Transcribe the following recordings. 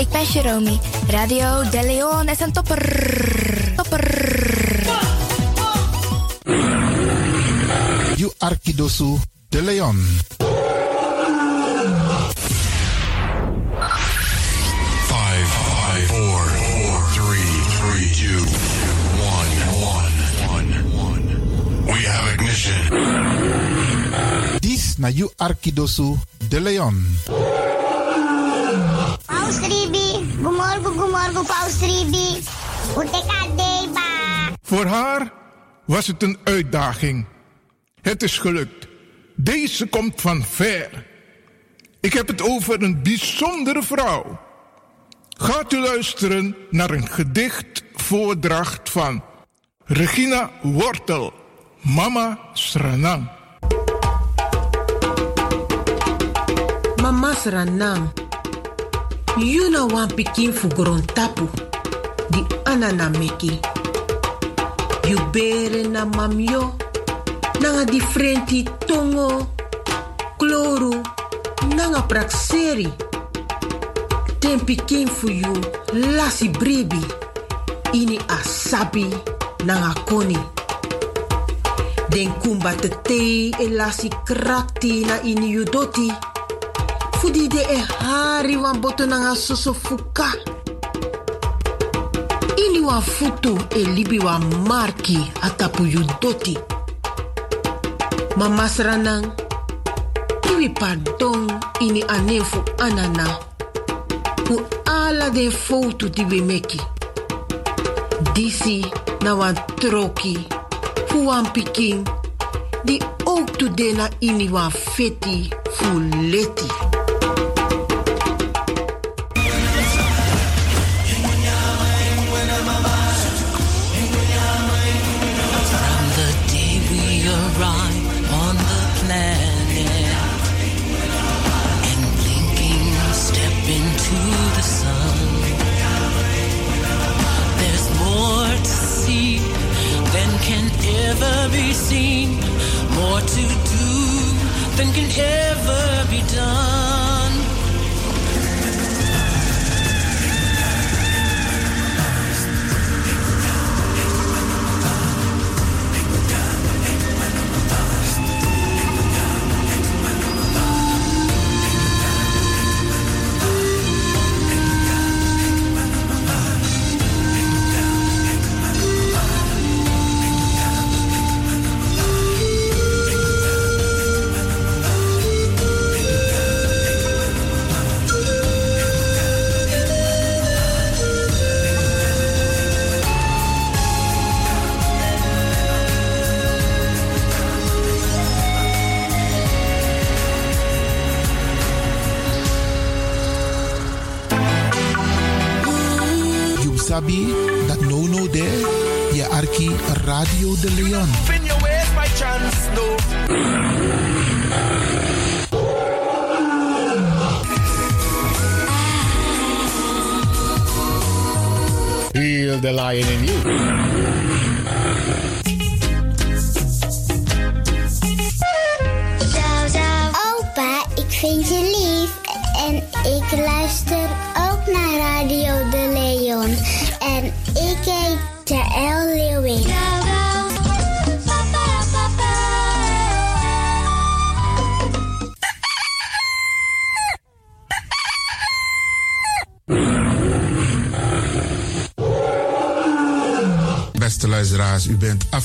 ik ben Jeromy. Radio De Leon is een topper. Topper. You Arkidosu De Leon. This na You Arkidosu De Leon. Paus Ribi, gumorgo gumorgo Paus Ribi. Uteka deba. Voor haar was het een uitdaging. Het is gelukt. Deze komt van ver. Ik heb het over een bijzondere vrouw. Gaat u luisteren naar een gedicht voordracht van Regina Wortel, Mama Sranang. Mama Sranang, you wan pikin fugoron tapu, di anana meki. You bere na mamyo, nanga differenti tongo, kloru, nanga prakseri. Ten pikin fu you lasi bribi, ini asabi nanga koni. Den kumba te te e lasi krakti na ini you doti. Fudi de e hari wan boto nanga soso fuka. Ini wan futu e libi wan marki atapu you doti. Mama sranang, iwi pardon ini anefu anana. Fu ala de foto di we meki. Disi na wan troki, fu wan pikin, di ook de na ini wan feti fu leti. Can ever be seen, more to do than can ever be done. De Leon. Spin your ways by chance, no. Feel the lion in you.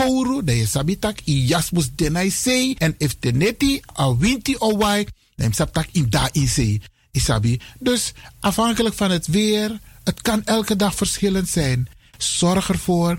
kouru, dan je sabitak i jasmus denai sei. En if teneti a winti o wai, dan sabtak in da in sei. Isabi. Dus afhankelijk van het weer, het kan elke dag verschillend zijn. Zorg ervoor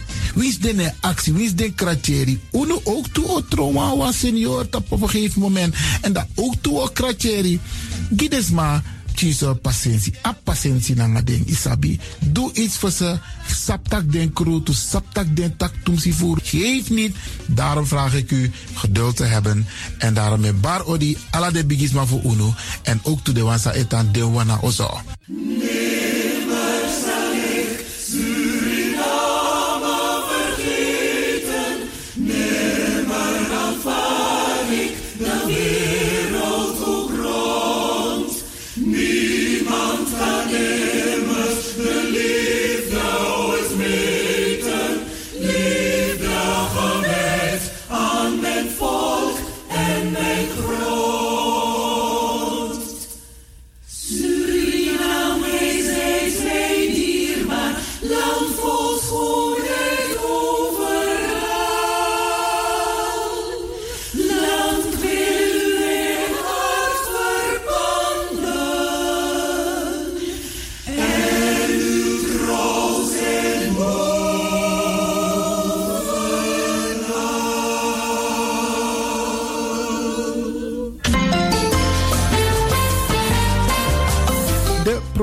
Wie is de actie? Wie is de kratjeri? Uno ook toe o trauma was senior op een gegeven moment. En dat ook toe o kratjeri. Gides maar kiezen patiëntie. A patiëntie na ding isabi. Doe iets voor ze. Saptak den kroto, saptak den tak tumsi voor. Geef niet. Daarom vraag ik u geduld te hebben. En daarom met bar odi ala de bigisma voor uno. En ook toe de wansa etan de wana ozo.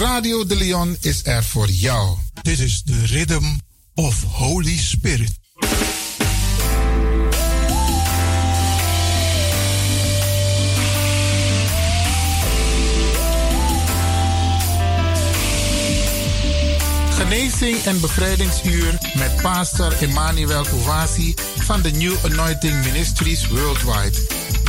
Radio de Leon is er voor jou. Dit is de Rhythm of Holy Spirit. Genezing en bevrijdingsuur met pastor Emmanuel Owasi van de New Anointing Ministries Worldwide.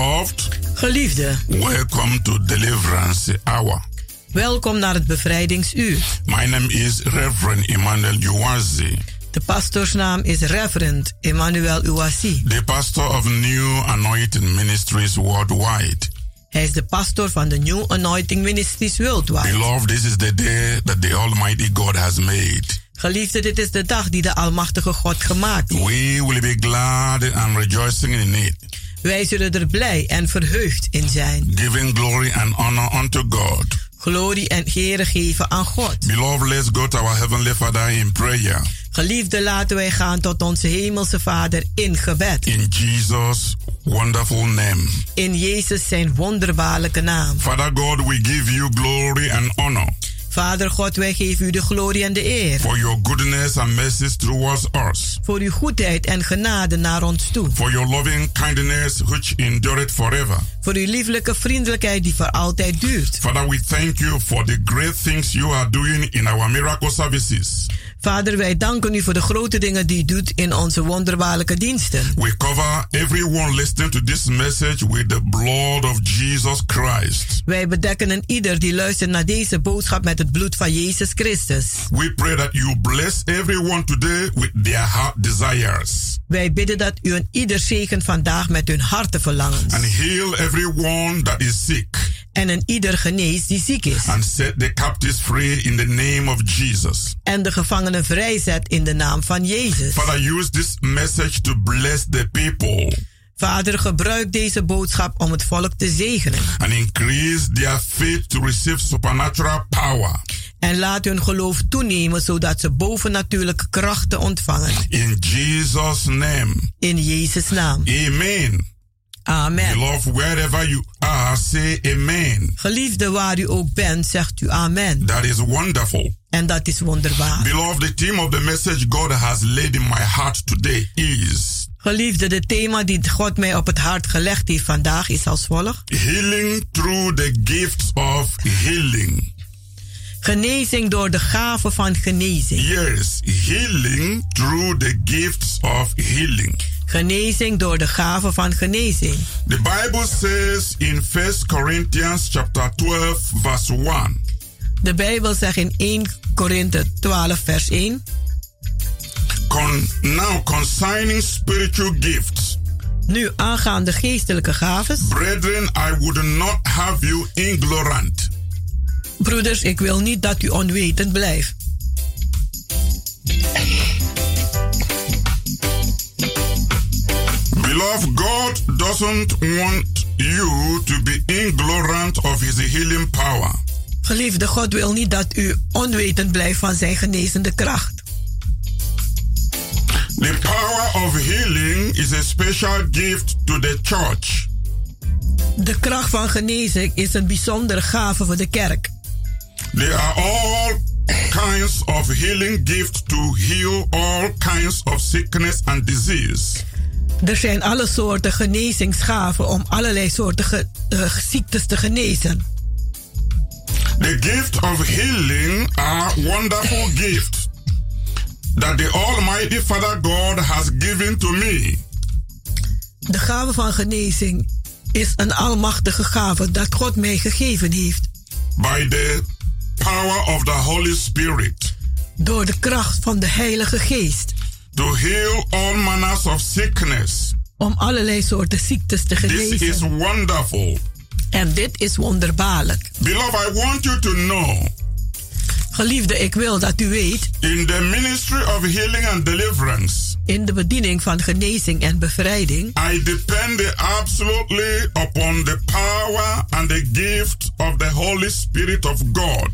Beloved, Geliefde, welcome to Deliverance Hour. welkom naar het bevrijdingsuur. My name is Reverend Emmanuel Uwazi, De pastoorsnaam is Reverend Emmanuel Uwasi. the pastor of New Anointing Ministries worldwide. Hij is de pastor van de New Anointing Ministries Worldwide. Beloved, this is the day that the Almighty God has made. Geliefde, dit is de dag die de Almachtige God gemaakt heeft. We will be glad and rejoicing in it, Wij zullen er blij en verheugd in zijn. giving glory and honor unto God. Glorie en ere geven aan God. Beloved, let's go to our Heavenly Father in prayer. Geliefde, laten wij gaan tot onze Hemelse Vader in gebed. In Jesus' wonderful name. In Jezus zijn wonderbaarlijke naam. Father God, we give you glory and honor Vader God, wij geven u de glorie en de eer. for your goodness and mercies towards us. Voor uw goedheid en genade naar ons toe. for your loving kindness which endureth forever. Voor uw lieflijke vriendelijkheid die voor altijd duurt. Father, we thank you for the great things you are doing in our miracle services. Vader, wij danken u voor de grote dingen die u doet in onze wonderbaarlijke diensten. We cover everyone listening to this message with the blood of Jesus Christ. Wij bedekken een ieder die luistert naar deze boodschap met het bloed van Jezus Christus. We pray that you bless everyone today with their heart desires Wij bidden dat u een ieder zegent vandaag met hun hartenverlangens. and heal everyone that is sick En een ieder geneest die ziek is. and set the captives free in the name of Jesus. En de gevangenen vrijzet in de naam van Jezus. Father, use this message to bless the people. Vader, gebruik deze boodschap om het volk te zegenen. and increase their faith to receive supernatural power. En laat hun geloof toenemen zodat ze bovennatuurlijke krachten ontvangen. In Jesus' name. In Jezus' naam. Amen. Amen. Beloved, wherever you are, say amen. Geliefde, waar u ook bent, zegt u amen. That is wonderful. En dat is wonderbaar. Beloved, the theme of the message God has laid in my heart today is Geliefde, de thema die God mij op het hart gelegd heeft vandaag is als volgt. healing through the gifts of healing. Genezing door de gave van genezing. Yes, healing through the gifts of healing. Genezing door de gave van genezing. The Bible says in 1 Corinthians chapter 12 verse 1. De Bijbel zegt in 1 Korinthe 12 vers 1. Con, now concerning spiritual gifts. Nu aangaande geestelijke gaves. Brethren, I would not have you ignorant. Broeders, ik wil niet dat u onwetend blijft. Beloved, God doesn't want you to be ignorant of his healing power. Geliefde, God wil niet dat u onwetend blijft van zijn genezende kracht. The power of healing is a special gift to the church. De kracht van genezing is een bijzondere gave voor de kerk. There are all kinds of healing gifts to heal all kinds of sickness and disease. Er zijn alle soorten genezingsgaven om allerlei soorten ge- eh, ziektes te genezen. The gift of healing are wonderful gifts that the Almighty Father God has given to me. De gave van genezing is een almachtige gave dat God mij gegeven heeft. by the power of the Holy Spirit Door de kracht van de Heilige Geest. To heal all manners of sickness. Om allerlei soorten ziektes te This is genezen. wonderful. En dit is wonderbaarlijk. Beloved, I want you to know Geliefde, ik wil dat u weet, in the ministry of healing and deliverance, in de bediening van genezing en bevrijding, I depend absolutely upon the power and the gift of the Holy Spirit of God.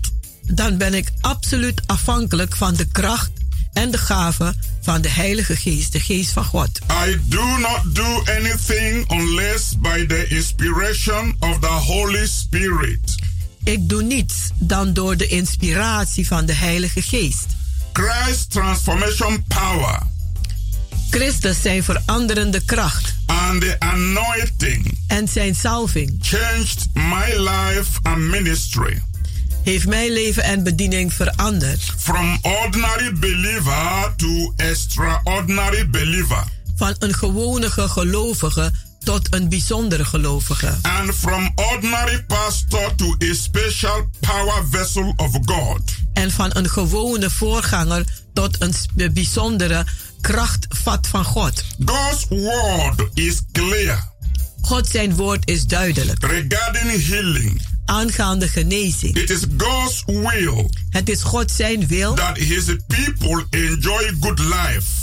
Dan ben ik absoluut afhankelijk van de kracht en de gave van de Heilige Geest, de Geest van God. I do not do anything unless by the inspiration of the Holy Spirit. Ik doe niets dan door de inspiratie van de Heilige Geest. Christ's transformation power Christus zijn veranderende kracht and the anointing en zijn salving changed my life and ministry heeft mijn leven en bediening veranderd. from ordinary believer to extraordinary believer Van een gewone gelovige tot een bijzondere gelovige. and from ordinary pastor to a special power vessel of God. En van een gewone voorganger tot een bijzondere krachtvat van God. God's word is clear God zijn woord is duidelijk. regarding healing. Aangaande genezing. It is God's will Het is God zijn wil that his people enjoy good life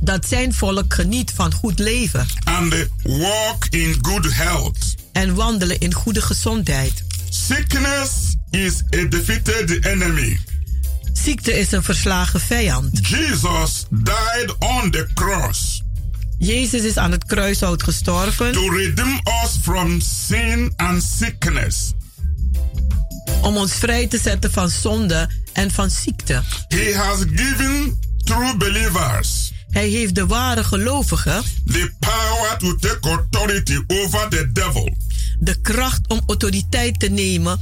dat zijn volk geniet van goed leven and walk in good health. en wandelen in goede gezondheid. Sickness is a defeated enemy. Ziekte is een verslagen vijand. Jesus died on the cross Jezus is aan het kruishout gestorven to redeem us from sin and sickness. Om ons vrij te zetten van zonde en van ziekte. He has given true believers Hij heeft de ware gelovigen the power to take authority over the devil. de kracht om autoriteit te nemen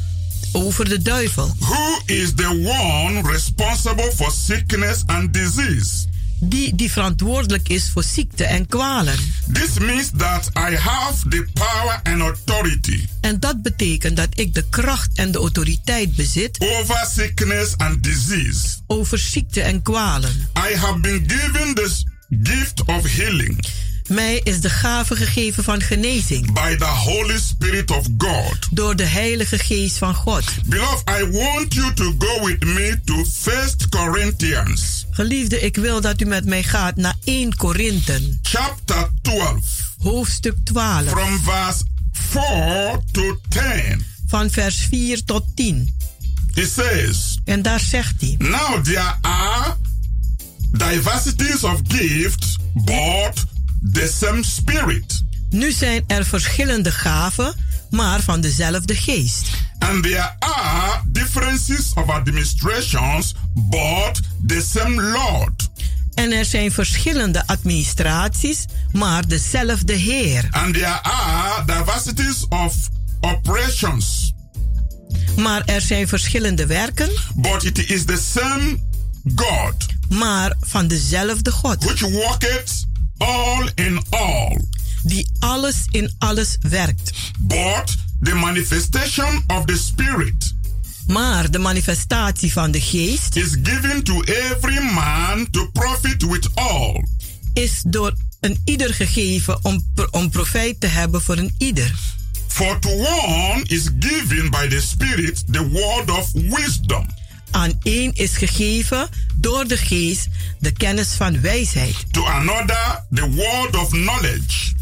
over de duivel. Who is the one responsible for sickness and disease? Die die verantwoordelijk is voor ziekte en kwalen. This means that I have the power and authority En dat betekent dat ik de kracht en de autoriteit bezit over sickness and disease. over ziekte en kwalen. I have been given this gift of healing Mij is de gave gegeven van genezing by the Holy Spirit of God. door de Heilige Geest van God. Beloved, I want you to go with me to First Corinthians Geliefde, ik wil dat u met mij gaat naar 1 Korinthe, chapter 12 hoofdstuk 12, from verse 4 to 10. van vers 4 tot 10. It says, En daar zegt hij: Now there are diversities of gifts, but the same Spirit. Nu zijn er verschillende gaven, maar van dezelfde geest. And there are differences of administrations, but the same Lord. En er zijn verschillende administraties, maar dezelfde Heer. And there are diversities of operations, Maar er zijn verschillende werken, but it is the same God maar van dezelfde God. which worketh all in all. Die alles in alles werkt. But the manifestation of the Spirit Maar de manifestatie van de geest is given to every man to profit with all. is door een ieder gegeven om, om profijt te hebben voor een ieder. For to one is given by the Spirit the word of wisdom. Aan één is gegeven door de geest de kennis van wijsheid. to another the word of knowledge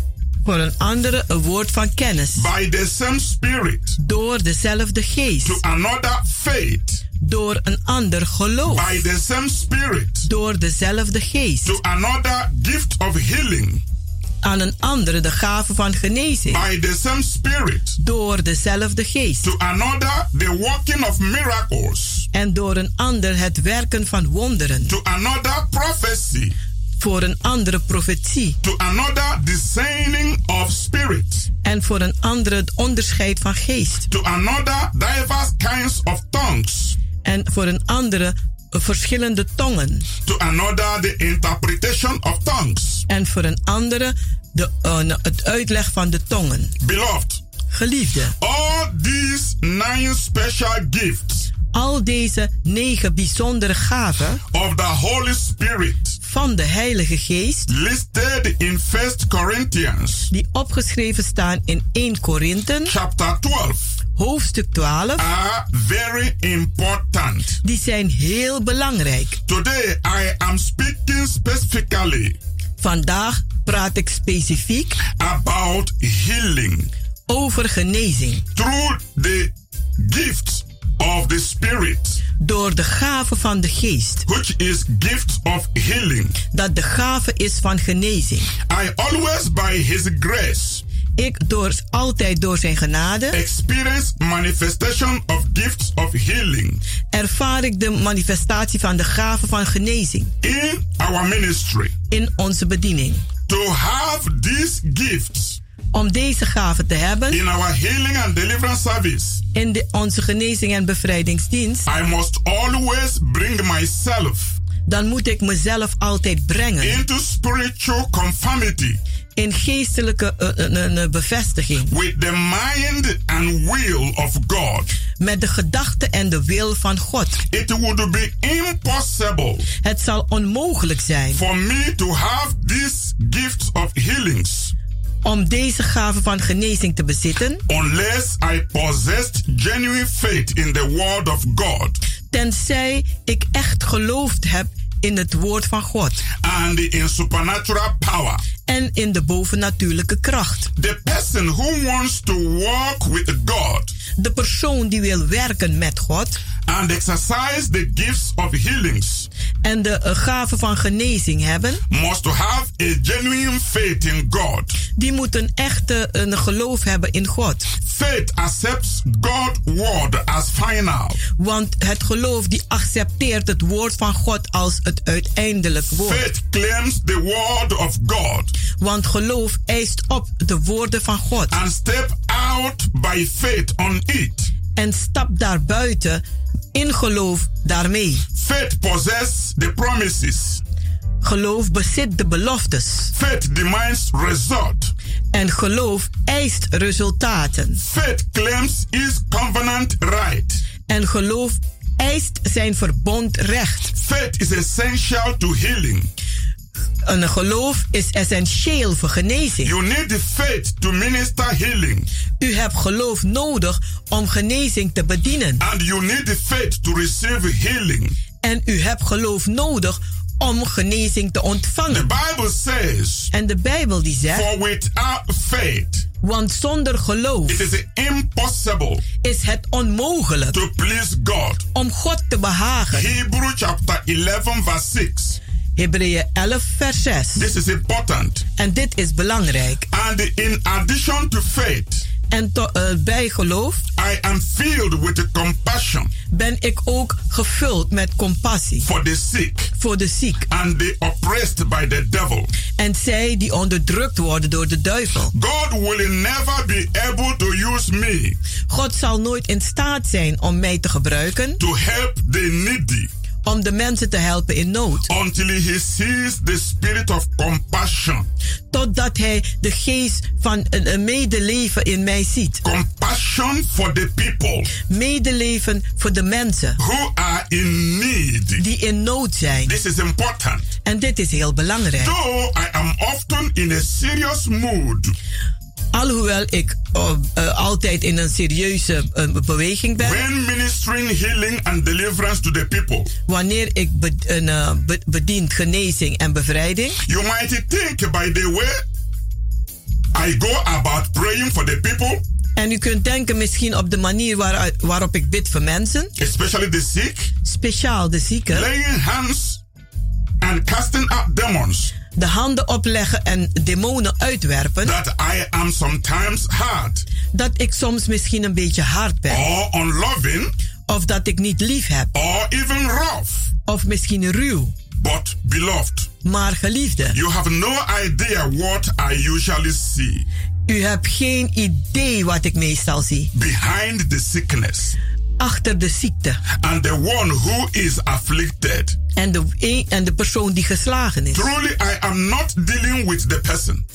Voor een andere een woord van kennis. by the same spirit Door dezelfde geest. to another faith Door een ander geloof. by the same spirit Door dezelfde geest. to another gift of healing Aan een andere de gave van genezing. by the same spirit Door dezelfde geest. to another the working of miracles En door een ander het werken van wonderen. to another prophecy Voor een andere profetie. to another discerning of spirit En voor een andere het onderscheid van geest. to another diverse kinds of tongues En voor een andere verschillende tongen. to another the interpretation of tongues En voor een andere de, uh, het uitleg van de tongen. beloved Geliefde, All these nine special gifts al deze negen bijzondere gaven of the Holy Spirit van de Heilige Geest, listed in 1 Corinthians die opgeschreven staan in 1 Korinthe, chapter 12 hoofdstuk 12, are very important. die zijn heel belangrijk. Today I am speaking specifically Vandaag praat ik specifiek about healing. over genezing. Through the gift of the Spirit. Door de gave van de geest. Which is gift of healing. Dat de gave is van genezing. I always by his grace. Ik door, altijd door zijn genade. Experience manifestation of gifts of healing. Ervaar ik de manifestatie van de gave van genezing. In our ministry. In onze bediening. To have these gifts om deze gaven te hebben. In our healing and deliverance service. In de, onze genezing en bevrijdingsdienst. I must always bring myself. Dan moet ik mezelf altijd brengen. Into spiritual conformity. In geestelijke uh, uh, bevestiging. With the mind and will of God. Met de gedachten en de wil van God. It would be impossible. Het zal onmogelijk zijn. For me to have these gifts of healings om deze gave van genezing te bezitten. Unless I possessed genuine faith in the word of God. Tenzij ik echt geloofd heb in het woord van God. And in supernatural power. En in de bovennatuurlijke kracht. The person who wants to walk with God. De persoon die wil werken met God. And exercise the gifts of healings. En de uh, gave van genezing hebben. Must have a genuine faith in God. Die moeten echte een geloof hebben in God. Faith accepts God's word as final. Want het geloof die accepteert het woord van God als het uiteindelijk woord. Faith claims the word of God. Want geloof eist op de woorden van God. And step out by faith on it. En stap daar buiten in geloof daarmee. Faith possess the promises. Geloof bezit de beloftes. Faith demands result. En geloof eist resultaten. Faith claims his covenant right. En geloof eist zijn verbondrecht. Faith is essential to healing. Een geloof is essentieel voor genezing. You need the faith to minister healing. U hebt geloof nodig om genezing te bedienen. And you need the faith to receive healing. En u hebt geloof nodig om genezing te ontvangen. The Bible says, en de Bijbel die zegt: For without faith, want zonder geloof it is impossible is het onmogelijk to please God. om God te behagen. Hebrew chapter 11 verse 6. Hebreeën 11 vers 6. This is important. En dit is belangrijk. And in addition to faith, en to, uh, bij geloof I am filled with the compassion. Ben ik ook gevuld met compassie. For the sick. Voor de ziek. And the oppressed by the devil. En zij die onderdrukt worden door de duivel. God will never be able to use me. God zal nooit in staat zijn om mij te gebruiken. To help the needy om de mensen te helpen in nood. Until he sees the spirit of compassion. Totdat hij de geest van een medeleven in mij ziet. Compassion for the people. Medeleven voor de mensen. Who are in need. Die in nood zijn. This is important. En dit is heel belangrijk. Though I am often in a serious mood. Alhoewel ik uh, uh, altijd in een serieuze uh, beweging ben. When ministering healing and deliverance to the people. Wanneer ik be, be, bedient genezing en bevrijding. You might think by the way I go about praying for the people. En u kunt denken misschien op de manier waar, waarop ik bid voor mensen. Especially the sick. Speciaal de zieken. Laying hands and casting out demons de handen opleggen en demonen uitwerpen. That I am sometimes hard. Dat ik soms misschien een beetje hard ben. Or unloving. Of dat ik niet lief heb. Or even rough. Of misschien ruw. But beloved. Maar geliefde. You have no idea what I usually see. U hebt geen idee wat ik meestal zie. Behind the sickness achter de ziekte. And the one who is afflicted. En de, en de persoon die geslagen is. Truly, I am not dealing with the person.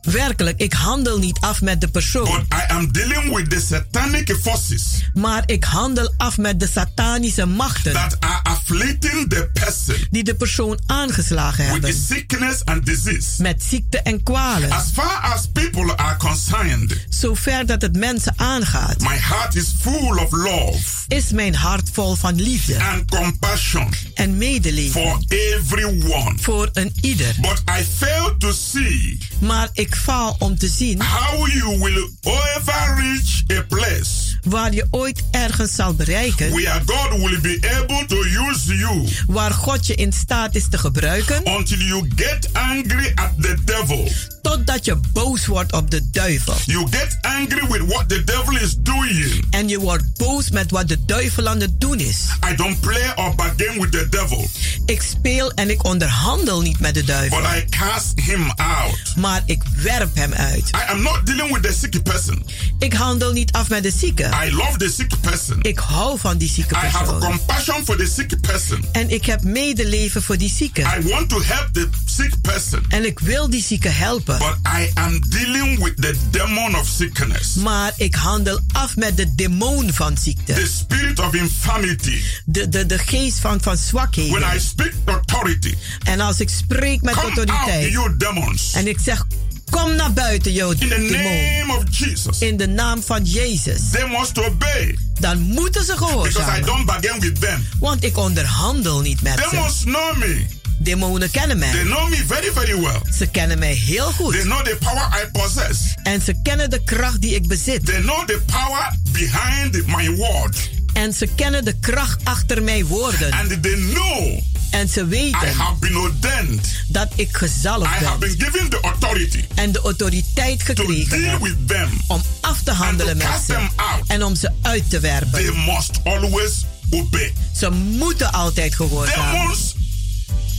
Werkelijk, ik handel niet af met de persoon. But I am dealing with the satanic forces. Maar ik handel af met de satanische machten. That are afflicting the person. Die de persoon aangeslagen hebben. The sickness and disease. Met ziekte en kwalen. As far as people are concerned. Zover dat het mensen aangaat. My heart is full of love. Is mijn hart vol van liefde. And compassion. En medeleven. For everyone. Voor een ieder. But I fail to see. Maar ik ik faal om te zien. How you will ever reach a place waar je ooit ergens zal bereiken, where God will be able to use you waar God je in staat is te gebruiken, until you get angry at the devil. totdat je boos wordt op de duivel. You get angry with what the devil is doing. En je wordt boos met wat de duivel aan het doen is. I don't play or bargain with the devil, Ik speel en ik onderhandel niet met de duivel, but I cast him out. maar ik werp hem uit. I am not dealing with the sick person. Ik handel niet af met de zieke. I love the sick person. Ik hou van die zieke I have persoon. compassion for the sick person. En ik heb medeleven voor die zieke. I want to help the sick person. En ik wil die zieke helpen. But I am dealing with the demon of sickness. Maar ik handel af met de demon van ziekte. The spirit of infirmity. De, de, de geest van, van When zwakheden. I speak authority, En als ik spreek met come out, autoriteit. you demons. En ik zeg, kom naar buiten, jou In the name of Jesus. In de naam van Jezus. They must obey Dan moeten ze because I gehoorzamen. don't bargain with them. Want ik onderhandel niet met ze. Demons know me. Demonen kennen They mij. know me very, very well. Ze kennen mij heel They goed. know the power I possess. En ze kennen de kracht die ik bezit. They know the power behind my word. En ze kennen de kracht achter mijn woorden. And they know En ze I weten have been ordained. dat ik I gezalfd have ben. been given the authority En de autoriteit to gekregen deal heb with them. om af te handelen And to met ze. En om ze uit te werpen. They must always obey. Ze moeten altijd gehoorzamen. Demons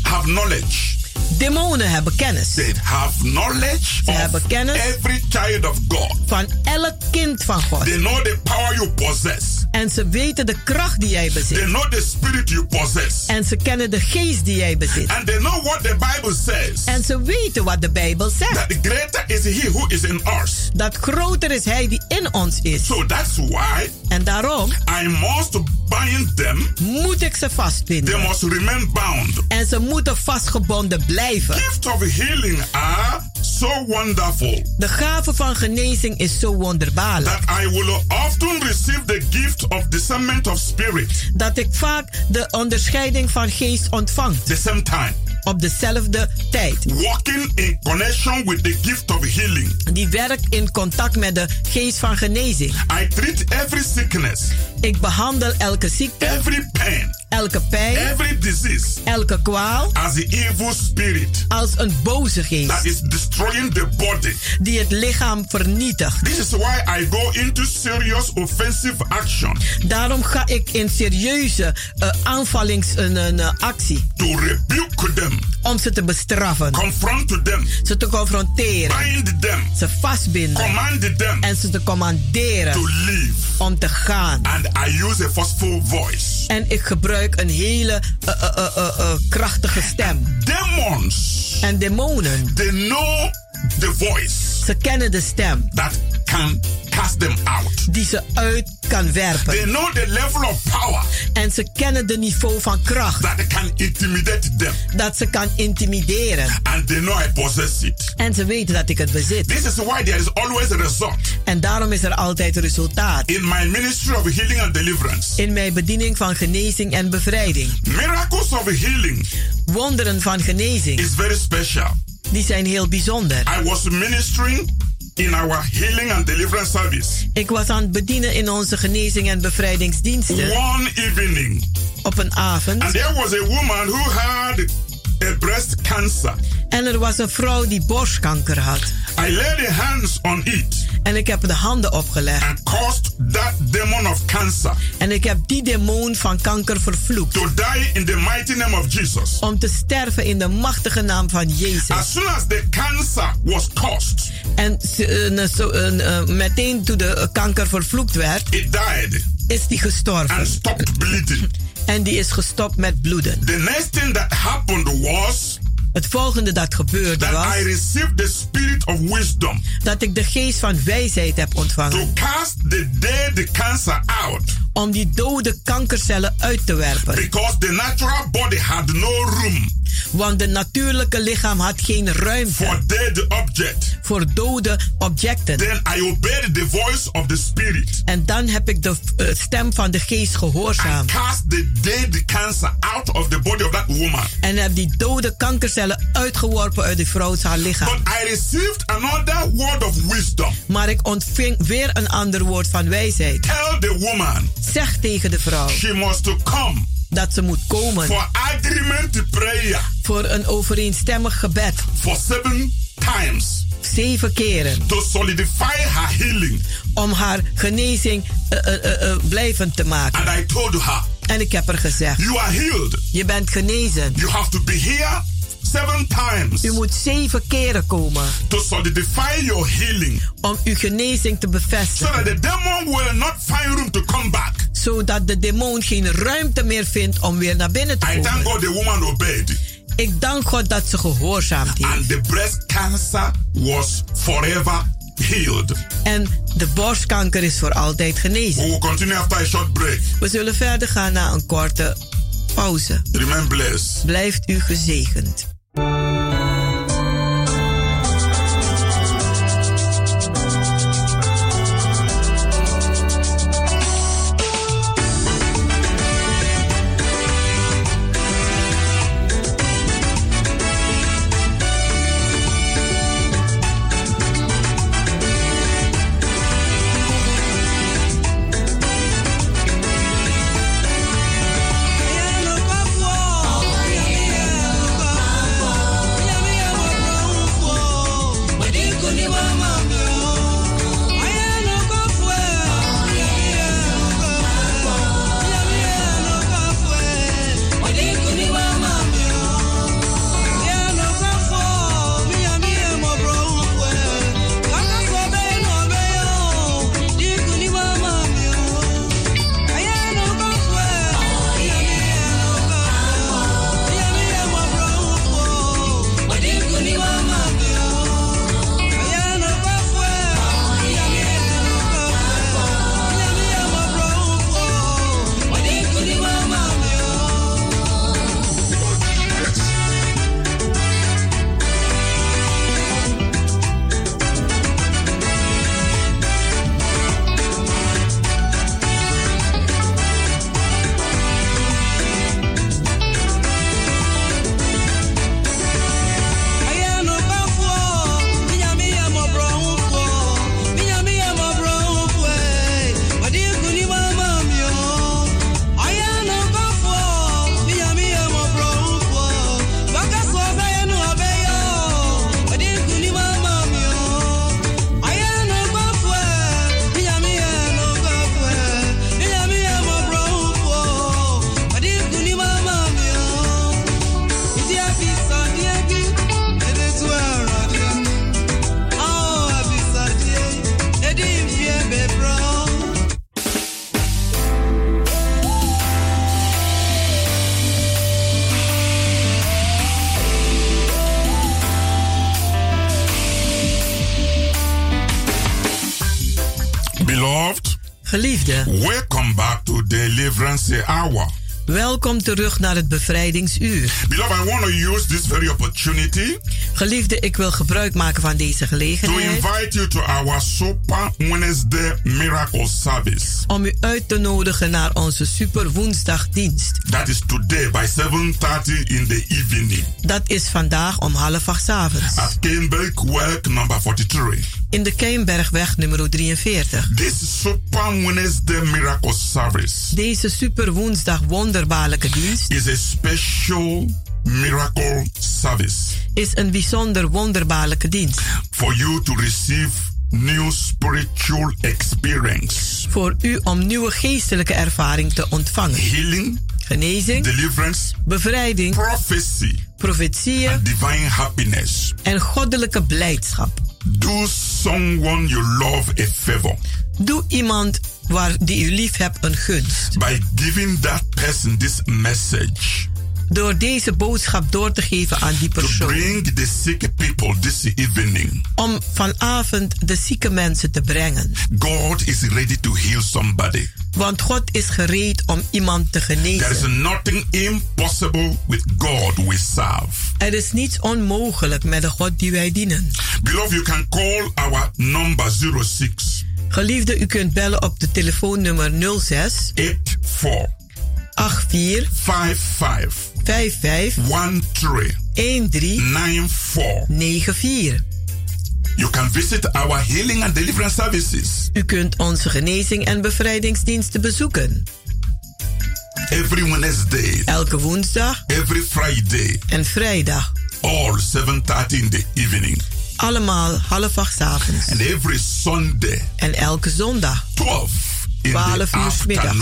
have knowledge. Demonen hebben kennis. They have knowledge Ze hebben kennis. every child of God. Van elk kind van God. They know the power you possess. En ze weten de kracht die jij They bezit. know the spirit you possess. En ze kennen de geest die jij bezit. And they know what the Bible says. En ze weten wat de Bijbel zegt. That greater is he who is in us. Dat groter is hij die in ons is. So that's why En daarom I must bind them. moet ik ze They vastbinden. must remain bound. En ze moeten vastgebonden blijven. Gift of healing are so wonderful De gave van genezing is zo wonderbaarlijk. that I will often receive the gift of discernment of spirit Dat ik vaak de onderscheiding van geest ontvang. the same time. Op dezelfde tijd. Walking in connection with the gift of healing. Die werkt in contact met de geest van genezing. I treat every sickness, Ik behandel elke ziekte, every pain, elke pijn, every disease elke kwaal as the evil spirit als een boze that geest is destroying the body. die het lichaam vernietigt. This is why I go into serious offensive action Daarom ga ik in serieuze uh, aanvallings een, een, uh, actie to rebuke them, om ze te bestraffen, confront them, ze te confronteren, bind them, ze vastbinden command them en ze te to commanderen live. om te gaan. And I use a forceful voice. En ik gebruik een hele uh, uh, uh, krachtige stem. Demons, En demonen, they know the voice ze kennen de stem that can cast them out. die ze uit kan werpen. They know the level of power En ze kennen de niveau van kracht that can intimidate them. dat ze kan intimideren. And they know I possess it. En ze weten dat ik het bezit. This is why there is always a result En daarom is er altijd resultaat. in my ministry of healing and deliverance. In mijn bediening van genezing en bevrijding. Miracles of healing Wonderen van genezing, is very special. Die zijn heel bijzonder. I was ministering in our healing and deliverance service Ik was aan het bedienen in onze genezing en bevrijdingsdiensten one evening. op een avond. And there was a woman who had a breast cancer. En er was een vrouw die borstkanker had. I laid the hands on it En ik heb de handen opgelegd. and caused that demon of cancer En ik heb die demon van kanker vervloekt. to die in the mighty name of Jesus. Om te sterven in de machtige naam van Jezus. As soon as the cancer was caused, En eh, zo, eh, eh, meteen toen de eh, kanker vervloekt werd, it died is die gestorven. and stopped bleeding. En die is gestopt met bloeden. The next thing that happened was Het volgende dat gebeurde that was I received the spirit of wisdom dat ik de geest van wijsheid heb to ontvangen. cast the dead cancer out Om die dode kankercellen uit te werpen. because the natural body had no room Want de natuurlijke lichaam had geen ruimte. For dead object. Voor dode objecten. Then I obeyed the voice of the spirit. En dan heb ik de uh, stem van de geest gehoorzaamd. Cast the dead cancer out of the body of that woman. En heb die dode kankercellen uitgeworpen uit die vrouw haar lichaam. But I received another word of wisdom. Maar ik ontving weer een ander woord van wijsheid. Tell the woman. Zeg tegen de vrouw. She must to come. Dat ze moet komen. For agreement prayer. Voor een overeenstemmig gebed. For seven times. Zeven keren. To solidify her healing. Om haar genezing uh, uh, uh, blijvend te maken. And I told her. En ik heb er gezegd. You are healed. Je bent genezen. You have to be here seven times. U moet zeven keren komen. To solidify your healing. Om uw genezing te bevestigen. So that the demon will not find room to come back. Zodat de demon geen ruimte meer vindt om weer naar binnen te komen. I thank God the woman obeyed. Ik dank God dat ze gehoorzaamd heeft. And the breast cancer was forever healed. En de borstkanker is voor altijd genezen. We will continue after a short break. We zullen verder gaan na een korte pauze. Remain blessed. Blijft u gezegend. Welkom terug naar het bevrijdingsuur. Beloved, I want to use this very opportunity. Geliefde, ik wil gebruik maken van deze gelegenheid. To invite you to our Super Wednesday Miracle Service. Om u uit te nodigen naar onze Super Woensdagdienst. That is today by 7:30 in the evening. Dat is vandaag om half acht avonds. At Cambridge Work number 43. In de Keienbergweg nummer 43. This Super Wednesday Miracle Service. Deze Super Woensdag wonderbaarlijke dienst. Is a special miracle service. Is een bijzonder wonderbaarlijke dienst. For you to receive new spiritual experience. Voor u om nieuwe geestelijke ervaring te ontvangen. Healing. Genezing. Deliverance. Bevrijding. Prophecy. Profetieën. And divine happiness. En goddelijke blijdschap. Do someone you love a favor. Doe iemand waar die u lief hebt een gunst. By giving that person this message Door deze boodschap door te geven aan die To persoon. bring the sick people this evening. Om vanavond de zieke mensen te brengen. God is ready to heal somebody. Want God is gereed om iemand te There is genezen. nothing impossible with God we serve. Er is niets onmogelijk met de God die wij dienen. Beloved, you can call our number 06 Geliefde, u kunt bellen op de telefoonnummer 06 84 84 55 55 13 13 94. 94. You can visit our healing and deliverance services U kunt onze genezing en bevrijdingsdiensten bezoeken. every Wednesday, Elke woensdag every Friday, en vrijdag. all 7:30 in the evening, Allemaal half acht 's avonds. and every Sunday, En elke zondag 12 in 12 the uur middags.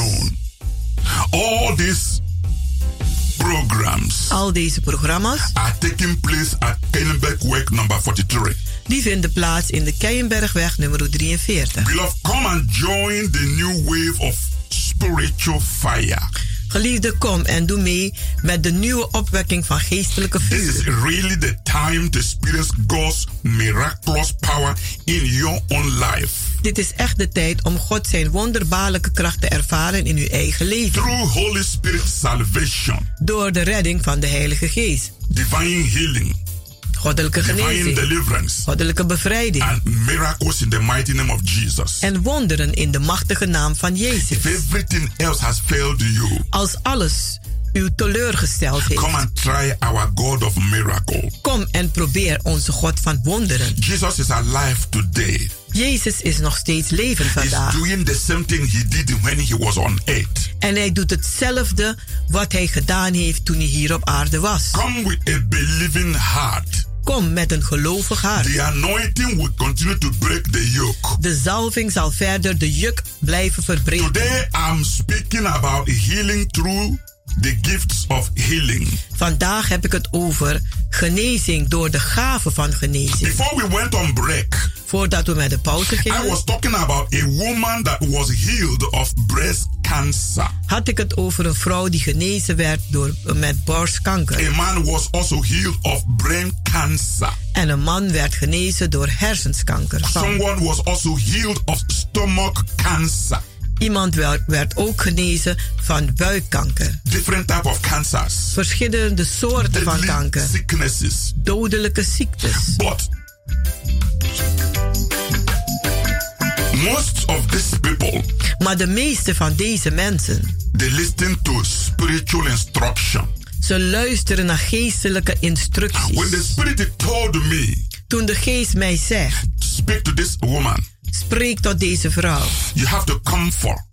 All these programs Al deze programma's are taking place at Kenenberg Work number 43. die vinden plaats in de Keienbergweg nummer 43. Beloved, come and join the new wave of spiritual fire. Geliefde, kom en doe mee met de nieuwe opwekking van geestelijke This is vuur. really the time to experience God's miraculous power in your own life. Dit is echt de tijd om God zijn wonderbaarlijke kracht te ervaren in uw eigen leven. Through Holy Spirit salvation, Door de redding van de Heilige Geest. divine healing, Goddelijke genezing. deliverance, Goddelijke bevrijding. and miracles in the mighty name of Jesus. En wonderen in de machtige naam van Jezus. If everything else has failed you, Als alles u teleurgesteld heeft. come and try our God of miracle. Kom en probeer onze God van wonderen. Jesus is alive today. Jezus is nog steeds levend He's vandaag. doing the same thing he did when he was on earth. En hij doet hetzelfde wat hij gedaan heeft toen hij hier op aarde was. Come with a believing heart. Kom met een gelovig hart. The anointing will continue to break the yoke. De zalving zal verder de juk blijven verbreken. Today I'm speaking about healing through the gifts of healing. Vandaag heb ik het over genezing door de gave van genezing. Before we went on break, Voordat we met de pauze I gingen, was talking about a woman that was healed of breast cancer. had ik het over een vrouw die genezen werd door, met borstkanker. A man was also healed of brain cancer. En een man werd genezen door hersenskanker. Someone was also healed of stomach cancer. Iemand werd, ook genezen van buikkanker. Different type of cancers. Verschillende soorten van Deadly kanker. sicknesses. Dodelijke ziektes. But most of these people Maar de meeste van deze mensen, they listen to spiritual instruction. ze luisteren naar geestelijke When the instructies. spirit told me, Toen de geest mij zegt, speak to this woman, spreek tot deze vrouw. you have to come for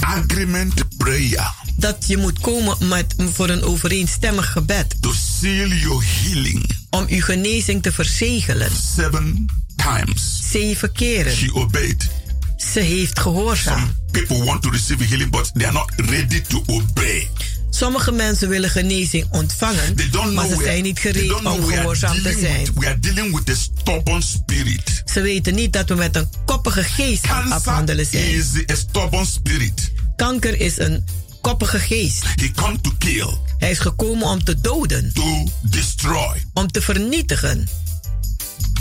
agreement prayer Dat je moet komen met, voor een overeenstemmig gebed. to seal your healing Om uw genezing te verzegelen. seven times. Zeven keren. She obeyed. Ze heeft gehoorzaam. People want to receive healing, but they are not ready to obey. Sommige mensen willen genezing ontvangen, maar ze zijn niet gereed om gehoorzaam te zijn. Ze weten niet dat we met een koppige geest aan afhandelen zijn. Kanker is een koppige geest. Hij is gekomen om te doden, om te vernietigen.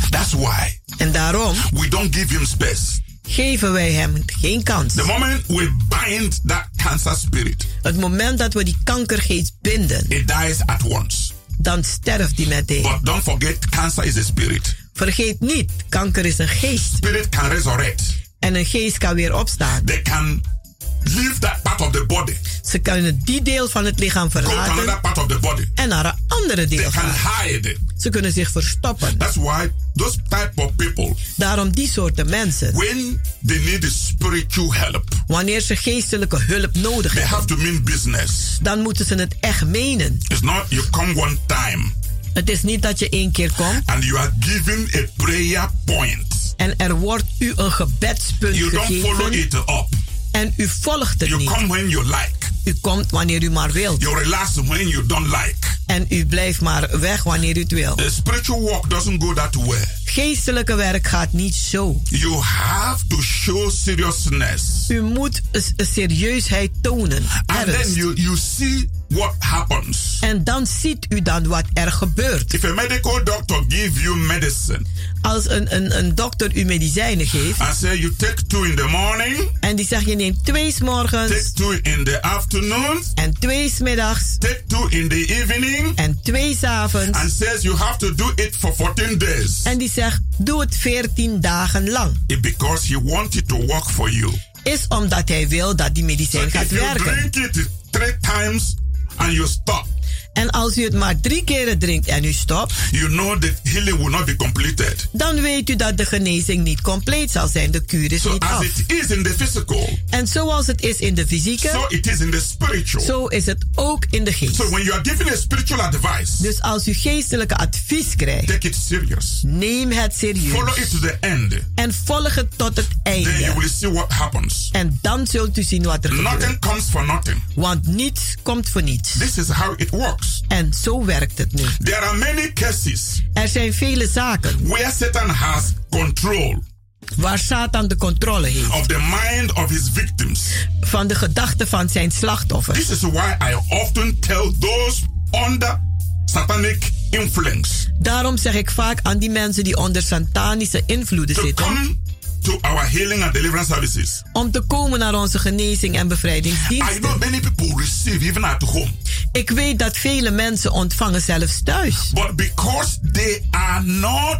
That's why En daarom we don't give him space. Geven wij hem geen kans. The moment we bind that cancer spirit, Het moment dat we die kankergeest binden, it dies at once. dan sterft die meteen. But don't forget, cancer is a spirit. Vergeet niet, kanker is een geest. Spirit can resurrect. En een geest kan weer opstaan. They can leave that part of the body, Ze kunnen die deel van het lichaam verlaten part of the body. en naar een andere They deel can gaan. hide. Ze kunnen zich verstoppen. That's why those type of people, Daarom die soorten mensen, when they need spiritual help, wanneer ze geestelijke hulp nodig they have hebben, to mean business. dan moeten ze het echt menen. It's not you come one time Het is niet dat je één keer komt and you are given a prayer point. en er wordt u een gebedspunt You don't follow gegeven it up. En u volgt het You niet. come when you like. U komt wanneer u maar wilt. You relax when you don't like. En u blijft maar weg wanneer u het wil. The spiritual walk doesn't go that way. Geestelijke werk gaat niet zo. You have to show seriousness. U moet serieusheid tonen. And Ernst. then you, you see what happens. En dan ziet u dan wat er gebeurt. If a medical doctor give you medicine Als een, een, een dokter u medicijnen geeft and say you take two in the morning, en die zegt je neemt twee s morgens take two in the afternoon, en twee middags take two in the evening, en twee avonds. and says you have to do it for 14 days. En die zegt doe het 14 dagen lang. It because he wants it to work for you. Is omdat hij wil dat die So medicijn gaat if you werken. drink it three times and you stop, En als u het maar drie keren drinkt en u stopt, you know the healing will not be completed. dan weet u dat de genezing niet compleet zal zijn. De kuur is So niet as af. it is in the physical, En zoals het is in de so fysieke, it is in the spiritual. zo is het ook in de geest. So when you are giving a spiritual advice, Dus als u geestelijke advies krijgt, take it serious. neem het serieus. Follow it to the end. En volg het tot het Then you einde. will see what happens. En dan zult u zien wat er gebeurt. Nothing comes for nothing. Want niets komt voor niets. This is how it works. En zo werkt het nu. There are many cases Er zijn vele zaken where Satan has control waar Satan de controle heeft of the mind of his victims. van de gedachten van zijn slachtoffers. This is why I often tell those under satanic influence Daarom zeg ik vaak aan die mensen die onder satanische invloeden zitten come to our healing and deliverance services. om te komen naar onze genezing en I bevrijdingsdiensten. know many people receive even at home, Ik weet dat vele mensen ontvangen zelfs thuis. but because they are not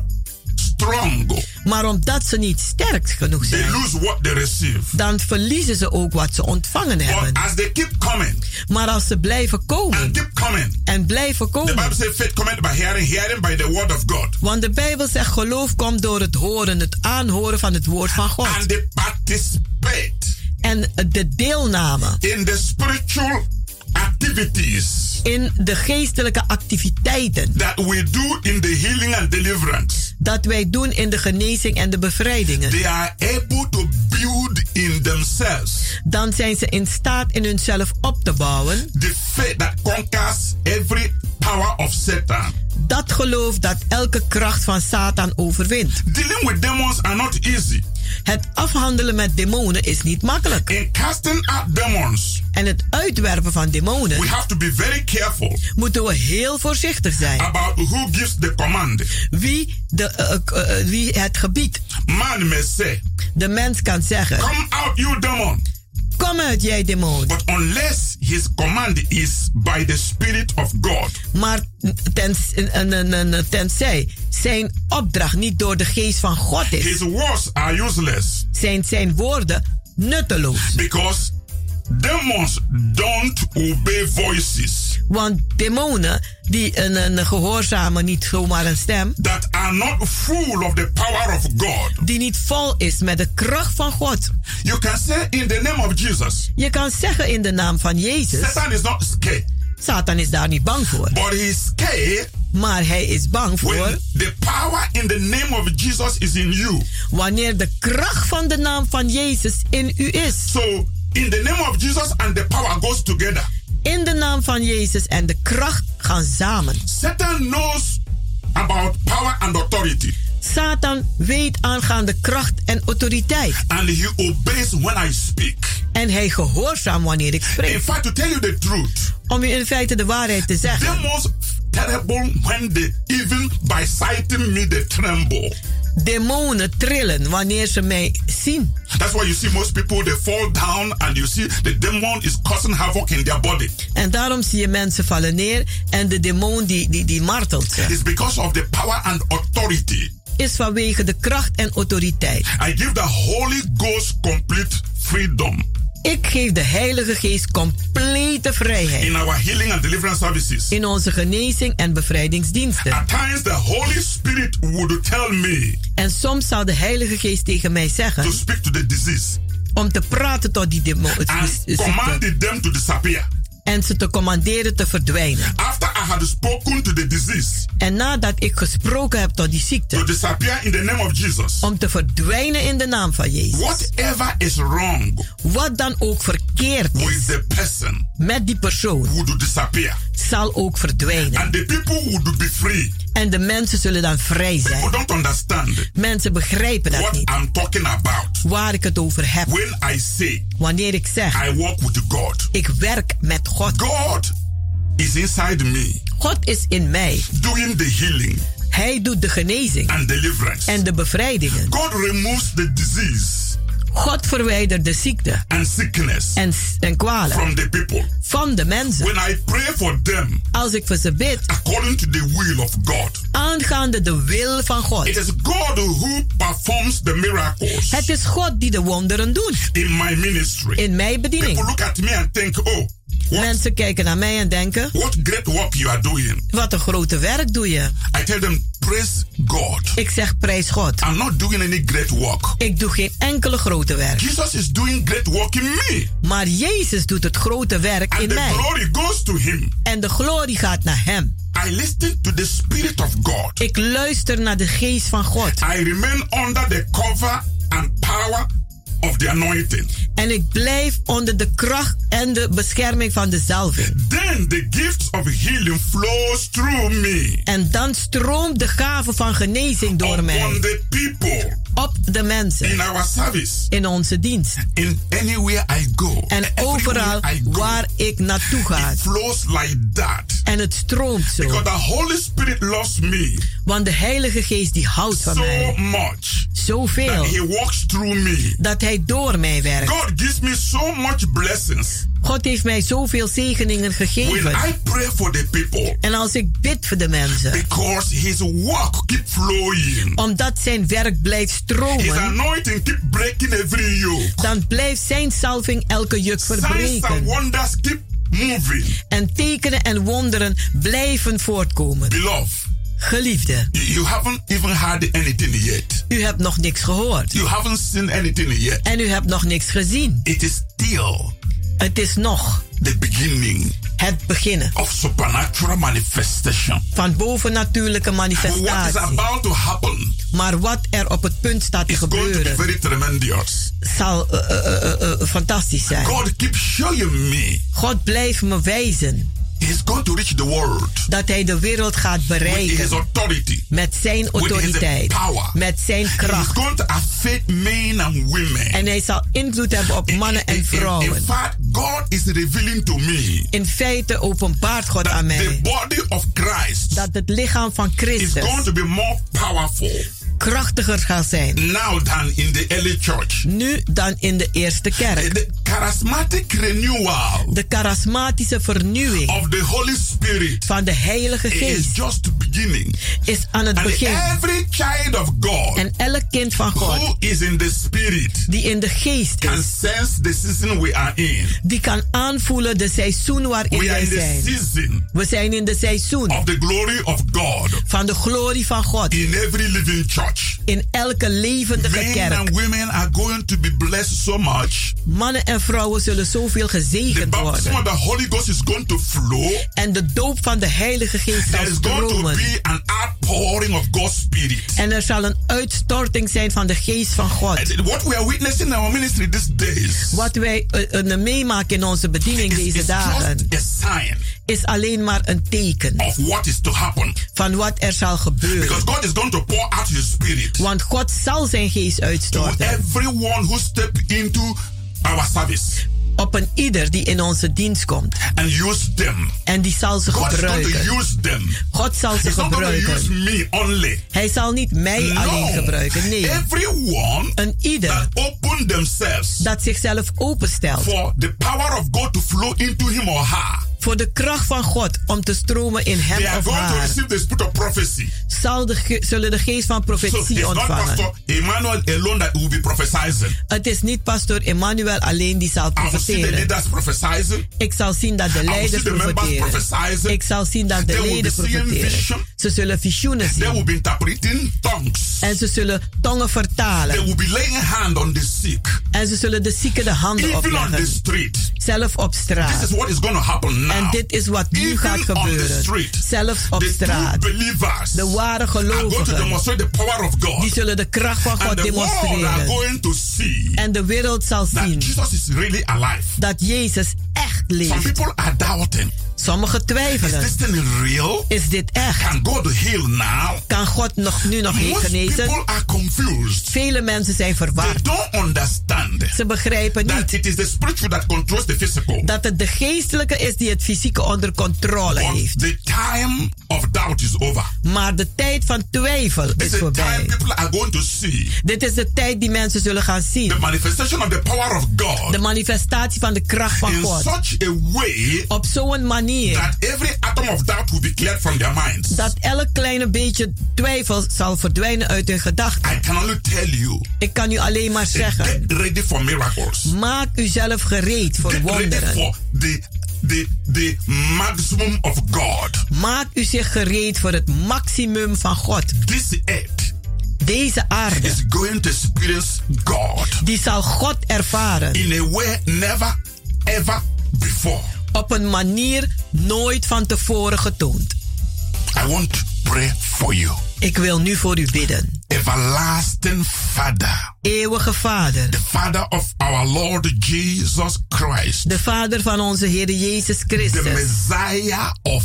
strong, Maar omdat ze niet sterk genoeg they zijn, lose what they receive. dan verliezen ze ook wat ze ontvangen But hebben. as they keep coming Maar als ze blijven komen and keep coming, en blijven the komen. Bible says faith cometh by hearing, hearing by the word of God. Want de Bijbel zegt geloof komt door het horen, het aanhoren van het woord van God. And they participate En de deelname in the spiritual activities in de geestelijke activiteiten that we do in the healing and deliverance. dat wij doen in de genezing en de bevrijdingen. They are able to build in themselves Dan zijn ze in staat in hunzelf op te bouwen. the faith that conquers every power of Satan. Dat geloof dat elke kracht van Satan overwint. Dealing with demons are not easy. Het afhandelen met demonen is niet makkelijk. In casting out demons, En het uitwerpen van demonen we have to be very careful moeten we heel voorzichtig zijn. about who gives the command. Wie, de, eh, eh, eh, wie het gebied. Man may say, De mens kan zeggen: Come out, you demon. Kom uit, jij demon. But unless his command is by the Spirit of God, Maar ten, en- en- en- tenzij zijn opdracht niet door de geest van God his is, words are useless zijn zijn woorden nutteloos. because demons don't obey voices Want demonen die een, een gehoorzamen niet zomaar een stem, that are not full of the power of God. die niet vol is met de kracht van God. You can say in the name of Jesus, Je kan zeggen in de naam van Jezus, Satan is not scared, Satan is daar niet bang voor. but he is scared Maar hij is bang voor when the power in the name of Jesus is in you. wanneer de kracht van de naam van Jezus in u is. So, in the name of Jesus and the power goes together. In de naam van Jezus en de kracht gaan samen. Satan knows about power and authority. Satan weet aangaande kracht en autoriteit. And he obeys when I speak. En hij gehoorzaam wanneer ik In spreek. fact, to tell you the truth, Om u in feite de waarheid te zeggen. demons terrible when they even by sighting me they tremble. Demonen trillen wanneer ze mij zien. That's why you see most people they fall down and you see the demon is causing havoc in their body. En daarom zie je mensen vallen neer en de demon die, die, die martelt ze. It's because of the power and authority. Is vanwege de kracht en autoriteit. I give the Holy Ghost complete freedom Ik geef de Heilige Geest complete vrijheid. in our healing and deliverance services. In onze genezing en bevrijdingsdiensten. At times the Holy Spirit would tell me En soms zal de Heilige Geest tegen mij to zeggen. speak to the disease Om te praten tot die demon. and command them to disappear. En ze te commanderen te verdwijnen. After I had spoken to the disease En nadat ik gesproken heb tot die to ziekte, disappear in the name of Jesus, om te verdwijnen in de naam van Jezus. whatever is wrong Wat dan ook verkeerd is with the person met die persoon, would disappear. zal ook verdwijnen. And the people would be free. En de mensen zullen dan vrij zijn. don't understand Mensen begrijpen dat what niet. I'm talking about. Waar ik het over heb. When I say Wanneer ik zeg, I walk with God, ik werk met God. God is inside me, God is in mij. doing the healing Hij doet de genezing and deliverance. en de bevrijdingen. God removes the disease God verwijdert de ziekte and sickness en, en kwalen from the people. van de mensen. When I pray for them Als ik voor ze bid, according to the will of God, aangaande de wil van God. it is God who performs the miracles Het is God die de wonderen doet in my ministry. in mijn People bediening. look at me and think, oh, what, Mensen kijken naar mij en denken, what great work you are doing. wat een grote werk doe je. I tell them, praise God. Ik zeg prijs God. I'm not doing any great work. Ik doe geen enkele grote werk. Jesus is doing great work in me. Maar Jezus doet het grote werk And in the mij. glory goes to him. En de glorie gaat naar Hem. I listen to the Spirit of God. Ik luister naar de geest van God. I remain under the cover and power of the anointing. En ik blijf onder de kracht en de bescherming van de zalving. Then the gift of healing flows through me En dan stroomt de gave van genezing door upon mij the people op de mensen in our service. in onze dienst. In anywhere I go, En overal go, waar ik naartoe ga. it flows like that. En het stroomt zo. Because the Holy Spirit loves me Want de Heilige Geest die houdt van so mij much that zoveel He walks through me. dat Hij door mij werkt. God gives me so much blessings God heeft mij zoveel zegeningen when gegeven. I pray for the people En als ik bid voor de mensen, because His work keep flowing. omdat zijn werk blijft His stromen, anointing keep breaking every yoke. dan blijft zijn salving elke juk Signs and verbreken. wonders keep moving. En tekenen en wonderen blijven voortkomen. Beloved, Geliefde, you haven't even heard anything yet. u hebt nog niks gehoord. You haven't seen anything yet. En u hebt nog niks gezien. It is still Het is nog the beginning het beginnen of supernatural manifestation. van bovennatuurlijke But what is manifestatie. about to happen Maar wat er op het punt staat te is going to be gebeuren, very zal eh, eh, eh, fantastisch zijn. God keeps showing me God blijft me wijzen He's going to reach the world dat hij de wereld gaat with His bereiken authority. met zijn autoriteit, power. met zijn He's kracht. going to affect men and women. En hij zal invloed hebben op mannen en In- in- In vrouwen. fact, God is revealing to me In feite openbaart God aan the mij body of Christ dat het lichaam van is Christus going to be more powerful krachtiger gaat zijn now than in the early church. nu dan in de eerste kerk. The charismatic renewal De charismatische vernieuwing of the Holy Spirit van de Heilige is Geest just beginning. is aan het And begin. every child of God En elk kind van who God is in the Spirit die in de geest can is, sense the season we are in. die kan aanvoelen de seizoen waarin We wij zijn. season We zijn in de seizoen of the glory of God van de glorie van God in every living church. In elke levendige Men kerk. and women are going to be blessed so much. Mannen en vrouwen zullen zoveel gezegend worden. of the Holy Ghost is going to flow. En de doop van de Heilige Geest zal is going to stromen. be an outpouring of God's Spirit. En er zal een uitstorting zijn van de geest van God. And What we are witnessing in our ministry these days Wat wij eh, eh, meemaken in onze bediening is, deze dagen just a sign is alleen maar een teken of what is to happen. van wat er zal gebeuren. Because God is going to pour out His Spirit Want God zal zijn geest to uitstorten everyone who step into our service op een ieder die in onze dienst komt. and use them. En die zal ze God to gebruiken. use them. God zal ze He's to use gebruiken. me only. Hij zal niet mij alleen gebruiken. Nee, Everyone een ieder that open themselves dat zichzelf openstelt for the power of God to flow into him or her. Voor de kracht van God om te stromen in They hem are of haar, receive the spirit of prophecy. zal de, zullen de geest van profetie ontvangen. Pastor Emmanuel alone that will be prophesying. Het is niet pastor Emmanuel alleen die zal profeteren. Ik zal zien dat de leiders profeteren. Ik zal zien dat de They leden profeteren. Ze zullen visioenen They will zien. be interpreting tongues. En ze zullen tongen They vertalen. will be laying hand on the sick. En ze zullen de zieken de handen Even on the opleggen. street. Zelf op straat. This is what is going to happen now. En dit is wat nu Even gaat gebeuren. street, Zelfs op straat. De ware gelovigen. the power of God. Die zullen de kracht van God demonstreren. En de wereld zal zien Jesus is really alive. dat Jezus echt Some leeft. people are doubting. Sommigen Is twijfelen. this thing real? Is dit echt? Can God heal now? Kan God nog, nu nog Most genezen? people are confused. Vele mensen zijn They verward. don't understand Ze begrijpen that niet it is the spiritual that controls the physical. dat het de geestelijke is die het fysieke onder controle But heeft. the time of doubt is over. Maar de tijd van twijfel This is is the time voorbij. people are going to see Dit is de tijd die mensen zullen gaan zien. the manifestation of the power of God De manifestatie van de kracht van in God. such a way Op zo'n manier that every atom of doubt will be cleared from their minds. dat elk kleine beetje twijfel zal verdwijnen uit hun gedachten. I can only tell you, Ik kan u alleen maar zeggen. get ready for miracles. Maak uzelf gereed voor Get ready wonderen. for the, the, the maximum of God. Maak u zich gereed voor het maximum van God. This earth Deze aarde, is going to experience God die zal God ervaren. in a way never ever before. Op een manier nooit van tevoren getoond. I want to pray for you. Ik wil nu voor u bidden. Everlasting Father, Eeuwige Vader, the Father of our Lord Jesus Christ, de Vader van onze Heer Jezus the Christus, Messiah of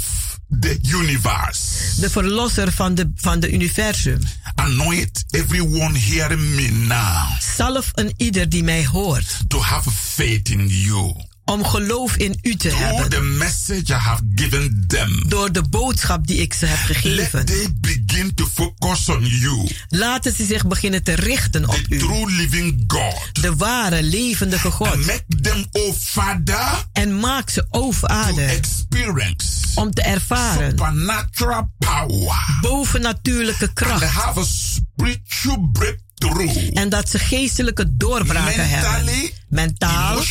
the universe. de Verlosser van de, van de universum. Anoint everyone hearing me now Zalf een ieder die mij hoort to have faith in you. Om geloof in u te Through hebben. the message I have given them, Door de boodschap die ik ze heb let gegeven. they begin to focus on you, Laten ze zich beginnen te richten op the u. true living God. De ware, levendige And God. make them, oh Father, En maak ze, o Vader, experience om te ervaren supernatural power bovennatuurlijke and kracht. have a spiritual breakthrough En dat ze geestelijke doorbraken hebben. Mentaal,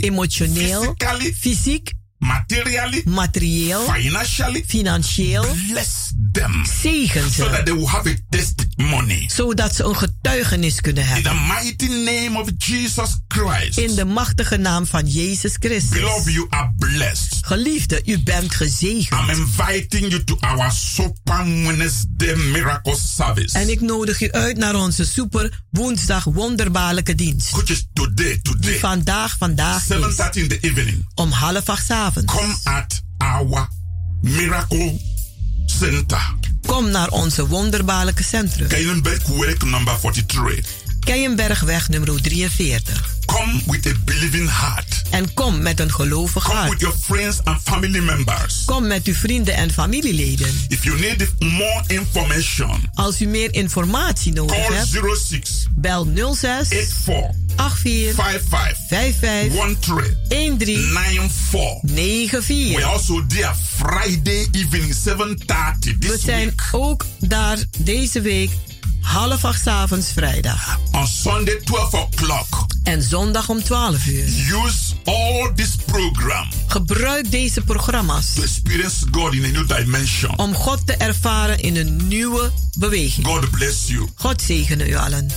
emotioneel, fysiek, materially, materieel, financially. financieel. Bless them Zegen so that ze. they will have a testimony. Zodat ze een getuigenis kunnen In hebben. the mighty name of Jesus Christ. In de machtige naam van Jezus Christus. Beloved, you are blessed. Geliefde, u bent I'm gezegend. inviting you to our Super Wednesday Miracle Service. En ik nodig u uit naar onze super woensdag wonderbaarlijke dienst. which is today, Die today, vandaag, vandaag is. 7.30 in the evening. Om half acht 's avonds. Come at our Miracle Center. Kom naar onze wonderbaarlijke centrum. Keienberg Work number 43. Keienbergweg nummer 43. Come with a believing heart. En kom met een gelovig Come with hart. your friends and family members. Kom met uw vrienden en familieleden. If you need more information, Als u meer informatie nodig call hebt, 06 bel 06 84 84 55 55 13 13 94. 94. We're also there Friday evening 7.30 We this zijn week. ook daar deze week half acht avonds vrijdag. On Sunday 12 o'clock. En zondag om 12 uur. Use all this program Gebruik deze programma's to experience God in a new dimension. om God te ervaren in een nieuwe beweging. God bless you. God zegene u allen.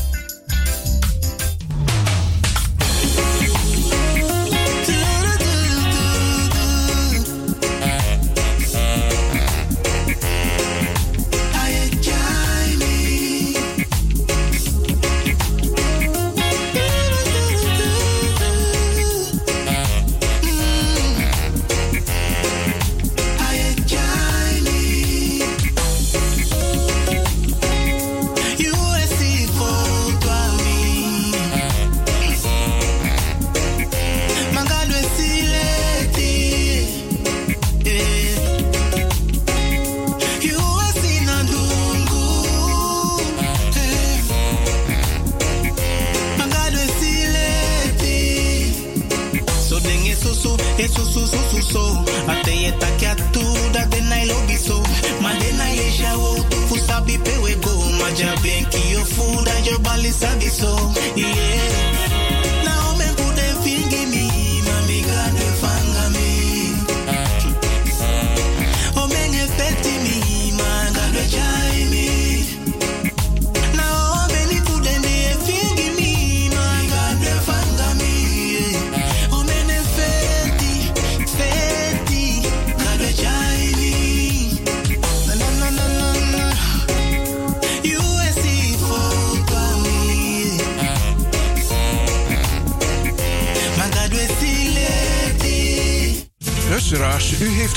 So. Ate yeta kia tu da de na ilobiso. Ma de na ye shawo, fu sabi pewe go. Ma jabe ki yo fu da jo bali sabi so.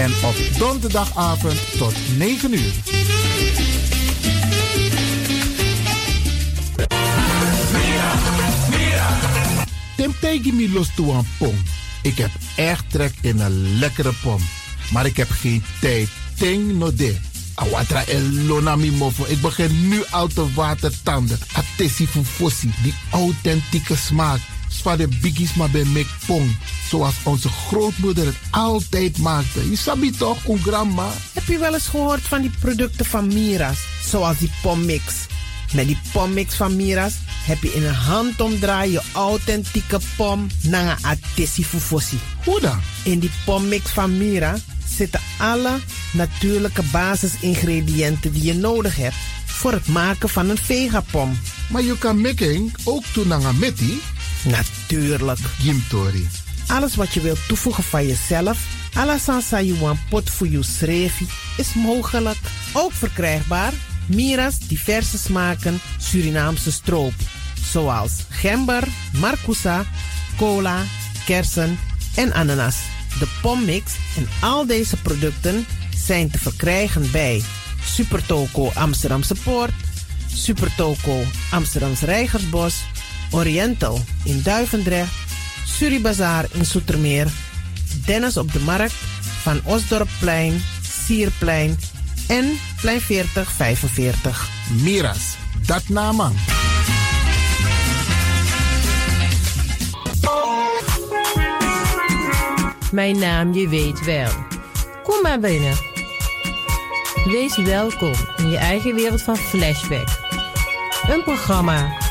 En op donderdagavond tot 9 uur. Mi los toe een pom. Ik heb echt trek in een lekkere pom. Maar ik heb geen tijd. Ting no de. Awatra elona mofo. Ik begin nu al te watertanden. Atesi fufosi. Die authentieke smaak. Zwa de biggies maar bij pong. Zoals onze grootmoeder het altijd maakte. Je sabi toch, een grandma? Heb je wel eens gehoord van die producten van Mira's? Zoals die pommix. Met die pommix van Mira's heb je in een handomdraai je authentieke pom naar een atesi fufosi. Hoe dan? In die pommix van Mira zitten alle natuurlijke basisingrediënten die je nodig hebt voor het maken van een vegapom. Maar je kan making ook doen aan meti? Natuurlijk. Jimtori. Alles wat je wilt toevoegen van jezelf, alla sansa you pot voor srevi, is mogelijk. Ook verkrijgbaar Mira's diverse smaken Surinaamse stroop. Zoals gember, marcousa, cola, kersen en ananas. De pommix en al deze producten zijn te verkrijgen bij Supertoco Amsterdamse Poort, Supertoco Amsterdamse Rijgersbos, Oriental in Duivendrecht, Suribazaar in Soetermeer, Dennis op de Markt, Van Osdorpplein, Sierplein en Plein 4045. Miras, dat naman. Mijn naam, je weet wel. Kom maar binnen. Wees welkom in je eigen wereld van Flashback. Een programma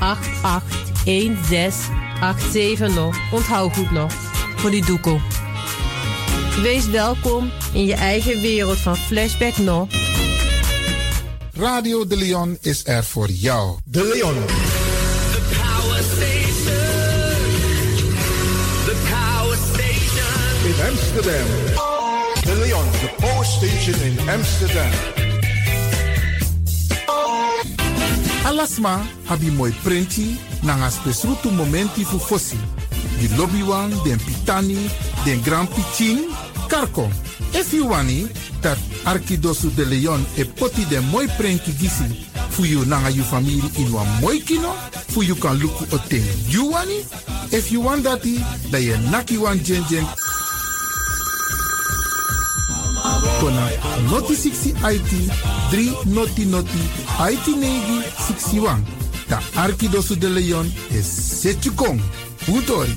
881687 nog. Onthoud goed nog. Voor die doekoe. Wees welkom in je eigen wereld van Flashback nog. Radio De Leon is er voor jou. De Leon. The power station. The power station. In Amsterdam. De Leon, the power station in Amsterdam. Alasma abi moi prenti nanga spesrutu momenti fu fosi. Di lobby wan, den pitani, den grand pitin, karko. If you wani, dat Arkidosu de Leon e poti den moi prenki gisi fu you nanga you family in wan moi kino, fu you kan luku o ten you wani. If you want dati, da ye naki wan kona noti 60 IT 3 noti noti IT negi 61. Da Arkidosu de Leon is Setchukong. Utori.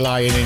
Lying.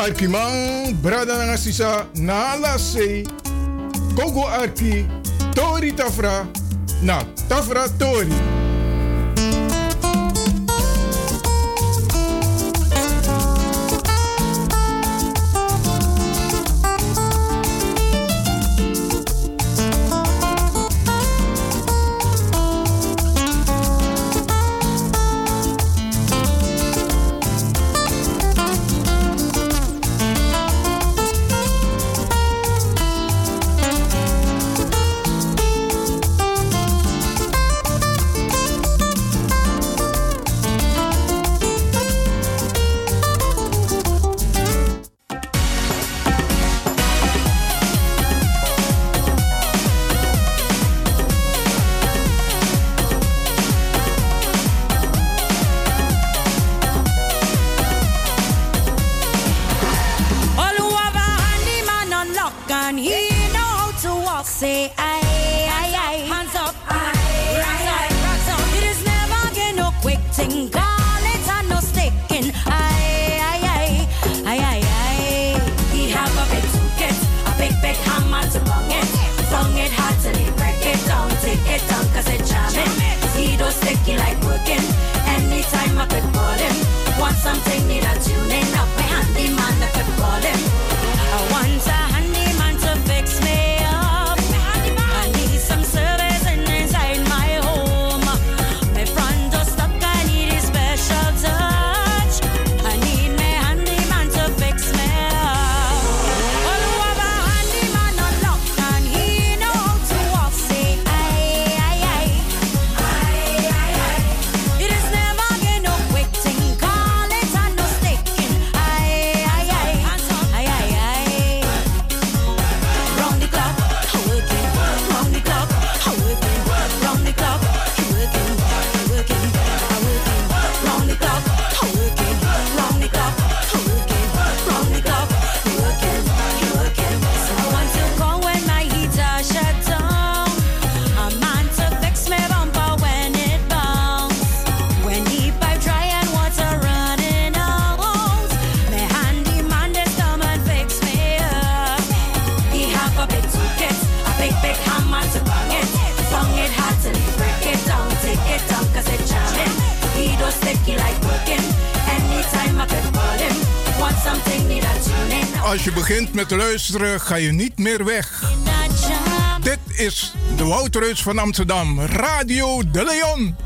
Arkimang, Brada Nangasisa, Nala Se, Kogo Arki, Tori Tafra, na Tafra Tori. Met luisteren ga je niet meer weg. Dit is de Wouterhuis van Amsterdam, Radio de Leon.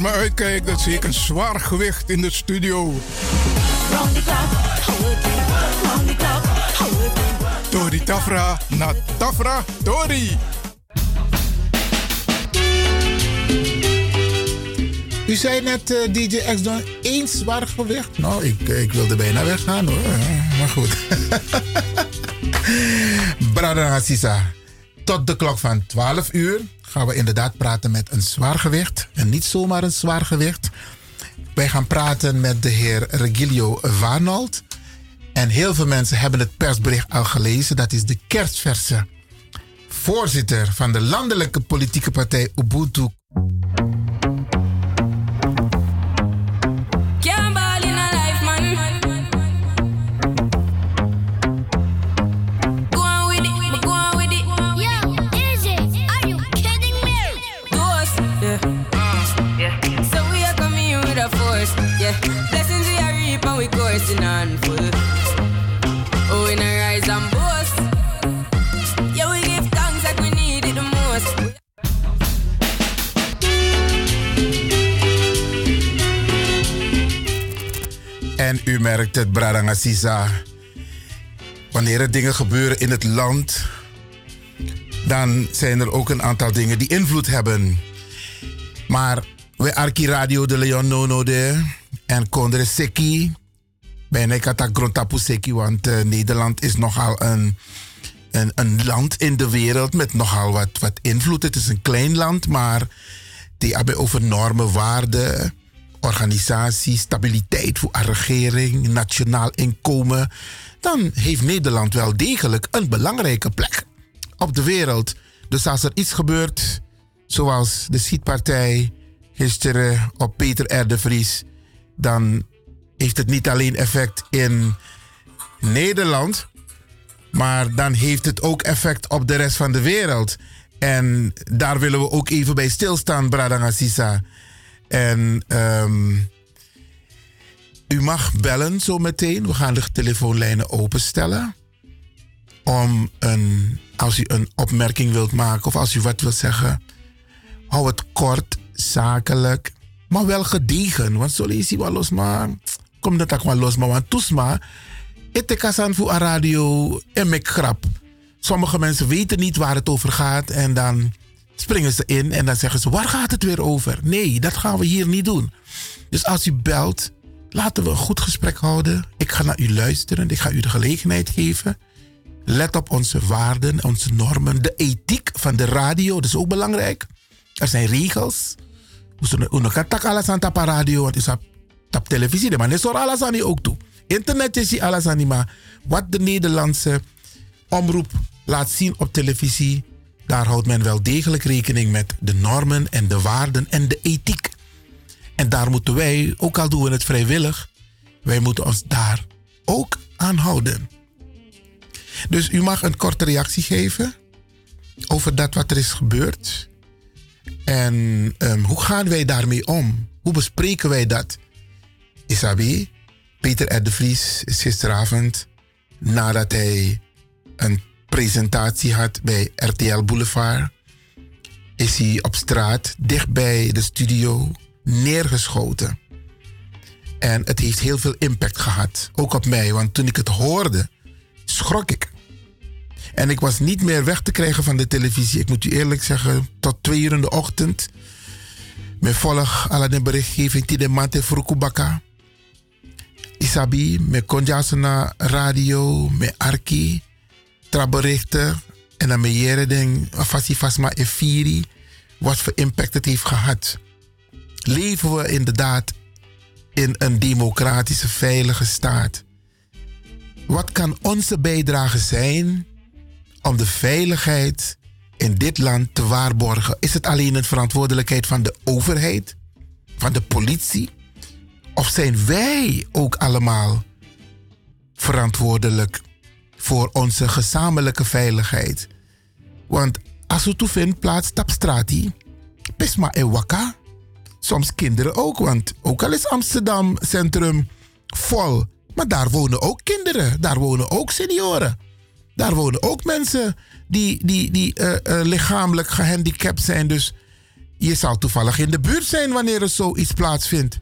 Voor me uitkijk, dan zie ik een zwaar gewicht in de studio. Tori Tafra na Tafra Tori. U zei net, uh, DJ X dan één zwaar gewicht. Nou, ik, ik wilde bijna weggaan hoor. Maar goed. Brada Assisa, tot de klok van 12 uur gaan we inderdaad praten met een zwaargewicht. Niet zomaar een zwaargewicht. Wij gaan praten met de heer Regilio Warnold. En heel veel mensen hebben het persbericht al gelezen. Dat is de kerstverse voorzitter van de landelijke politieke partij Ubuntu het, Bradanga Sisa. Wanneer er dingen gebeuren in het land, dan zijn er ook een aantal dingen die invloed hebben. Maar we Arki Radio de Leon Nono de en Kondre Seki. Bijna kata Grontapu Seki, want eh, Nederland is nogal een, een, een land in de wereld met nogal wat, wat invloed. Het is een klein land, maar die hebben over normen, waarden, organisatie, stabiliteit voor een regering, nationaal inkomen. Dan heeft Nederland wel degelijk een belangrijke plek op de wereld. Dus als er iets gebeurt, zoals de schietpartij gisteren op Peter R. de Vries, dan heeft het niet alleen effect in Nederland, maar dan heeft het ook effect op de rest van de wereld. En daar willen we ook even bij stilstaan, Bradanga Sisa. En ehm, u mag bellen zo meteen. We gaan de telefoonlijnen openstellen. Om een, als u een opmerking wilt maken of als u wat wilt zeggen, hou het kort, zakelijk, maar wel gedegen. Want zo lees je wel los, maar kom dat ook wel los, maar want toesma, het kasan voor een radio en ik grap. Sommige mensen weten niet waar het over gaat en dan springen ze in en dan zeggen ze: waar gaat het weer over? Nee, dat gaan we hier niet doen. Dus als u belt, laten we een goed gesprek houden. Ik ga naar u luisteren, ik ga u de gelegenheid geven. Let op onze waarden, onze normen, de ethiek van de radio, dat is ook belangrijk. Er zijn regels. We tak alles aan tap radio, want is op televisie, maar is er alles aan ook toe. Internet is alles aan maar wat de Nederlandse omroep laat zien op televisie, daar houdt men wel degelijk rekening met de normen en de waarden en de ethiek. En daar moeten wij, ook al doen we het vrijwillig, wij moeten ons daar ook aan houden. Dus u mag een korte reactie geven over dat wat er is gebeurd. En um, hoe gaan wij daarmee om? Hoe bespreken wij dat? Isabi, Peter R. de Vries is gisteravond, nadat hij een presentatie had bij RTL Boulevard, is hij op straat dicht bij de studio neergeschoten. En het heeft heel veel impact gehad, ook op mij, want toen ik het hoorde, schrok ik. En ik was niet meer weg te krijgen van de televisie. Ik moet u eerlijk zeggen, tot twee uur in de ochtend. Met volg de berichtgeving die de mate. Isabi, met Konjasana radio, met Arki, traberichten. En dan met jere ding, Fasma Efiri. Wat voor impact het heeft gehad. Leven we inderdaad in een democratische, veilige staat? Wat kan onze bijdrage zijn om de veiligheid in dit land te waarborgen? Is het alleen een verantwoordelijkheid van de overheid, van de politie? Of zijn wij ook allemaal verantwoordelijk voor onze gezamenlijke veiligheid? Want als u vindt plaats tapstrati, pisma e waka. Soms kinderen ook, want ook al is Amsterdam centrum vol, maar daar wonen ook kinderen, daar wonen ook senioren. Daar wonen ook mensen die, die, die uh, uh, lichamelijk gehandicapt zijn. Dus je zal toevallig in de buurt zijn wanneer er zoiets plaatsvindt.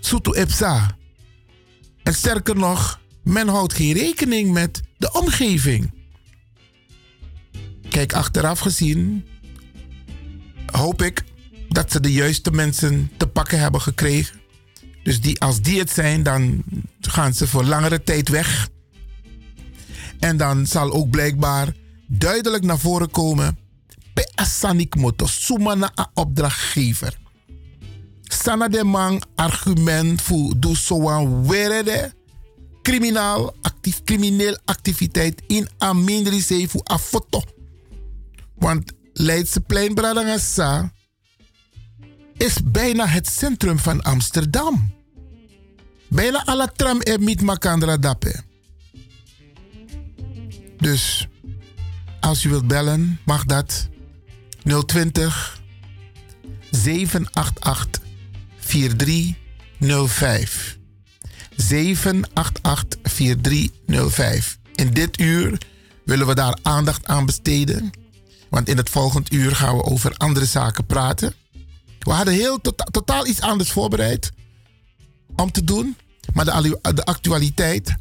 Soeto Epsa. En sterker nog, men houdt geen rekening met de omgeving. Kijk, achteraf gezien hoop ik dat ze de juiste mensen te pakken hebben gekregen. Dus die, als die het zijn, dan gaan ze voor langere tijd weg. En dan zal ook blijkbaar duidelijk naar voren komen. Pe asanik a opdrachtgever. Sana de man argument voor doe zo'n werede criminaal actief, crimineel activiteit in Amindri voor a foto. Want Leidseplein Bradangasa is bijna het centrum van Amsterdam. Bijna alle tram en met Makandra Dappe. Dus als u wilt bellen, mag dat 020 788 4305. In dit uur willen we daar aandacht aan besteden. Want in het volgend uur gaan we over andere zaken praten. We hadden heel tota- totaal iets anders voorbereid om te doen. Maar de, actualiteit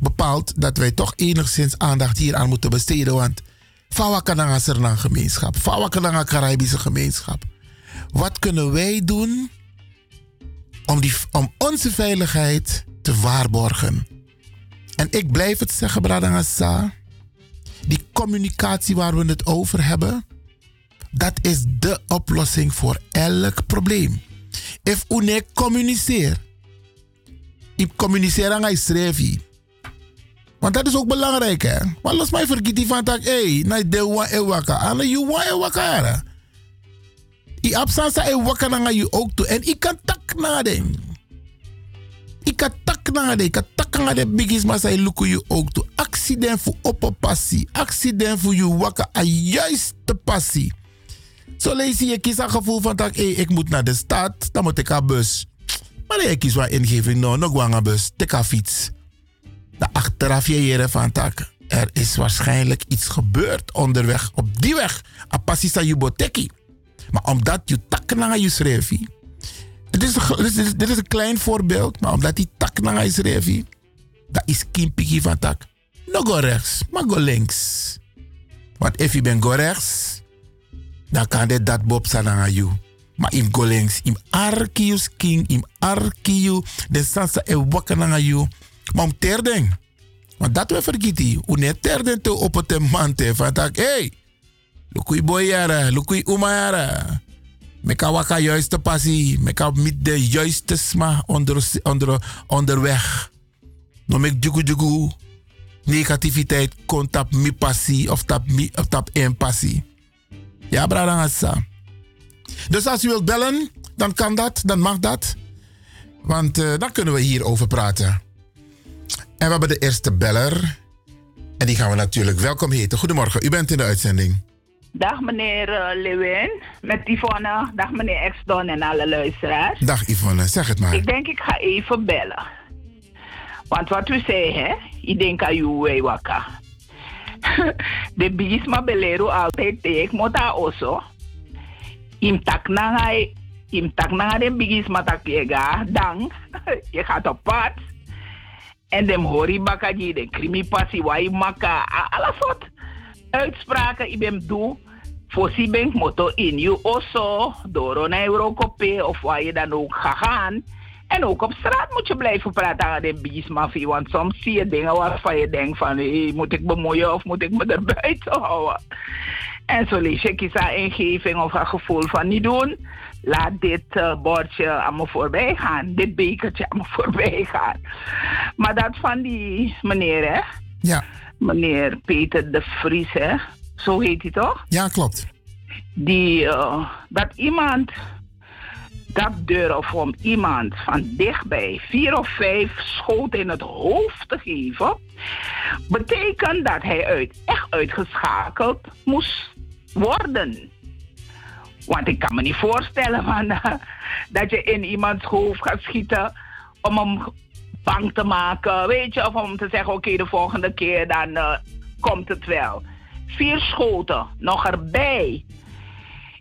bepaalt dat wij toch enigszins aandacht hier aan moeten besteden. Want Fawakananga is een gemeenschap. Fawakananga Caribische gemeenschap. Wat kunnen wij doen om, die, om onze veiligheid te waarborgen? En ik blijf het zeggen, Bradangasa. Die communicatie waar we het over hebben, dat is de oplossing voor elk probleem. If une communiceer, ik communiceer aan schrijf want dat is ook belangrijk, hè? Maar los mij vergeet die van tak, hé, na de wa e waka, ana you wa e waka. I e waka ook toe. En ik kan tak na den. Ik kan tak na den. Ik kan tak na de bigis maar zij lukken you ook toe. Accident voor op passie. Accident voor you waka a juiste passie. Zo lees je kies een gevoel van tak, hé, ik moet naar de stad, dan moet ik een bus. Maar ik kies wat ingeving, no, nog een bus, tik een fiets de achteraf je van tak. Er is waarschijnlijk iets gebeurd onderweg, op die weg. Apasisa Juboteki. Maar omdat je tak naar je schreef. Dit is, dit, dit is een klein voorbeeld, maar omdat die tak naar je schreef. Dat is kimpiki van tak. No go rechts, maar go links. Want if je bent go rechts, dan kan dit dat bob zijn aan je. Maar im go links, im arkius king, im arkiu, de sansa e wakker naar je. Maar om terden. Want dat we vergeten. Hoe net terden te op het mante. Van tak, hey. Lukui boyara, lukui umayara. Meka waka juiste passie. Meka met de juiste sma onder, onder, onderweg. No mek jugu jugu. Negativiteit kon tap mi passie of tap, mi, of tap en passie. Ja, brada Dus als u wilt bellen, dan kan dat, dan mag dat. Want uh, dan kunnen we hierover praten. En we hebben de eerste beller. En die gaan we natuurlijk welkom heten. Goedemorgen, u bent in de uitzending. Dag meneer uh, Lewin, met Yvonne. Dag meneer Exton en alle luisteraars. Dag Yvonne, zeg het maar. Ik denk ik ga even bellen. Want wat u zei, hè? Ik denk aan u, waka. De bisma belero altijd moet daar also. Im tak na im tak na de bigisma tak dan je gaat op pad en dem hori bakaji, de krimi passi, wai maka, alle soort uitspraken ik ben doe. Fossi ben moto in you also, door een Eurocope of waar je dan ook gaat gaan. En ook op straat moet je blijven praten aan de biesmafie. Want soms zie je dingen waarvan je denkt van... Moet ik bemoeien of moet ik me er buiten houden? En zo lees je kies een ingeving of een gevoel van niet doen laat dit uh, bordje aan me voorbij gaan. Dit bekertje aan me voorbij gaan. Maar dat van die meneer, hè? Ja. Meneer Peter de Vries, hè? Zo heet hij toch? Ja, klopt. Die, uh, dat iemand dat durft om iemand van dichtbij vier of vijf schoten in het hoofd te geven, betekent dat hij uit, echt uitgeschakeld moest worden. Want ik kan me niet voorstellen man, dat je in iemands hoofd gaat schieten om hem bang te maken. Weet je, of om te zeggen: oké, de volgende keer dan uh, komt het wel. Vier schoten, nog erbij.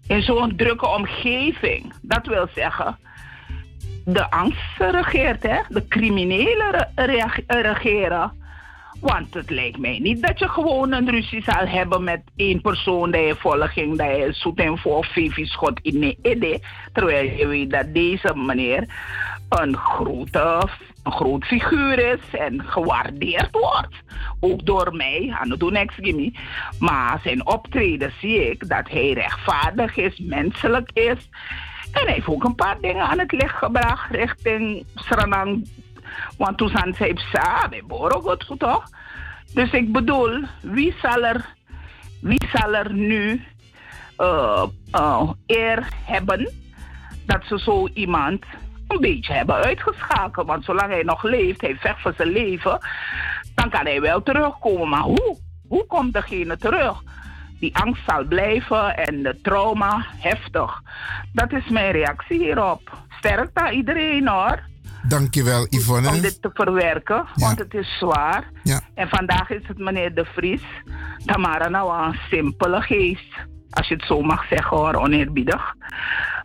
In zo'n drukke omgeving. Dat wil zeggen, de angst regeert, hè? de criminelen regeren. Want het lijkt mij niet dat je gewoon een ruzie zal hebben met één persoon die je volging, dat je zoet en voor vijf schot in de idee. Terwijl je weet dat deze meneer een grote een groot figuur is en gewaardeerd wordt. Ook door mij, niks gimme. Maar zijn optreden zie ik dat hij rechtvaardig is, menselijk is. En hij heeft ook een paar dingen aan het licht gebracht richting Sranang want toen zijn ze samen, goed toch? Dus ik bedoel, wie zal er, wie zal er nu uh, eer hebben dat ze zo iemand een beetje hebben uitgeschakeld? Want zolang hij nog leeft, hij vecht voor zijn leven, dan kan hij wel terugkomen. Maar hoe? Hoe komt degene terug? Die angst zal blijven en de trauma heftig. Dat is mijn reactie hierop. Sterk aan iedereen hoor. Dankjewel, Yvonne. om dit te verwerken, want het is zwaar. Ja. En vandaag is het meneer De Vries. Tamara nou een simpele geest. Als je het zo mag zeggen hoor, oneerbiedig.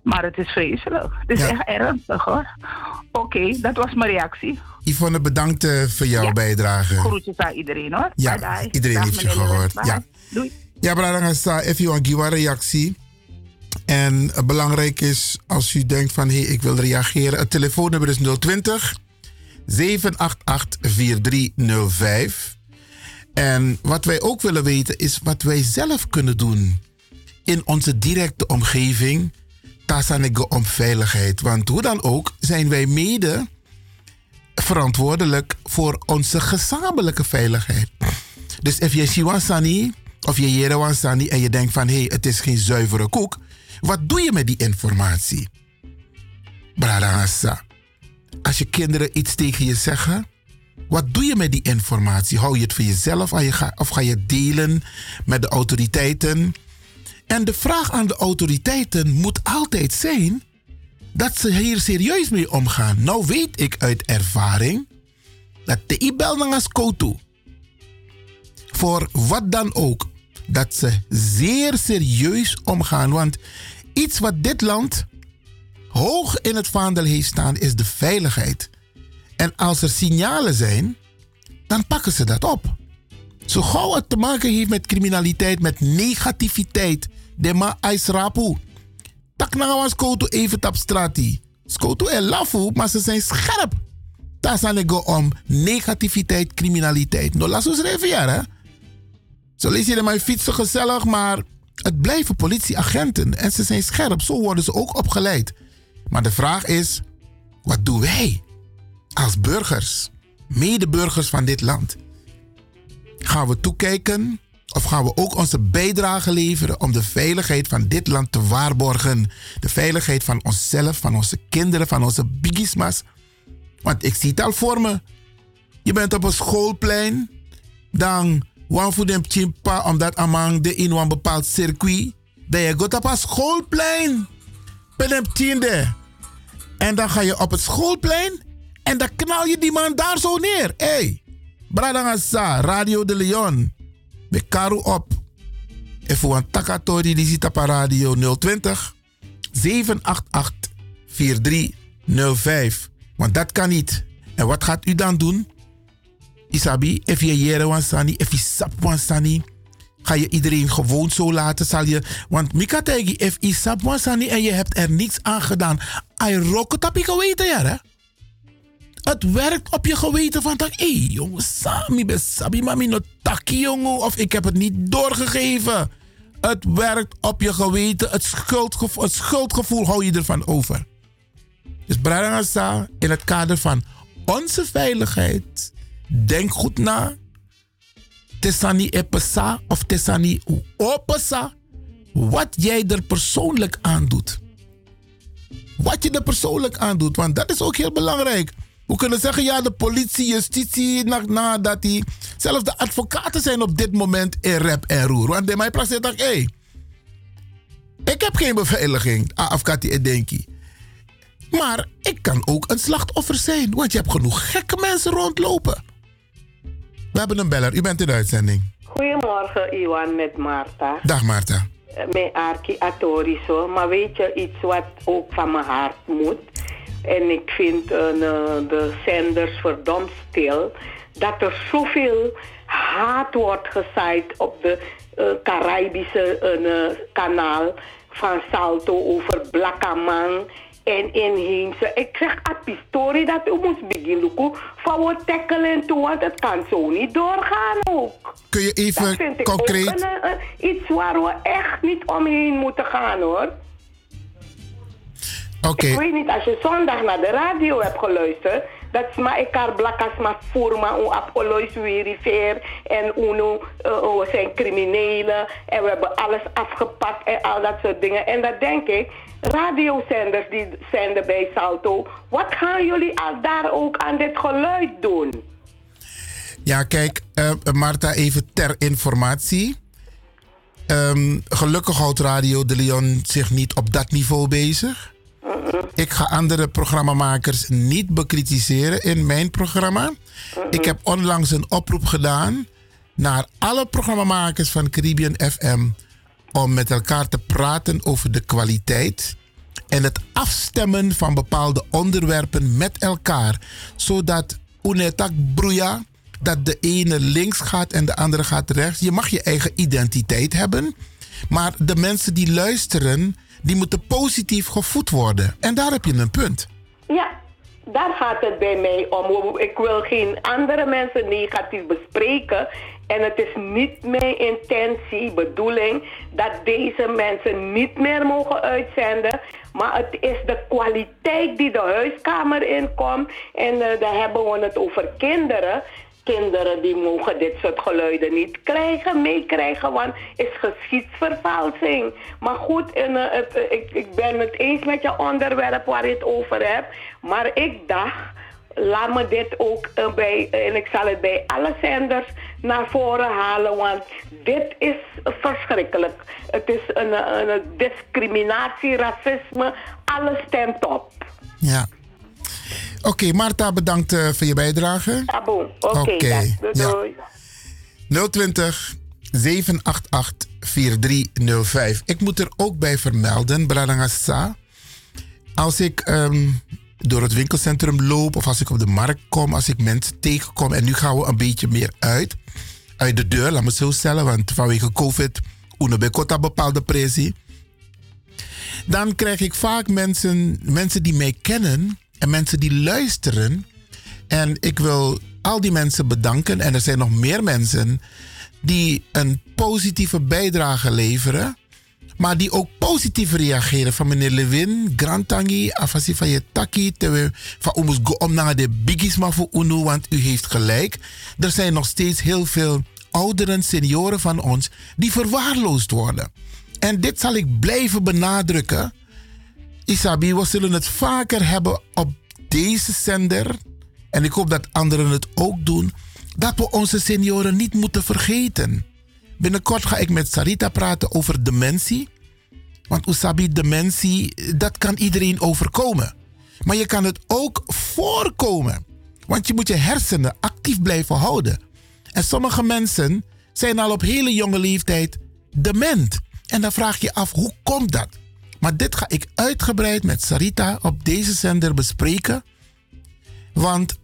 Maar het is vreselijk. Het is Ja. echt ernstig hoor. Oké, dat was mijn reactie. Yvonne, bedankt eh, voor jouw bijdrage. Groetjes aan iedereen hoor. Ja, Bye bye. iedereen Dag, heeft je gehoord. Bye. Ja. Doei. Ja, Bradangasa, even jouw giwa reactie. En belangrijk is, als u denkt van, hé, hey, ik wil reageren. Het telefoonnummer is 020 788 4305. En wat wij ook willen weten is wat wij zelf kunnen doen in onze directe omgeving. Tasanege om veiligheid. Want hoe dan ook zijn wij mede verantwoordelijk voor onze gezamenlijke veiligheid. Dus als je Shiwansani of je Yerewansani en je denkt van hé, hey, het is geen zuivere koek. Wat doe je met die informatie? Bradangasa. Als je kinderen iets tegen je zeggen, wat doe je met die informatie? Hou je het voor jezelf of ga- je delen met de autoriteiten? En de vraag aan de autoriteiten moet altijd zijn dat ze hier serieus mee omgaan. Nou weet ik uit ervaring dat de ibel nangas toe voor wat dan ook, dat ze zeer serieus omgaan. Want iets wat dit land hoog in het vaandel heeft staan, is de veiligheid. En als er signalen zijn, dan pakken ze dat op. Zo gauw het te maken heeft met criminaliteit, met negativiteit, de ma rapu. Tak na was koto even tap strati. Skoto en lafu, maar ze zijn scherp. Zijn ik om negativiteit, criminaliteit. No laat ons even hè? Zo lees je in mijn fietsen gezellig, maar het blijven politieagenten en ze zijn scherp. Zo worden ze ook opgeleid. Maar de vraag is, wat doen wij als burgers, medeburgers van dit land? Gaan we toekijken of gaan we ook onze bijdrage leveren om de veiligheid van dit land te waarborgen? De veiligheid van onszelf, van onze kinderen, van onze bigismas. Want ik zie het al voor me. Je bent op een schoolplein, dan wan voor dem chimpa omdat amang de in een bepaald circuit. Dan je gaat op een schoolplein. Bij dem tiende. En dan ga je op het schoolplein en dan knal je die man daar zo neer. Hé, hey, Bradangasa, Radio de Leon. We karu op. En voor een takatori die zit op radio 020 788 4305. Want dat kan niet. En wat gaat u dan doen? Isabi, if je jere wansani, if je sap wansani, ga je iedereen gewoon zo laten, zal je... Want Mika tegi, if je sap wansani en je hebt er niks aan gedaan, ai op je geweten, ja, hè? Het werkt op je geweten van, hé hey, jongen, Sami, sabi mami no taki, jongen, of ik heb het niet doorgegeven. Het werkt op je geweten, het schuldgevoel, schuldgevoel hou je ervan over. Dus Brarangasa, in het kader van onze veiligheid, denk goed na. Tessani epesa of tessani opesa. Wat jij er persoonlijk aan doet. Wat je er persoonlijk aan doet, want dat is ook heel belangrijk. We kunnen zeggen, ja, de politie, justitie, na, na dat die. Zelfs de advocaten zijn op dit moment in rep en roer. Want de mij praat zegt, hé, hey, ik heb geen beveiliging, afkati en denki. Maar ik kan ook een slachtoffer zijn, want je hebt genoeg gekke mensen rondlopen. We hebben een beller, u bent in de uitzending. Goedemorgen, Iwan met Marta. Dag Marta. Eh, Mijn Arki Atoriso. Maar weet je iets wat ook van mijn hart moet? En ik vind eh, de zenders verdomd stil. Dat er zoveel haat wordt gezaaid op de eh, Caribische eh, kanaal van Salto over Blakkamang en inheemse. Ik zeg a pistori dat u moest beginnen van wat tackelen toe, want het kan zo niet doorgaan ook. Kun je Dat even concreet... een- iets waar we echt niet omheen moeten gaan hoor. Ik weet niet, als je zondag naar de radio hebt geluisterd, dat is maar elkaar blakas maar voor maar een apolois verifiër en uno, uh, we zijn criminelen en we hebben alles afgepakt en al dat soort dingen. En dat denk ik, radiozenders die zenden bij Salto, wat gaan jullie al daar ook aan dit geluid doen? Ja, kijk, eh, Marta, even ter informatie. Ehm, gelukkig houdt Radio de Leon zich niet op dat niveau bezig. Ik ga andere programmamakers niet bekritiseren in mijn programma. Ik heb onlangs een oproep gedaan naar alle programmamakers van Caribbean FM om met elkaar te praten over de kwaliteit en het afstemmen van bepaalde onderwerpen met elkaar, zodat unetak broeia dat de ene links gaat en de andere gaat rechts. Je mag je eigen identiteit hebben, maar de mensen die luisteren, die moeten positief gevoed worden. En daar heb je een punt. Ja, daar gaat het bij mij om. Ik wil geen andere mensen negatief bespreken. En het is niet mijn intentie, bedoeling, dat deze mensen niet meer mogen uitzenden. Maar het is de kwaliteit die de huiskamer inkomt. En uh, daar hebben we het over kinderen. Kinderen die mogen dit soort geluiden niet krijgen, meekrijgen, want is geschiedsvervalsing. Maar goed, en, het, uh, ik, ik ben het eens met je onderwerp waar je het over hebt. Maar ik dacht, laat me dit ook uh, bij, en ik zal het bij alle zenders naar voren halen, want dit is verschrikkelijk. Het is een, een discriminatie, racisme, alles stemt op. Ja. Oké, okay, Marta, bedankt uh, voor je bijdrage. Taboe. Oké, okay, okay. doei, ja. 020 788 4305. Ik moet er ook bij vermelden, Bradangasa. Als ik um, door het winkelcentrum loop of als ik op de markt kom, als ik mensen tegenkom en nu gaan we een beetje meer uit, uit de deur, laat me zo stellen, want vanwege COVID, een bepaalde pressie. Dan krijg ik vaak mensen, mensen die mij kennen en mensen die luisteren. En ik wil al die mensen bedanken. En er zijn nog meer mensen die een positieve bijdrage leveren. Maar die ook positief reageren. Van meneer Lewin, Grantangi, afasi van. Van om naar de biggies maar voor UNO, want u heeft gelijk. Er zijn nog steeds heel veel ouderen, senioren van ons die verwaarloosd worden. En dit zal ik blijven benadrukken. Isabi, we zullen het vaker hebben op deze zender. En ik hoop dat anderen het ook doen. Dat we onze senioren niet moeten vergeten. Binnenkort ga ik met Sarita praten over dementie. Want Usabi, dementie, dat kan iedereen overkomen. Maar je kan het ook voorkomen. Want je moet je hersenen actief blijven houden. En sommige mensen zijn al op hele jonge leeftijd dement. En dan vraag je af, hoe komt dat? Maar dit ga ik uitgebreid met Sarita op deze zender bespreken. Want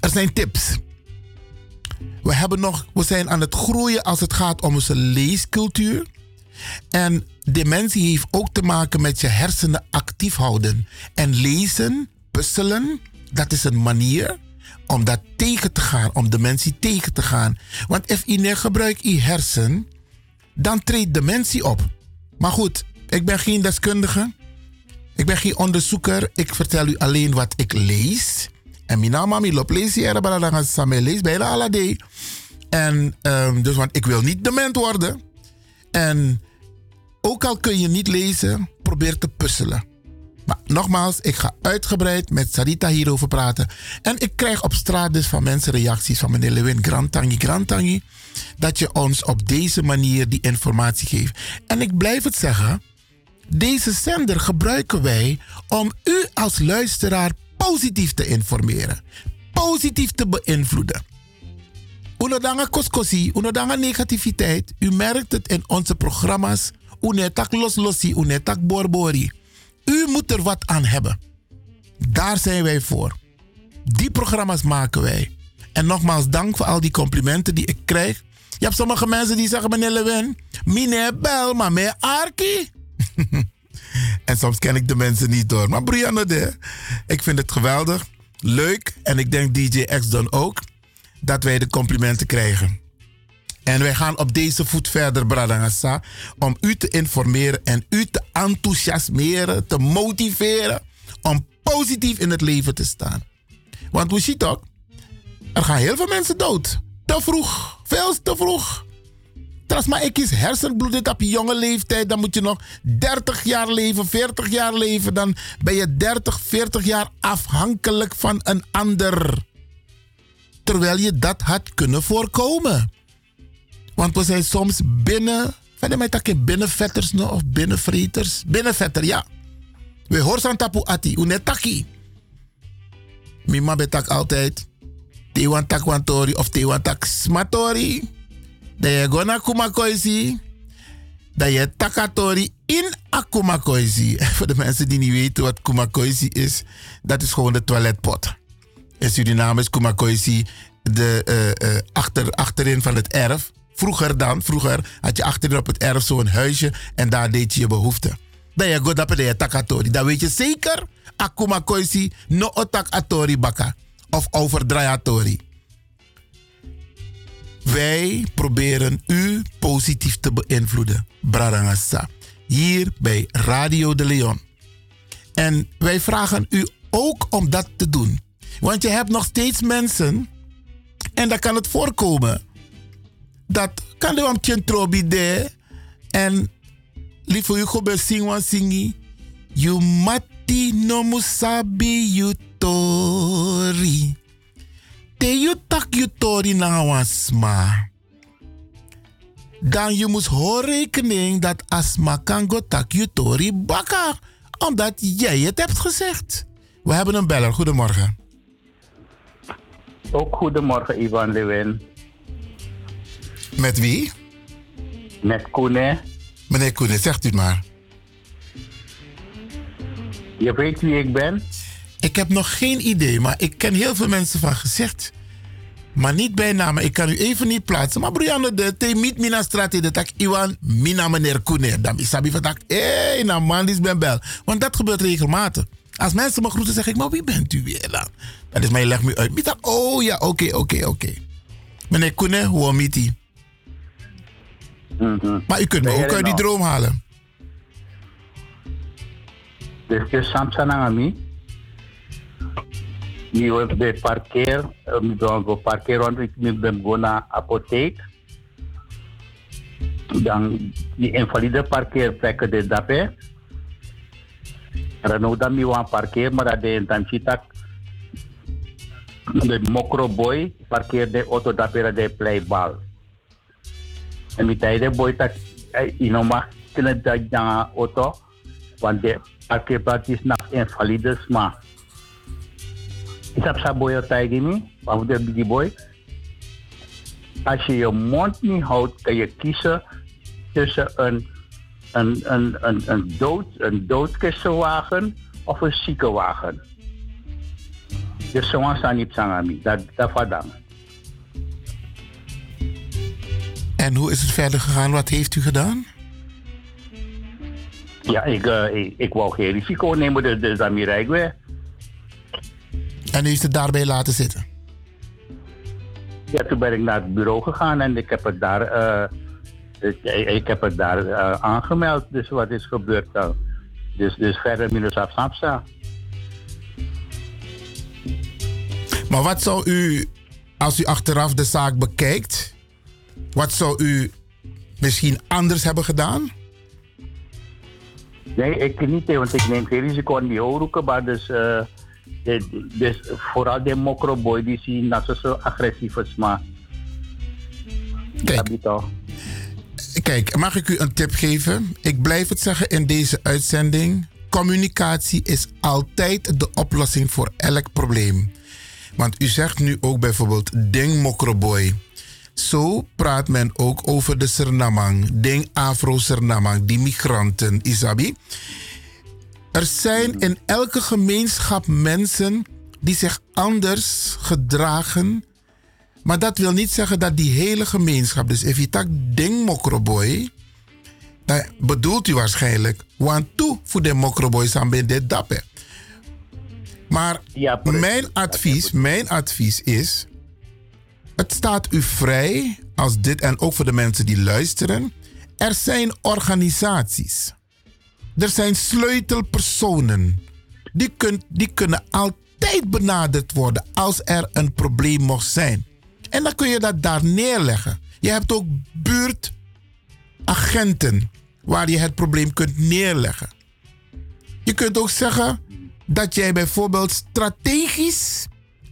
er zijn tips. We, hebben nog, we zijn aan het groeien als het gaat om onze leescultuur. En dementie heeft ook te maken met je hersenen actief houden. En lezen, puzzelen, dat is een manier om dat tegen te gaan, om dementie tegen te gaan. Want als je gebruikt je hersen, dan treedt dementie op. Maar goed, ik ben geen deskundige. Ik ben geen onderzoeker. Ik vertel u alleen wat ik lees. En mijn naam is Lop hier, maar dan lees bijna alle day. En um, dus, want ik wil niet dement worden. En ook al kun je niet lezen, probeer te puzzelen. Maar nogmaals, ik ga uitgebreid met Sarita hierover praten. En ik krijg op straat dus van mensen reacties van meneer Lewin Grantangi Grantangi. Dat je ons op deze manier die informatie geeft. En ik blijf het zeggen. Deze zender gebruiken wij om u als luisteraar positief te informeren. Positief te beïnvloeden. Unodanga koskosi, unodanga negativiteit. U merkt het in onze programma's. Unetak loslossi, unetak borbori. U moet er wat aan hebben. Daar zijn wij voor. Die programma's maken wij. En nogmaals, dank voor al die complimenten die ik krijg. Je hebt sommige mensen die zeggen, meneer Lewin, meneer Bel, maar meneer Arki. en soms ken ik de mensen niet door. Maar Brianna, de, ik vind het geweldig, leuk. En ik denk DJ X dan ook, dat wij de complimenten krijgen. En wij gaan op deze voet verder, Bradangasa, om u te informeren en u te enthousiasmeren, te motiveren om positief in het leven te staan. Want we zien toch, er gaan heel veel mensen dood. Te vroeg, veel te vroeg. Maar ik is hersenbloed op jonge leeftijd, dan moet je nog 30 jaar leven, 40 jaar leven. Dan ben je 30, 40 jaar afhankelijk van een ander. Terwijl je dat had kunnen voorkomen. Want we zijn soms binnen. Verder met dat binnenvetters of binnenvreters. Binnenvetter, ja. We horen tapu ati, unetaki. Mima betak altijd. Tewan tak wantori of tewan tak smatori. Da je gona kumakoisi. Da je takatori in akumakoisi. Voor de mensen die niet weten wat kumakoisi is, dat is gewoon de toiletpot. In Suriname is kumakoisi de, uh, uh, achter, achterin van het erf. Vroeger dan, vroeger had je achterin op het erf zo'n huisje en daar deed je je behoefte. Dat je goed dat je takatori. Dan weet je zeker, akuma koisi no otak atori baka. Of overdraayatori. Wij proberen u positief te beïnvloeden, Bradangasa. Hier bij Radio de Leon. En wij vragen u ook om dat te doen. Want je hebt nog steeds mensen, en dan kan het voorkomen, dat kan de wam de en liefde you go be sing singi you mati no musabi you tori te you tak you tori na wasma dan je moet rekening dat asma kan go tak you tori baka omdat jij het hebt gezegd. We hebben een beller. Goedemorgen. Ook goedemorgen, Ivan Lewin. Met wie? Met Koene. Meneer Koenen, zegt u maar. Je weet wie ik ben? Ik heb nog geen idee, maar ik ken heel veel mensen van gezicht. Maar niet bij naam. Ik kan u even niet plaatsen. Maar Brianne, de te meet mina straat de tak Iwan mina meneer Koenen. Dan is Sabi van tak, hé, nou man, die ben bel. Want dat gebeurt regelmatig. Als mensen me groeten, zeg ik, maar wie bent u weer dan? Dat is mij, leg me uit. Mita, oh ja, oké, oké, oké. Meneer Koenen, hoe meet hij? Mm-hmm. Maar u kunt me ook uit die droom halen. Dus je Samsanangami. Je wordt bij parkeer, je dan parkeer rond, ik ben gewoon naar apotheek. Dan die invalide parkeerplekken de. Dan ook dan mi wan parkeer, maar dat de dan chitak de mokro boy parkeer de auto dape de playbal. En met de boy dat ino mag kunnen dat je auto, want de parkeerplaats is nog invalide maar. Ik heb zo'n boy tegen me, van de biggie boy. Als je je mond niet houdt, kan je kiezen tussen een, een, een, een, een, dood, een doodkissenwagen of een ziekenwagen. Dus zo'n zijn niet dat dat vadang. En hoe is het verder gegaan? Wat heeft u gedaan? Ja, ik, uh, ik, ik, wou geen risico nemen, dus, dus dan rijd weer. En is het daarbij laten zitten? Ja, toen ben ik naar het bureau gegaan en ik heb het daar, uh, ik, ik, heb het daar uh, aangemeld. Dus wat is gebeurd dan? Dus, dus verder minus afsapsa. Maar wat zou u, als u achteraf de zaak bekijkt, wat zou u misschien anders hebben gedaan? Nee, ik niet, want ik neem geen risico aan die oorroeken. Maar dus, uh, de, dus vooral de mokroboy, die zien dat ze zo agressief is. Maar. Kijk, kijk, mag ik u een tip geven? Ik blijf het zeggen in deze uitzending. Communicatie is altijd de oplossing voor elk probleem. Want u zegt nu ook bijvoorbeeld ding mokroboy. Zo praat men ook over de Sernamang, ding Afro-Sernamang, die migranten, Isabi. Er zijn in elke gemeenschap mensen die zich anders gedragen. Maar dat wil niet zeggen dat die hele gemeenschap, dus if je tak ding mokroboy, dan bedoelt u waarschijnlijk, want toe voor de mokroboy zijn bij dit dappen. Maar mijn advies, mijn advies is, het staat u vrij als dit en ook voor de mensen die luisteren. Er zijn organisaties. Er zijn sleutelpersonen. Die, kun, die kunnen altijd benaderd worden als er een probleem mocht zijn. En dan kun je dat daar neerleggen. Je hebt ook buurtagenten waar je het probleem kunt neerleggen. Je kunt ook zeggen dat jij bijvoorbeeld strategisch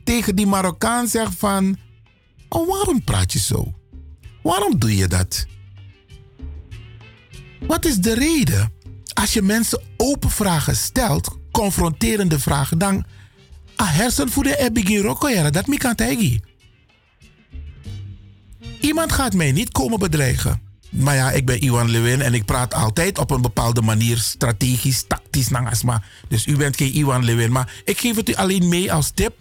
tegen die Marokkaan zegt van Oh, waarom praat je zo? Waarom doe je dat? Wat is de reden? Als je mensen open vragen stelt, confronterende vragen, dan a hersenvoeding heb ik geen rokko dat kan tegen. Iemand gaat mij niet komen bedreigen. Maar ja, ik ben Iwan Lewin en ik praat altijd op een bepaalde manier strategisch, tactisch, nangasma. Dus u bent geen Iwan Lewin. Maar ik geef het u alleen mee als tip.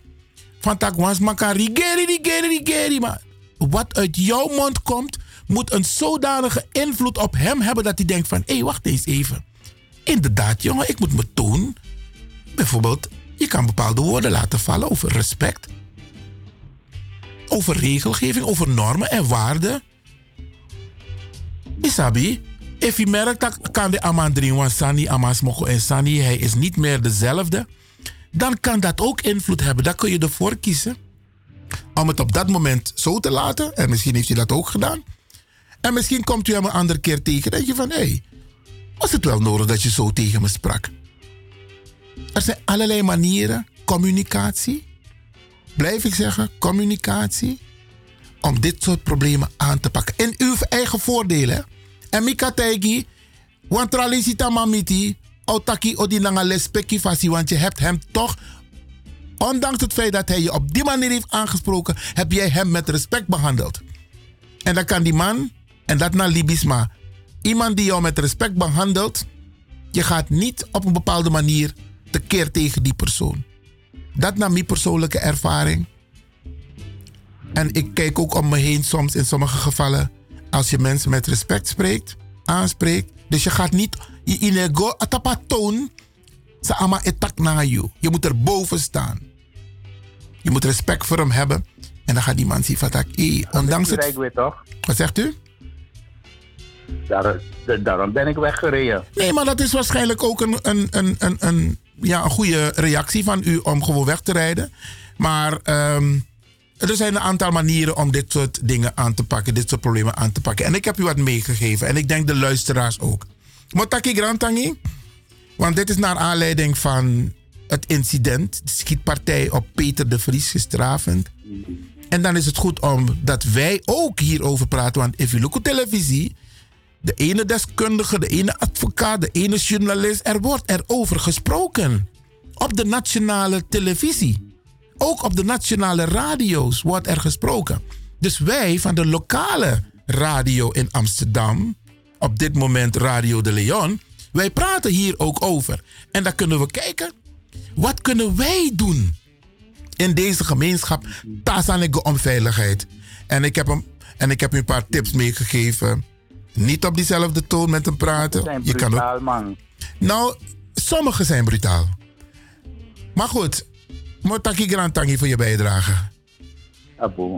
Van takwans kan rigeri, rigeri, rigeri. Maar wat uit jouw mond komt, moet een zodanige invloed op hem hebben dat hij denkt van... hé, hey, wacht eens even. Inderdaad, jongen, ik moet me toon. Bijvoorbeeld, je kan bepaalde woorden laten vallen over respect. Over regelgeving, over normen en waarden. Isabi, if je merkt dat kan de amandring van Sani, Amasmoko en Sani, hij is niet meer dezelfde, dan kan dat ook invloed hebben. Dan kun je ervoor kiezen om het op dat moment zo te laten. En misschien heeft hij dat ook gedaan. En misschien komt u hem een andere keer tegen. Denk je van, hé, hey, was het wel nodig dat je zo tegen me sprak? Er zijn allerlei manieren, communicatie. Blijf ik zeggen, communicatie. Om dit soort problemen aan te pakken. In uw eigen voordelen. En Mika Tegi, want mamiti, otaki odinanga lespeki fasi, want je hebt hem toch, ondanks het feit dat hij je op die manier heeft aangesproken, heb jij hem met respect behandeld. En dan kan die man, en dat naar Libisma, iemand die jou met respect behandelt, je gaat niet op een bepaalde manier tekeer tegen die persoon. Dat naar mijn persoonlijke ervaring. En ik kijk ook om me heen soms in sommige gevallen. Als je mensen met respect spreekt, aanspreekt. Dus je gaat niet je inego atapatoon. Ze ama etak naar je. Je moet er boven staan. Je moet respect voor hem hebben. En dan gaat die man zien van ondanks het. Wat zegt u? Daar, daarom ben ik weggereden. Nee, maar dat is waarschijnlijk ook een, een, een, een, een, ja, een goede reactie van u om gewoon weg te rijden. Maar um, er zijn een aantal manieren om dit soort dingen aan te pakken, dit soort problemen aan te pakken. En ik heb u wat meegegeven en ik denk de luisteraars ook. Motaki Grantangi, want dit is naar aanleiding van het incident, de schietpartij op Peter de Vries gisteravond. En dan is het goed om dat wij ook hierover praten, want if you look televisie, de ene deskundige, de ene advocaat, de ene journalist, er wordt erover gesproken. Op de nationale televisie. Ook op de nationale radio's wordt er gesproken. Dus wij van de lokale radio in Amsterdam, op dit moment Radio de Leon, wij praten hier ook over. En dan kunnen we kijken, wat kunnen wij doen in deze gemeenschap? Tazanig om veiligheid. En ik heb hem en ik heb u een paar tips meegegeven. Niet op diezelfde toon met hem praten. Zijn je brutaal, kan ook, man. nou, sommige zijn brutaal. Maar goed, Motaki Grantangi voor je bijdrage.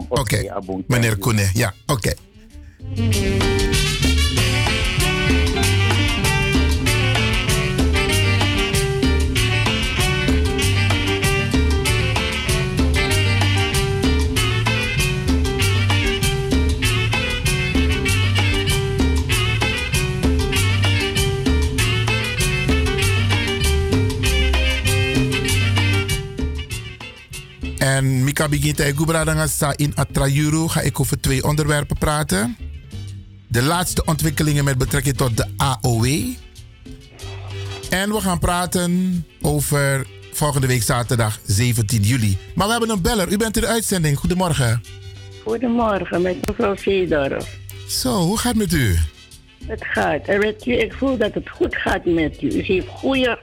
Oké, meneer Koene. Ja, oké. En Mika begint sa in Atrayuru ga ik over twee onderwerpen praten. De laatste ontwikkelingen met betrekking tot de AOW. En we gaan praten over volgende week zaterdag 17 juli. Maar we hebben een beller. U bent in de uitzending. Goedemorgen. Goedemorgen, met mevrouw Seedorf. Zo, hoe gaat het met u? Het gaat. En weet u, ik voel dat het goed gaat met u. U heeft goede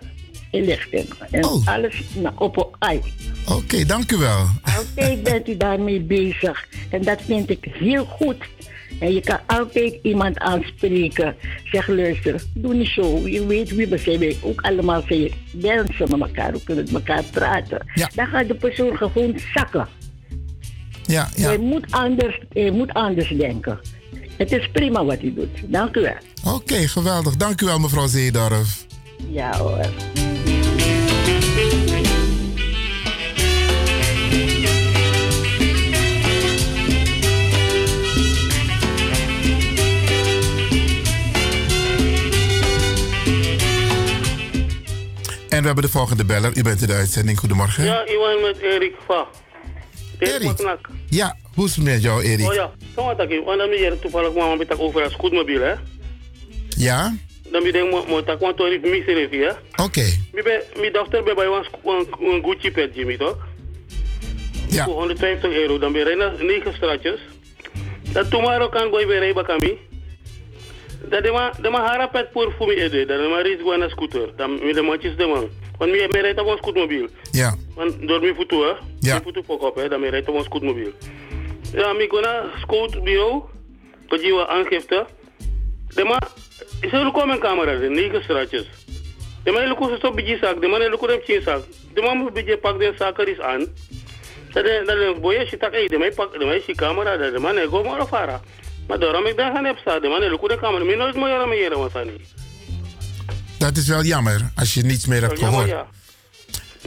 inlichting. En alles nou, op een ei. Oké, dank u wel. Altijd bent u daarmee bezig. En dat vind ik heel goed. En je kan altijd iemand aanspreken. Zeg, luister, doe niet zo. Je weet wie we zijn. Wij ook allemaal zijn mensen met elkaar. We kunnen met elkaar praten. Dan gaat de persoon gewoon zakken. Ja, ja. Je moet anders, je moet anders denken. Het is prima wat u doet. Dank u wel. Oké, geweldig. Dank u wel, mevrouw Zeedorf. Ja hoor. En we hebben de volgende beller. U bent in de uitzending. Goedemorgen. Ja, Iwan met Erik van. Erik? Ja, hoe is het met jou, Erik? Oh ja, kom maar, want dan ben je toevallig mama met over een scootmobiel, hè? Ja? Dan mi denk mo mo tak wan tori mi se ja. Oké. Mi be mi dochter bij wan wan wan Gucci pet Jimmy toch? Ja. Voor 150 euro dan ben naar negen straatjes. Dat tomorrow kan gooi weer rijden kami. Dat de ma de ma hara pet voor voor mi ede. Dat de ma ris gwana scooter. Dan mi de matjes de man. Want mi mi rijdt op een scootmobiel. Ja. Want door mi voeten hè. Ja. Mi voeten pok op hè. Dan mi rijdt op een scootmobiel. Ja, mi gona scootbureau. Wat je wat aangifte. De ma is er ook mijn camera de negen straatjes. De man lukt zo beetje zaak. De man lukt hem geen zaak. De man moet beetje pak de zaak er is aan. Dat de dat de boy is tak de man pak de man is camera dat de man go maar fara. Maar daarom ik daar gaan heb staan. De man lukt de camera. Mi nooit meer aan meer wat aan. Dat is wel jammer als je niets meer hebt gehoord. Ja.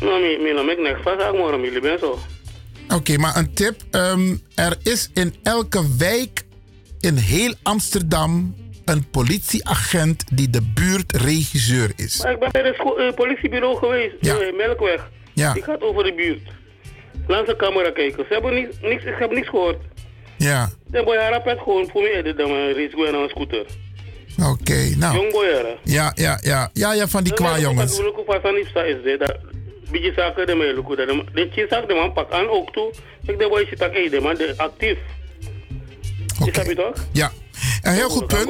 Nou, mi mi nou mek nek vast ik maar mi ben zo. Oké, maar een tip. ehm, er is in elke wijk in heel Amsterdam een politieagent die de buurtregisseur is. Maar ik ben bij het eh, politiebureau geweest, Ja. eh, Melkweg. Ja. Die gaat over de buurt. Langs de camera kijken. Ze hebben niks, niks, ik heb niks gehoord. Ja, De boy harapet gewoon voor mij de dan race gewoon aan een scooter. oké. nou. Jong boy. Ja, ja, ja. Ja, ja, van die kwa jongens. Ik ook pas aan die is dat beetje zaken de mij lukken. Dat de de man pak aan ook toe. Ik de boy zit eh de man actief. Is dat je toch? Ja. Een heel goed punt.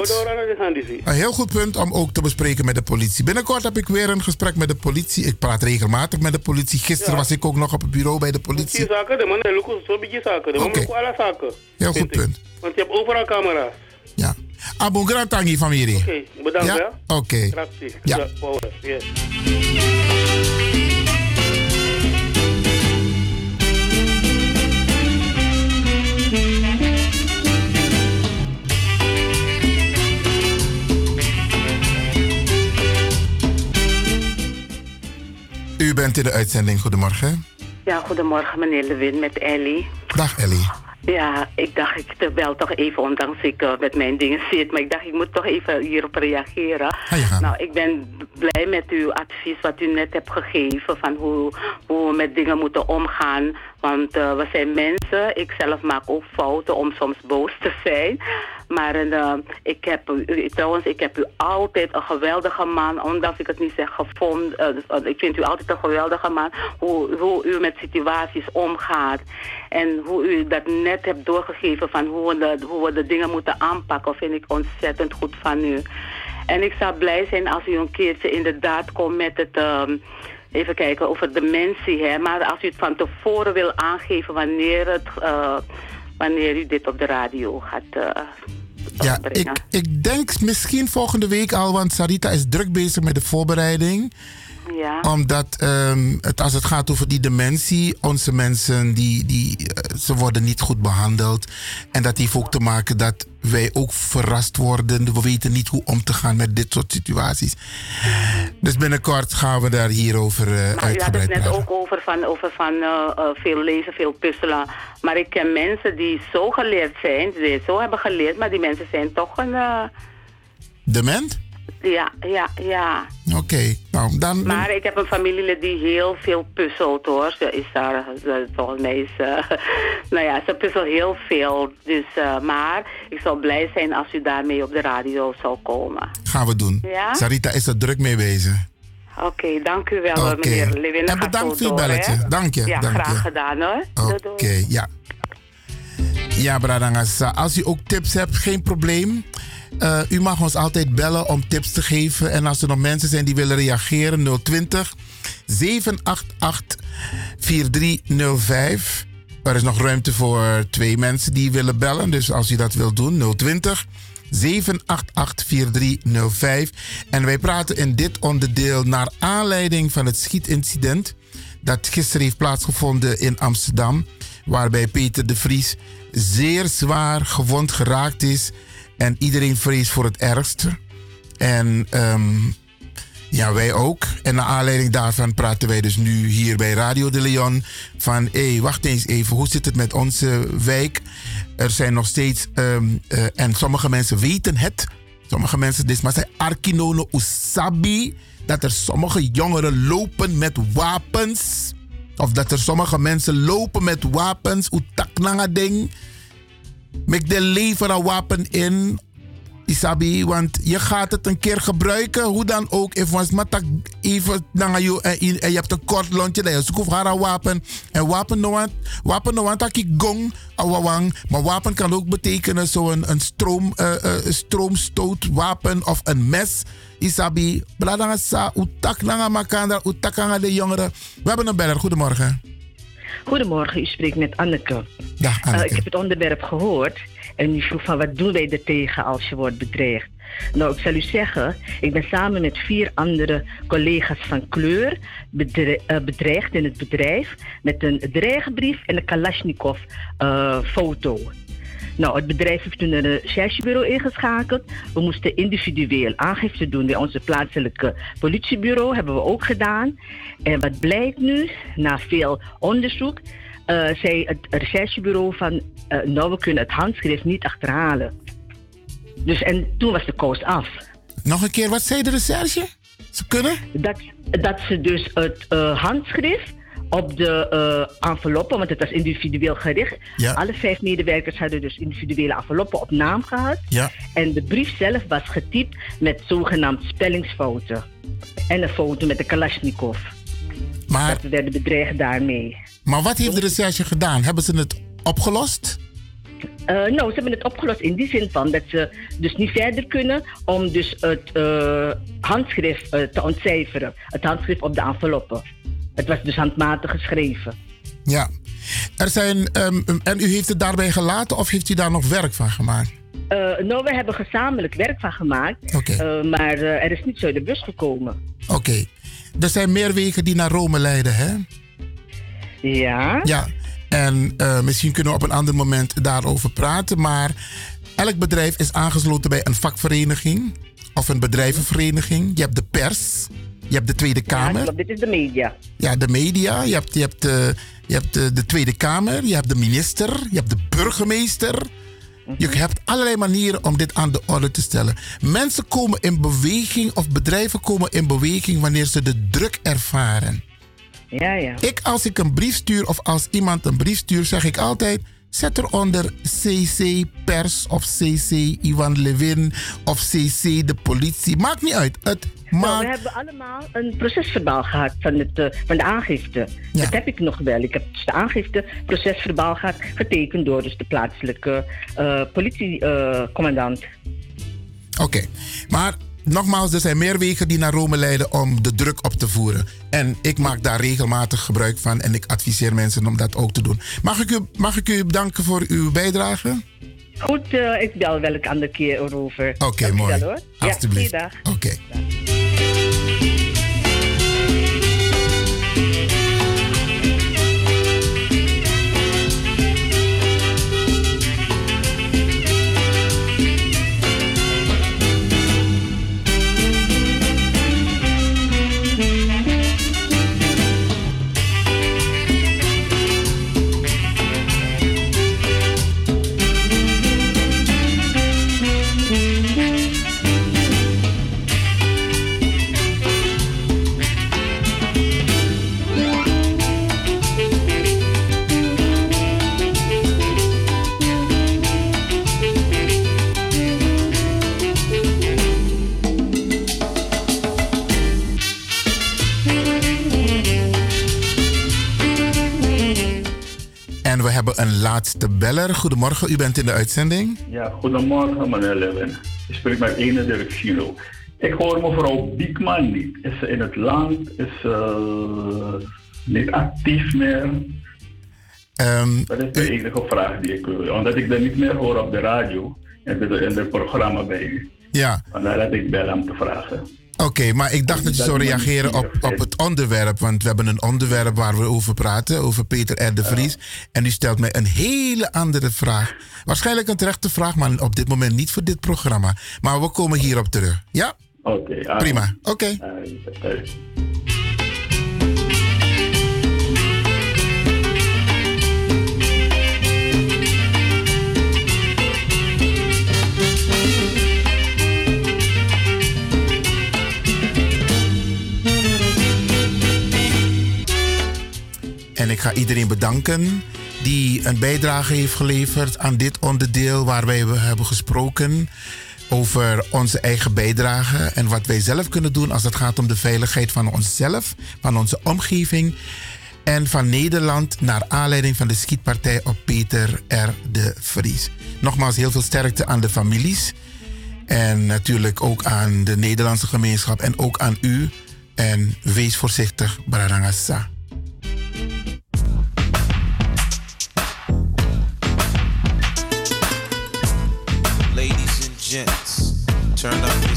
Een heel goed punt om ook te bespreken met de politie. Binnenkort heb ik weer een gesprek met de politie. Ik praat regelmatig met de politie. Gisteren Ja. was ik ook nog op het bureau bij de politie. Oké. Heel goed punt. Want je hebt overal camera's. Abo Grantangi familie. Oké, bedankt Ja? ja. Oké. Ja. U bent in de uitzending. Goedemorgen. Ja, goedemorgen meneer Lewin met Ellie. Dag Ellie. Ja, ik dacht ik bel toch even, ondanks ik eh, met mijn dingen zit. Maar ik dacht ik moet toch even hierop reageren. Nou, ik ben blij met uw advies wat u net hebt gegeven van hoe, hoe we met dingen moeten omgaan. Want eh, we zijn mensen, ik zelf maak ook fouten om soms boos te zijn. Maar eh, ik heb u, trouwens, ik heb u altijd een geweldige man, ondanks ik het niet zeg gevonden. dus, ik vind u altijd een geweldige man, hoe, hoe u met situaties omgaat. En hoe u dat net hebt doorgegeven van hoe we, de, hoe we de dingen moeten aanpakken, vind ik ontzettend goed van u. En ik zou blij zijn als u een keertje inderdaad komt met het... ehm, Even kijken over dementie, hè. Maar als u het van tevoren wil aangeven wanneer, het, eh, wanneer u dit op de radio gaat eh, Ja, ik, ik denk misschien volgende week al, want Sarita is druk bezig met de voorbereiding. Ja. Omdat ehm, het, als het gaat over die dementie, onze mensen die, die, eh, ze worden niet goed behandeld. En dat heeft ook te maken dat wij ook verrast worden. We weten niet hoe om te gaan met dit soort situaties. Dus binnenkort gaan we daar hierover eh Maar u had het uitgebreid net ook over van, over van eh, veel lezen, veel puzzelen. Maar ik ken mensen die zo geleerd zijn, die zo hebben geleerd, maar die mensen zijn toch een... Dement? Ja, ja, ja. Oké, nou dan. Maar ik heb een familielid die heel veel puzzelt hoor. Ze is daar, ze, volgens mij is eh, nou ja, ze puzzelt heel veel. Dus, eh, maar ik zou blij zijn als u daarmee op de radio zou komen. Gaan we doen. Ja? Sarita is er druk mee bezig. Oké, dank u wel meneer Lewin. En bedankt voor door, belletje. hè? Dank je, Ja, dank graag je. gedaan hoor. Oké, ja. Ja, Bradangasa. Als u ook tips hebt, geen probleem. Eh, u mag ons altijd bellen om tips te geven. En als er nog mensen zijn die willen reageren, 020 788 4305. Er is nog ruimte voor twee mensen die willen bellen. Dus als u dat wilt doen, 020 788 4305. En wij praten in dit onderdeel naar aanleiding van het schietincident dat gisteren heeft plaatsgevonden in Amsterdam, waarbij Peter de Vries zeer zwaar gewond geraakt is en iedereen vreest voor het ergste. En ehm, ja, wij ook. En naar aanleiding daarvan praten wij dus nu hier bij Radio de Leon van hé, wacht eens even, hoe zit het met onze wijk? Er zijn nog steeds, ehm, eh, en sommige mensen weten het, sommige mensen, dit maar zijn Arkinono Usabi, dat er sommige jongeren lopen met wapens. Of dat er sommige mensen lopen met wapens, utaknanga ding. Met de leveren wapen in Isabi, want je gaat het een keer gebruiken, hoe dan ook. Even naar je en je hebt een kort lontje, dan je zoekt haar een wapen. En wapen no want, wapen want dat ik gong, awawang. Maar wapen kan ook betekenen zo'n een stroom, uh, uh, stroomstootwapen of een mes. Isabi, bladanga sa, utak nanga makanda, utak de jongeren. We hebben een beller, goedemorgen. Goedemorgen, u spreekt met Anneke. Ja, Anneke. Uh, ik heb het onderwerp gehoord en u vroeg van wat doen wij er tegen als je wordt bedreigd. Nou, ik zal u zeggen, ik ben samen met vier andere collega's van kleur bedreigd in het bedrijf met een dreigbrief en een Kalashnikov uh, foto. Nou, het bedrijf heeft toen een recherchebureau ingeschakeld. We moesten individueel aangifte doen bij onze plaatselijke politiebureau. Hebben we ook gedaan. En wat blijkt nu, na veel onderzoek, uh, zei het recherchebureau van... Uh, nou, we kunnen het handschrift niet achterhalen. Dus en toen was de koos af. Nog een keer, wat zei de recherche? Ze kunnen? Dat, dat ze dus het uh, handschrift op de uh, enveloppen, want het was individueel gericht. Ja. Alle vijf medewerkers hadden dus individuele enveloppen op naam gehad. Ja. En de brief zelf was getypt met zogenaamd spellingsfouten. En een foto met de Kalashnikov. Maar, dat we werden bedreigd daarmee. Maar wat heeft de recherche gedaan? Hebben ze het opgelost? Uh, nou, ze hebben het opgelost in die zin van dat ze dus niet verder kunnen om dus het uh, handschrift te ontcijferen. Het handschrift op de enveloppen. Het was dus handmatig geschreven. Ja. Er zijn, um, en u heeft het daarbij gelaten of heeft u daar nog werk van gemaakt? Uh, nou, we hebben gezamenlijk werk van gemaakt. Okay. Uh, maar uh, er is niets uit de bus gekomen. Oké. Okay. Er zijn meer wegen die naar Rome leiden, hè? Ja. Ja. En misschien kunnen we op een ander moment daarover praten. Maar elk bedrijf is aangesloten bij een vakvereniging of een bedrijvenvereniging. Je hebt de pers. Je hebt de Tweede Kamer. Ja, dit is de media. Ja, de media. Je hebt, je hebt, uh, je hebt de, de, Tweede Kamer. Je hebt de minister. Je hebt de burgemeester. -hmm. Je hebt allerlei manieren om dit aan de orde te stellen. Mensen komen in beweging of bedrijven komen in beweging wanneer ze de druk ervaren. Ja, ja. Ik, als ik een brief stuur of als iemand een brief stuurt, zeg ik altijd: zet eronder CC Pers of CC Ivan Levin of CC de politie. Maakt niet uit. Het nou, maakt... we hebben allemaal een procesverbaal gehad van, het, uh, van de aangifte. Ja. Dat heb ik nog wel. Ik heb dus de aangifte, procesverbaal gehad, getekend door dus de plaatselijke uh, politiecommandant. Uh, Oké, okay. maar nogmaals, er zijn meer wegen die naar Rome leiden om de druk op te voeren. En ik maak daar regelmatig gebruik van en ik adviseer mensen om dat ook te doen. Mag ik u, mag ik u bedanken voor uw bijdrage? Goed, uh, ik bel welke andere keer erover. Oké, okay, mooi. Wel, hoor. Alsjeblieft. Ja, Oké. Okay. Laatste beller. Goedemorgen, u bent in de uitzending. Ja, goedemorgen meneer Levin. Ik spreek met ene Dirk Giro. Ik hoor mevrouw Biekman niet. Is ze in het land? Is ze niet actief meer? Um, dat is de enige vraag die ik wil. Omdat ik er niet meer hoor op de radio en in het programma bij u. Ja. Vandaar dat ik bel om te vragen. Oké, okay, maar ik dacht dat je zou reageren op, op het onderwerp. Want we hebben een onderwerp waar we over praten, over Peter R. de Vries. En u stelt mij een hele andere vraag. Waarschijnlijk een terechte vraag, maar op dit moment niet voor dit programma. Maar we komen hierop terug. Ja? Oké. Okay, Prima. Oké. Okay. ik ga iedereen bedanken die een bijdrage heeft geleverd aan dit onderdeel waar wij hebben gesproken over onze eigen bijdrage en wat wij zelf kunnen doen als het gaat om de veiligheid van onszelf, van onze omgeving en van Nederland naar aanleiding van de schietpartij op Peter R. de Vries. Nogmaals heel veel sterkte aan de families en natuurlijk ook aan de Nederlandse gemeenschap en ook aan u. En wees voorzichtig, Barangasa. turn up.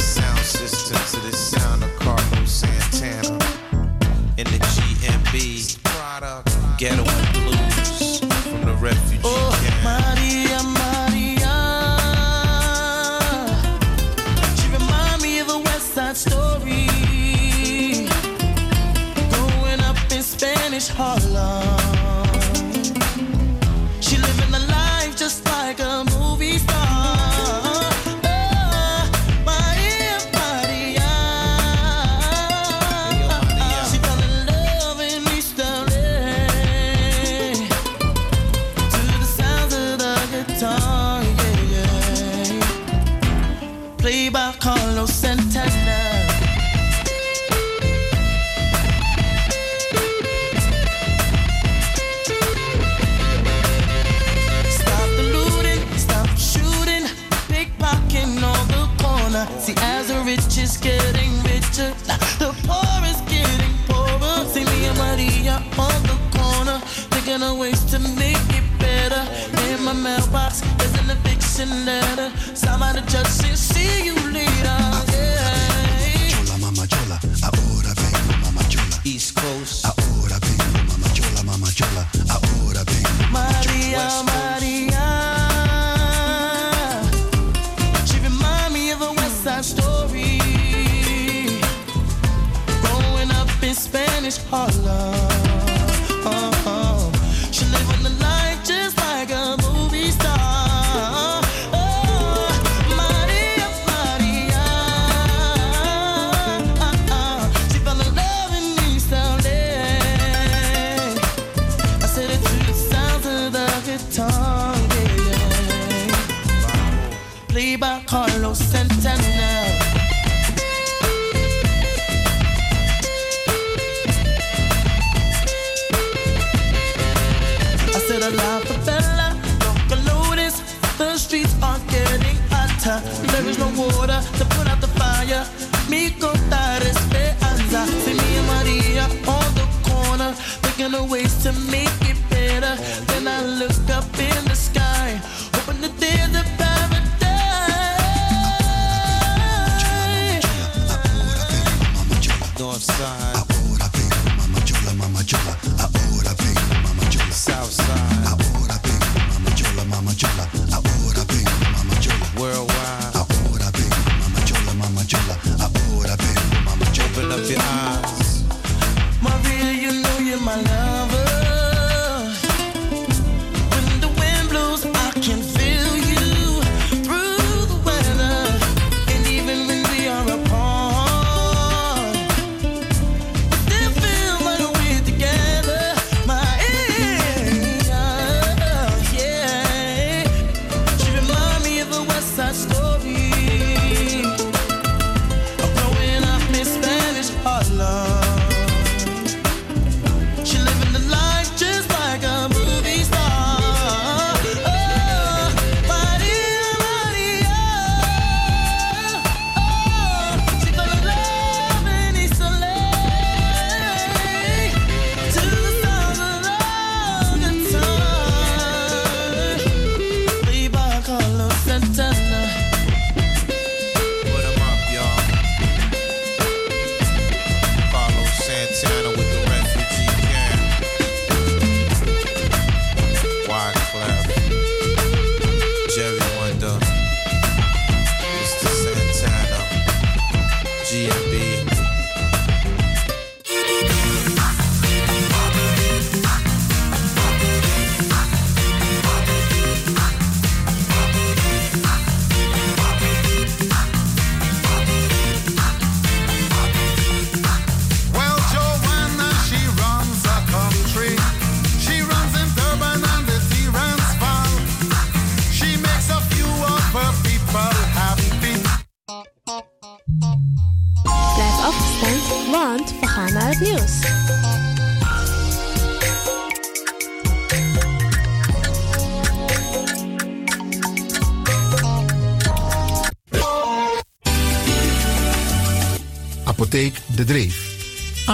mailbox, there's an eviction letter. somebody just the see you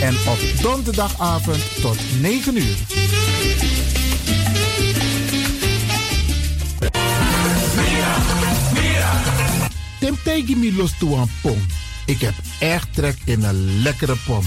En op donderdagavond tot 9 uur. Temtegi mi los toe een pom. Ik heb echt trek in een lekkere pom.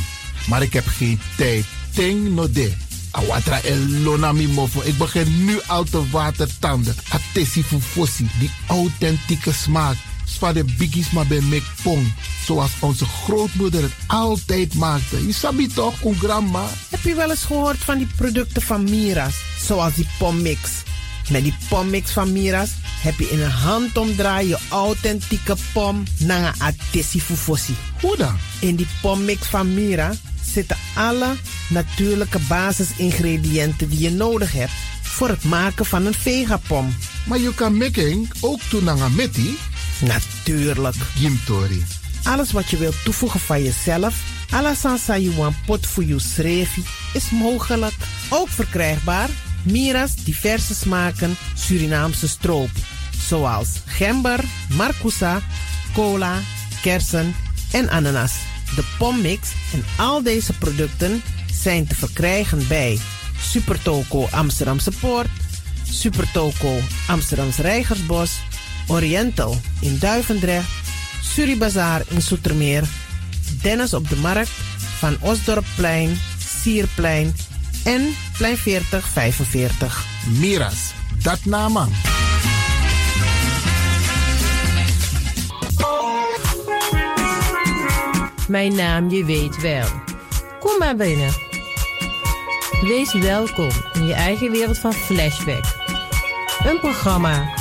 Maar ik heb geen tijd. Ting no de. Awatra elona mi mofo. Ik begin nu al te watertanden. Atesi fufosi. Die authentieke smaak. Zwa de biggies maar bij mek pong. Zoals onze grootmoeder het altijd maakte. Je sabi toch, een grandma? Heb je wel eens gehoord van die producten van Mira's? Zoals die pommix. Met die pommix van Mira's heb je in een handomdraai je authentieke pom naar een atesi fufosi. Hoe dan? In die pommix van Mira zitten alle natuurlijke basisingrediënten die je nodig hebt voor het maken van een vegapom. Maar je kan making ook doen naar een meti? Natuurlijk. Gimtori. Alles wat je wilt toevoegen van jezelf, alla sansa you pot voor je srefi, is mogelijk. Ook verkrijgbaar Mira's diverse smaken Surinaamse stroop. Zoals gember, marcousa, cola, kersen en ananas. De pommix en al deze producten zijn te verkrijgen bij Supertoco Amsterdamse Poort, Supertoco Amsterdamse Rijgersbos, Oriental in Duivendrecht, Suribazaar in Soetermeer, Dennis op de Markt, Van Osdorpplein, Sierplein en Plein 4045. Miras, dat nama. Mijn naam, je weet wel. Kom maar binnen. Wees welkom in je eigen wereld van Flashback. Een programma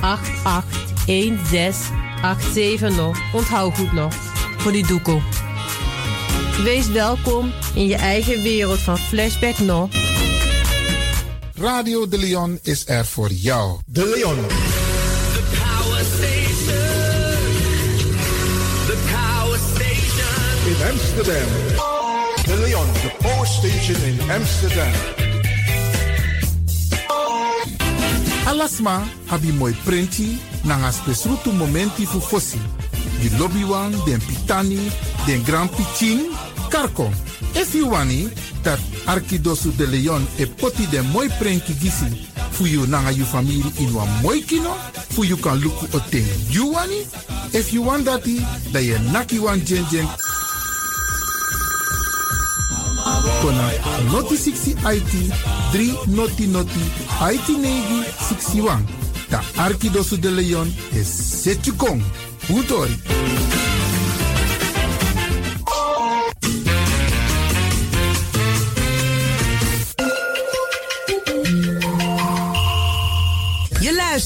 881687 nog. Onthoud goed nog. Voor die doekoe. Wees welkom in je eigen wereld van Flashback nog. Radio De Leon is er voor jou. De Leon. The power station. The power station. In Amsterdam. De Leon, the power station in Amsterdam. Alasma abi moi prenti nanga spesrutu momenti fu fosi. Di lobby wan, den pitani, den grand piching, karko. If you wani, dat Arkidosu de Leon e poti den moi prenki gisi fu you nanga you family in wa moi kino, fu you kan luku o ting. You wani? If you want dati, da ye naki wan jen jen kona noti 60 IT 3 noti noti IT negi 61. Da Arkidosu de Leon is Setjukong. Utori.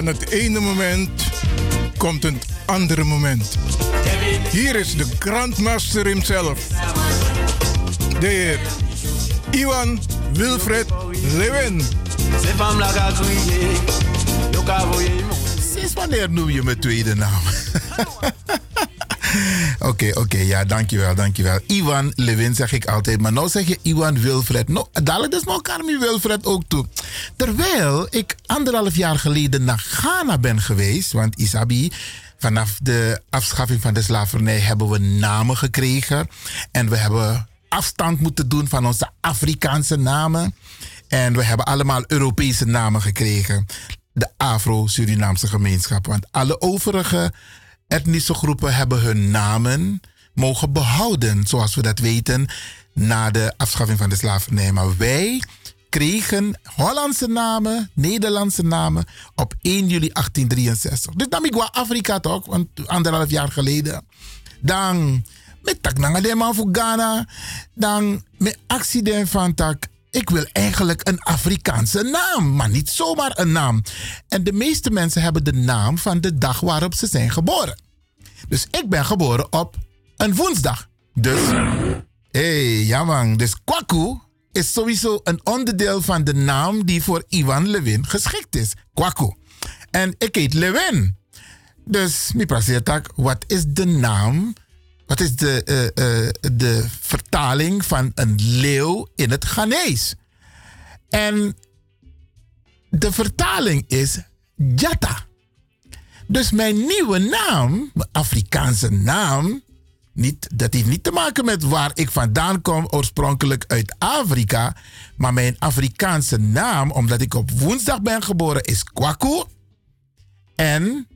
Van het ene moment komt een andere moment. Hier is de Grandmaster himself. De heer Iwan Wilfred Lewin. Sinds wanneer noem je mijn tweede naam? Oké, oké, ja, dankjewel, dankjewel. Iwan Lewin zeg ik altijd, maar nou zeg je Iwan Wilfred. No, dadelijk is nog Carmi Wilfred ook toe. Terwijl ik anderhalf jaar geleden naar Ben geweest, want Isabi, vanaf de afschaffing van de slavernij hebben we namen gekregen. En we hebben afstand moeten doen van onze Afrikaanse namen. En we hebben allemaal Europese namen gekregen. De Afro-Surinaamse gemeenschap. Want alle overige etnische groepen hebben hun namen mogen behouden, zoals we dat weten, na de afschaffing van de slavernij. Maar wij kregen Hollandse namen, Nederlandse namen op 1 juli 1863. Dus dan ik Afrika toch, want anderhalf jaar geleden. Dan met tak de man voor Ghana, dan met accident van tak. Ik wil eigenlijk een Afrikaanse naam, maar niet zomaar een naam. En de meeste mensen hebben de naam van de dag waarop ze zijn geboren. Dus ik ben geboren op een woensdag. Dus, hey, ja man. Dus Kwaku is sowieso een onderdeel van de naam die voor Ivan Lewin geschikt is. Kwaku. En ik heet Lewin. Dus, mi wat is de naam? Wat is de, uh, uh, de vertaling van een leeuw in het Ghanese? En de vertaling is Jata. Dus mijn nieuwe naam, mijn Afrikaanse naam, niet, dat heeft niet te maken met waar ik vandaan kom, oorspronkelijk uit Afrika. Maar mijn Afrikaanse naam, omdat ik op woensdag ben geboren, is Kwaku. En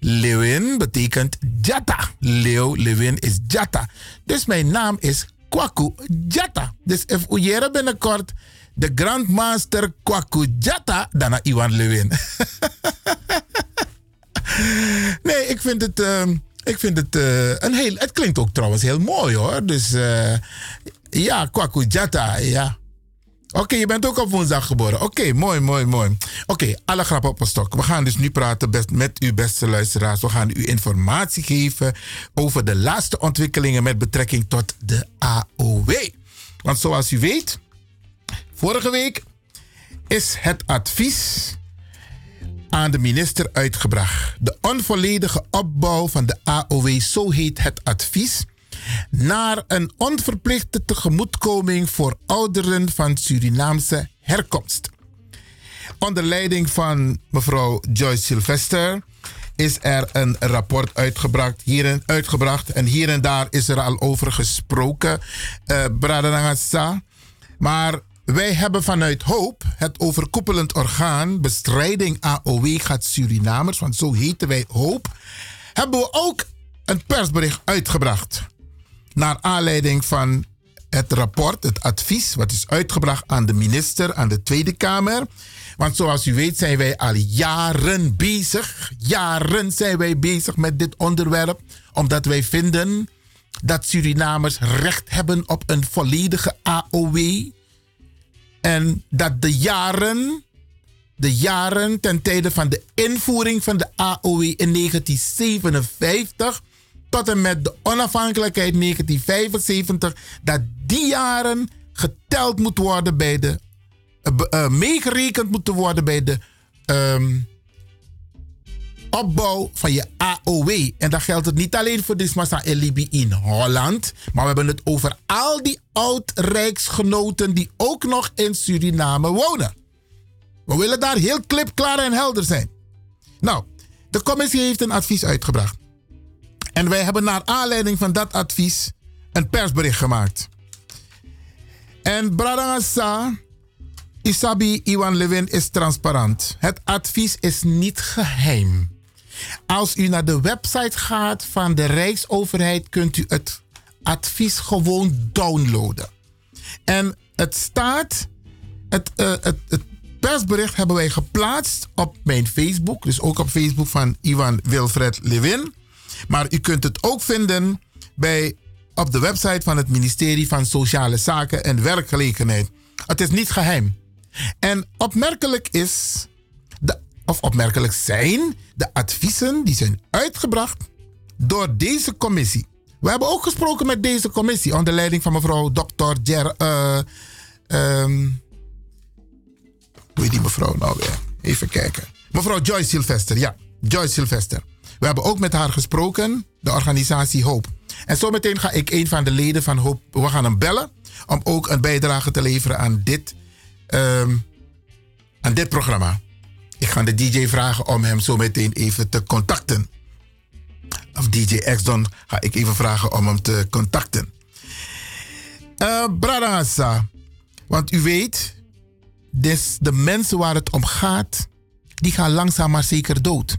Lewin betekent Jata. Leeuw, Lewin is Jata. Dus mijn naam is Kwaku Jata. Dus if ujere binnenkort de Grandmaster Kwaku Jata, dan Iwan Lewin. nee, ik vind het, uh, ik vind het uh, een heel. Het klinkt ook trouwens heel mooi hoor. Dus uh, ja, Kwaku Jata, ja. Oké, je bent ook op woensdag geboren. Oké, mooi, mooi, mooi. Oké, alle grappen op een stok. We gaan dus nu praten best met u, beste luisteraars. We gaan u informatie geven over de laatste ontwikkelingen met betrekking tot de AOW. Want zoals u weet, Vorige week is het advies aan de minister uitgebracht. De onvolledige opbouw van de AOW, zo heet het advies, naar een onverplichte tegemoetkoming voor ouderen van Surinaamse herkomst. Onder leiding van mevrouw Joyce Sylvester is er een rapport uitgebracht, hierin, uitgebracht. En hier en daar is er al over gesproken, uh, Maar wij hebben vanuit Hoop, het overkoepelend orgaan bestrijding AOW gaat Surinamers, want zo heten wij Hoop, hebben we ook een persbericht uitgebracht. Naar aanleiding van het rapport, het advies, wat is uitgebracht aan de minister, aan de Tweede Kamer. Want zoals u weet zijn wij al jaren bezig. Jaren zijn wij bezig met dit onderwerp. Omdat wij vinden dat Surinamers recht hebben op een volledige AOW. En dat de jaren, de jaren ten tijde van de invoering van de AOW in 1957 tot en met de onafhankelijkheid 1975, dat die jaren geteld moet worden bij de uh, meegerekend moeten worden bij de um, opbouw van je AOW. En dat geldt het niet alleen voor Dismassa en Libi in Holland, maar we hebben het over al die oud-rijksgenoten die ook nog in Suriname wonen. We willen daar heel klipklaar en helder zijn. Nou, de commissie heeft een advies uitgebracht. En wij hebben naar aanleiding van dat advies een persbericht gemaakt. En Bradangasa Isabi Iwan Levin is transparant. Het advies is niet geheim. Als u naar de website gaat van de Rijksoverheid, kunt u het advies gewoon downloaden. En het staat, het, uh, het, het persbericht hebben wij geplaatst op mijn Facebook, dus ook op Facebook van Iwan Wilfred Levin. Maar u kunt het ook vinden bij, op de website van het ministerie van Sociale Zaken en Werkgelegenheid. Het is niet geheim. En opmerkelijk is, of opmerkelijk zijn, de adviezen die zijn uitgebracht door deze commissie. We hebben ook gesproken met deze commissie onder leiding van mevrouw Dr. Jer. Uh, hoe heet die mevrouw nou weer? Even kijken. Mevrouw Joyce Sylvester, ja. Joyce Sylvester. We hebben ook met haar gesproken, de organisatie Hoop. En zometeen ga ik een van de leden van Hoop, we gaan hem bellen, om ook een bijdrage te leveren aan dit um, aan dit programma. Ik ga de DJ vragen om hem zo meteen even te contacten. Of DJ X-Don ga ik even vragen om hem te contacten. Uh, Bradangasa, want u weet, dus de mensen waar het om gaat, die gaan langzaam maar zeker dood.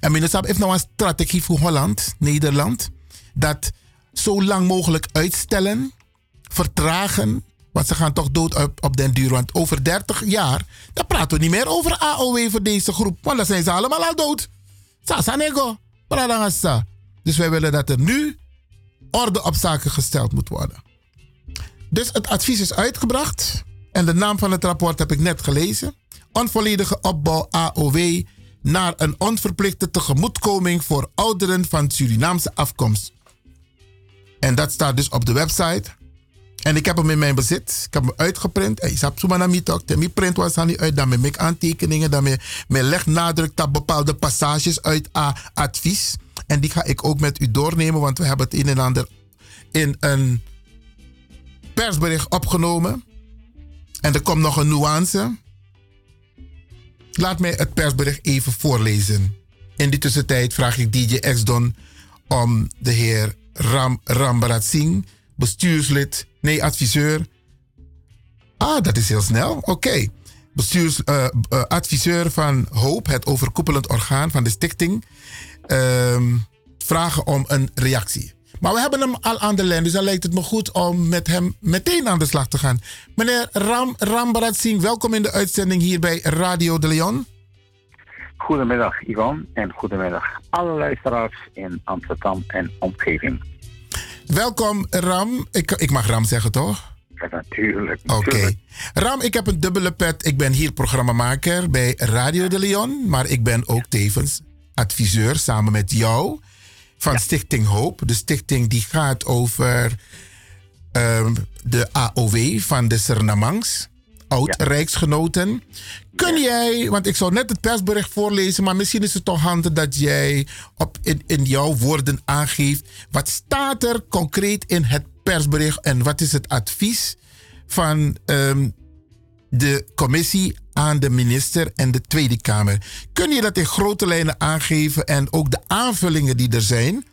En minister heeft nou een strategie voor Holland, Nederland, dat zo lang mogelijk uitstellen, vertragen want ze gaan toch dood op, den duur. Want over 30 jaar, dan praten we niet meer over AOW voor deze groep. Want dan zijn ze allemaal al dood. Sasanego. Dus wij willen dat er nu orde op zaken gesteld moet worden. Dus het advies is uitgebracht. En de naam van het rapport heb ik net gelezen. Onvolledige opbouw AOW naar een onverplichte tegemoetkoming voor ouderen van Surinaamse afkomst. En dat staat dus op de website en ik heb hem in mijn bezit. Ik heb hem uitgeprint. Ik heb zo naar toch. Mijn print was aan niet uit. Dan met aantekeningen. Dan leg nadruk op bepaalde passages uit A advies. En die ga ik ook met u doornemen. Want we hebben het een en ander in een persbericht opgenomen. En er komt nog een nuance. Laat mij het persbericht even voorlezen. In die tussentijd vraag ik DJ X-Don om de heer Ram Rambarat Singh, bestuurslid Nee, adviseur. Ah, dat is heel snel. Oké. Okay. Bestuursadviseur uh, uh, van Hoop, het overkoepelend orgaan van de stichting, uh, vragen om een reactie. Maar we hebben hem al aan de lijn, dus dan lijkt het me goed om met hem meteen aan de slag te gaan. Meneer Ram Rambarat Singh, welkom in de uitzending hier bij Radio de Leon. Goedemiddag Ivan en goedemiddag alle luisteraars in Amsterdam en omgeving. Welkom Ram. Ik, ik mag Ram zeggen toch? Ja, natuurlijk. Oké. Ram, ik heb een dubbele pet. Ik ben hier programmamaker bij Radio de Leon. Maar ik ben ook tevens adviseur samen met jou van Stichting Hoop. De stichting die gaat over um, de AOW van de Sernamangs. oud-rijksgenoten. Kun jij, want ik zou net het persbericht voorlezen, maar misschien is het toch handig dat jij op, in, in jouw woorden aangeeft. Wat staat er concreet in het persbericht en wat is het advies van ehm, de commissie aan de minister en de Tweede Kamer? Kun je dat in grote lijnen aangeven en ook de aanvullingen die er zijn?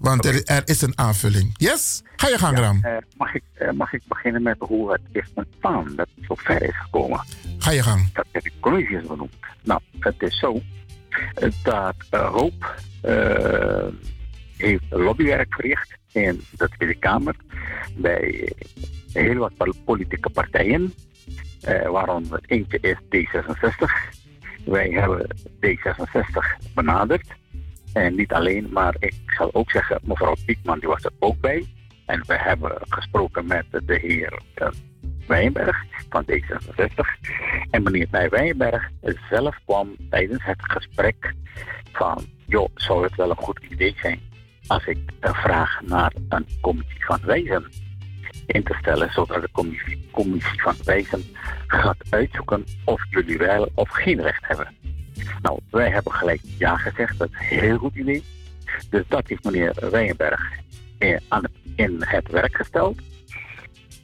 Want er, er is een aanvulling. Yes? Ga je gang, Ram. Eh, mag, ik, eh, mag ik beginnen met hoe het is ontstaan dat het zo ver is gekomen? Ga je gang. Dat heb ik colleges benoemd. Nou, het is zo eh, dat uh, Hoop heeft lobbywerk verricht in de Tweede Kamer bij heel wat politieke partijen, waaronder eentje is D66. Wij hebben D66 benaderd. En niet alleen, maar ik zal ook zeggen, mevrouw Piekman die was er ook bij. En we hebben gesproken met de heer uh, Wijnberg van D66. En meneer Wijnberg zelf kwam tijdens het gesprek van... joh, zou het wel een goed idee zijn als ik vraag naar een commissie van wijzen in te stellen... zodat de commissie, commissie van wijzen gaat uitzoeken of jullie wel of geen recht hebben. Nou, wij hebben gelijk ja gezegd. Dat is een heel goed idee. Dus dat heeft meneer Wijnberg in, het werk gesteld.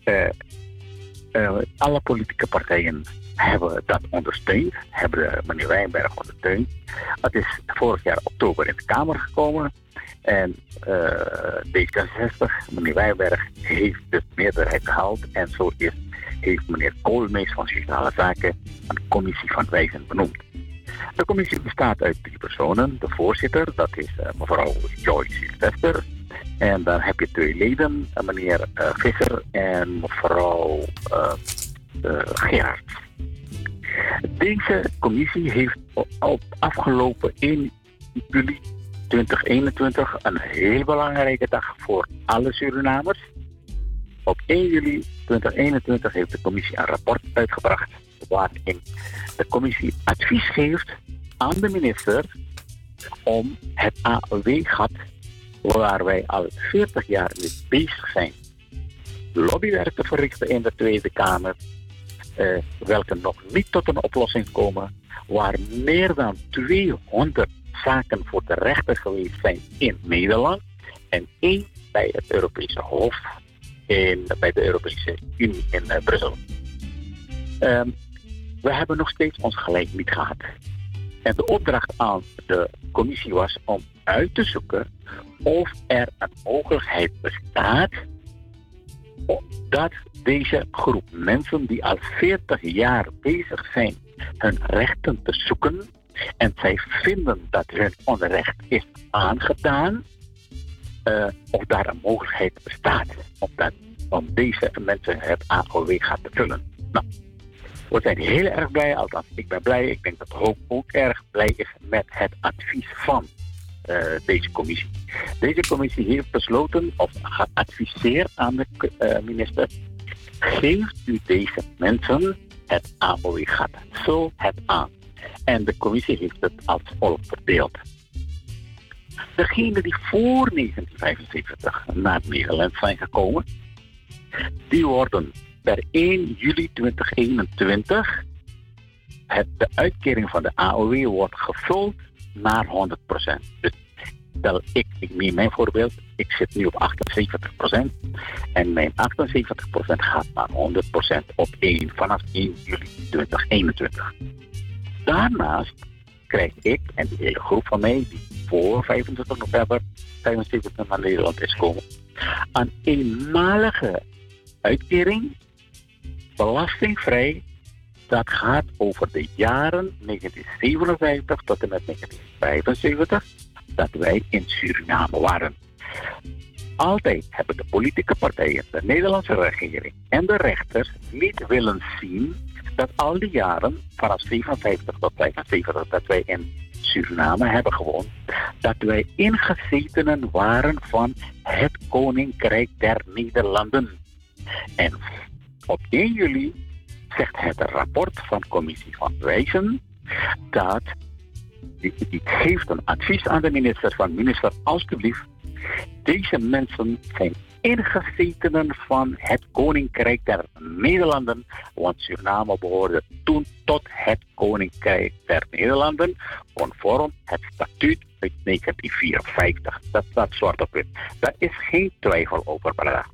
Uh, uh, alle politieke partijen hebben dat ondersteund, hebben meneer Wijnberg ondersteund. Het is vorig jaar oktober in de Kamer gekomen. En uh, D66, meneer Wijnberg, heeft de meerderheid gehaald. En zo is, heeft meneer Koolmees van Sociale Zaken een commissie van wijzen benoemd. De commissie bestaat uit drie personen. De voorzitter, dat is uh, mevrouw Joyce Sylvester. En dan heb je twee leden, uh, meneer uh, Visser en mevrouw Gerard. Deze commissie heeft op afgelopen 1 juli 2021 een heel belangrijke dag voor alle Surinamers. Op 1 juli 2021 heeft de commissie een rapport uitgebracht waarin de commissie advies geeft aan de minister om het AOW-gat, waar wij al 40 jaar mee bezig zijn, lobbywerk te verrichten in de Tweede Kamer, eh, welke nog niet tot een oplossing komen, waar meer dan 200 zaken voor de rechter geweest zijn in Nederland en één bij het Europese Hof in, bij de Europese Unie in uh, Brussel. Um, we hebben nog steeds ons gelijk niet gehad. En de opdracht aan de commissie was om uit te zoeken of er een mogelijkheid bestaat dat deze groep mensen die al 40 jaar bezig zijn hun rechten te zoeken en zij vinden dat hun onrecht is aangedaan, uh, of daar een mogelijkheid bestaat om, dat, om deze mensen het AOW gaat te vullen. Nou, we zijn heel erg blij, althans ik ben blij. Ik denk dat Hoop ook erg blij is met het advies van uh, deze commissie. Deze commissie heeft besloten of geadviseerd aan de uh, minister. Geeft u deze mensen het AOW-gat zo het aan. En de commissie heeft het als volgt verdeeld. Degenen die voor 1975 naar Nederland zijn gekomen, die worden per 1 juli 2021 het, de uitkering van de AOW wordt gevuld naar 100%. Dus stel ik, neem mijn voorbeeld, ik zit nu op 78% en mijn 78% gaat naar 100% op 1 vanaf 1 juli 2021. Daarnaast krijg ik en de hele groep van mij die voor 25 november 75 naar Nederland is gekomen, een eenmalige uitkering belastingvrij. Dat gaat over de jaren 1957 tot en met 1975 dat wij in Suriname waren. Altijd hebben de politieke partijen, de Nederlandse regering en de rechters niet willen zien dat al die jaren, vanaf 57 tot 75, dat wij in Suriname hebben gewoond, dat wij ingezetenen waren van het Koninkrijk der Nederlanden. En op 1 juli zegt het rapport van Commissie van Wijzen dat die geeft een advies aan de minister van minister alstublieft deze mensen zijn ingezetenen van het Koninkrijk der Nederlanden. Want Suriname behoorde toen tot het Koninkrijk der Nederlanden, conform het statuut uit 1954. Dat staat zwart op wit. Daar is geen twijfel over, brada.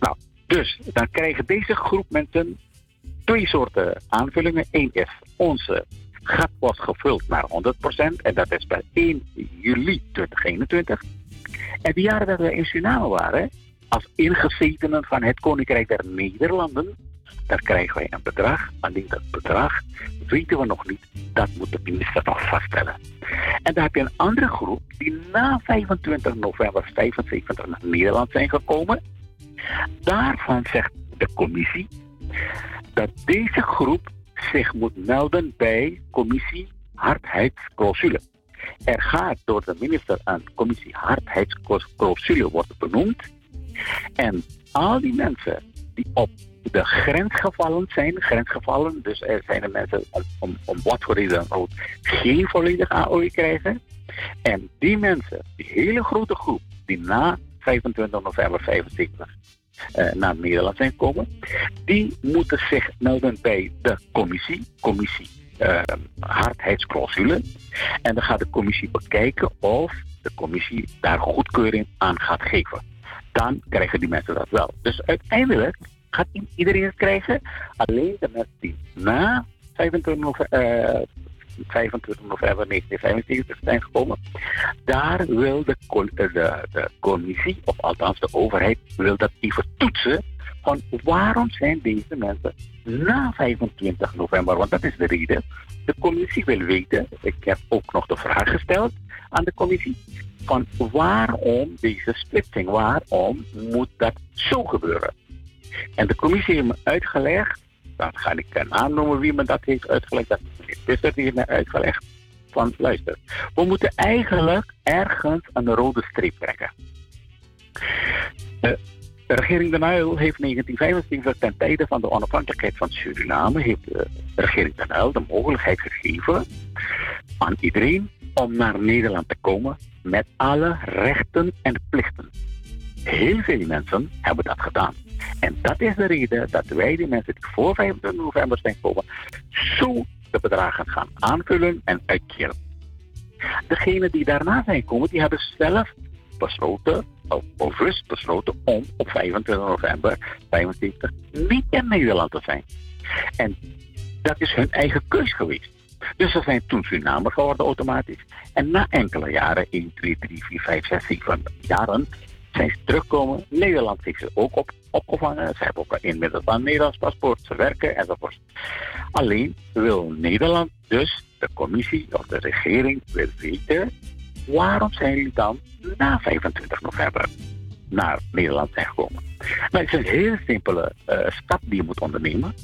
Nou, dus dan krijgen deze groep mensen twee soorten aanvullingen. Eén is onze gat was gevuld naar 100% en dat is per 1 juli 2021. En de jaren dat we in Suriname waren, als ingezetenen van het Koninkrijk der Nederlanden, daar krijgen wij een bedrag. Alleen dat bedrag weten we nog niet. Dat moet de minister nog vaststellen. En dan heb je een andere groep die na 25 november 75 naar Nederland zijn gekomen. Daarvan zegt de commissie dat deze groep zich moet melden bij commissie hardheidsclausule. Er gaat door de minister een commissie hardheidsclausule worden benoemd. En al die mensen die op de grensgevallen zijn, grensgevallen, dus er zijn er mensen om, om, om wat voor reden ook geen volledig AOE krijgen. En die mensen, die hele grote groep, die na 25 november 75 uh, naar Nederland zijn gekomen, die moeten zich melden bij de commissie, commissie uh, hardheidsclausule. En dan gaat de commissie bekijken of de commissie daar goedkeuring aan gaat geven. Dan krijgen die mensen dat wel. Dus uiteindelijk gaat iedereen het krijgen. Alleen de mensen die na 25 november, uh, 25 november 1975 zijn gekomen. Daar wil de, de, de commissie, of althans de overheid, wil dat even toetsen. Van waarom zijn deze mensen na 25 november? Want dat is de reden. De commissie wil weten, ik heb ook nog de vraag gesteld aan de commissie, van waarom deze splitsing? Waarom moet dat zo gebeuren? En de commissie heeft me uitgelegd, dan ga ik een naam noemen wie me dat heeft uitgelegd, dat is dat heeft me uitgelegd. Van luister, we moeten eigenlijk ergens een rode streep trekken. De regering De Nijl heeft 1975 ten tijde van de onafhankelijkheid van Suriname heeft de regering De Nijl de mogelijkheid gegeven aan iedereen om naar Nederland te komen met alle rechten en plichten. Heel veel mensen hebben dat gedaan. En dat is de reden dat wij die mensen die voor 25 november zijn gekomen, zo de bedragen gaan aanvullen en uitkeren. Degenen die daarna zijn gekomen, die hebben zelf besloten, of bewust besloten, om op 25 november 75 niet in Nederland te zijn. En dat is hun eigen keus geweest. Dus ze zijn toen Surinamer geworden automatisch. En na enkele jaren, 1, 2, 3, 4, 5, 6, 7 jaren, zijn ze terugkomen. Nederland heeft ze ook op, opgevangen. Ze hebben ook inmiddels een Nederlands paspoort. Ze werken enzovoort. Alleen wil Nederland dus, de commissie of de regering, weten... waarom zijn jullie dan na 25 november naar Nederland zijn gekomen? Nou, het is een heel simpele uh, stap die je moet ondernemen.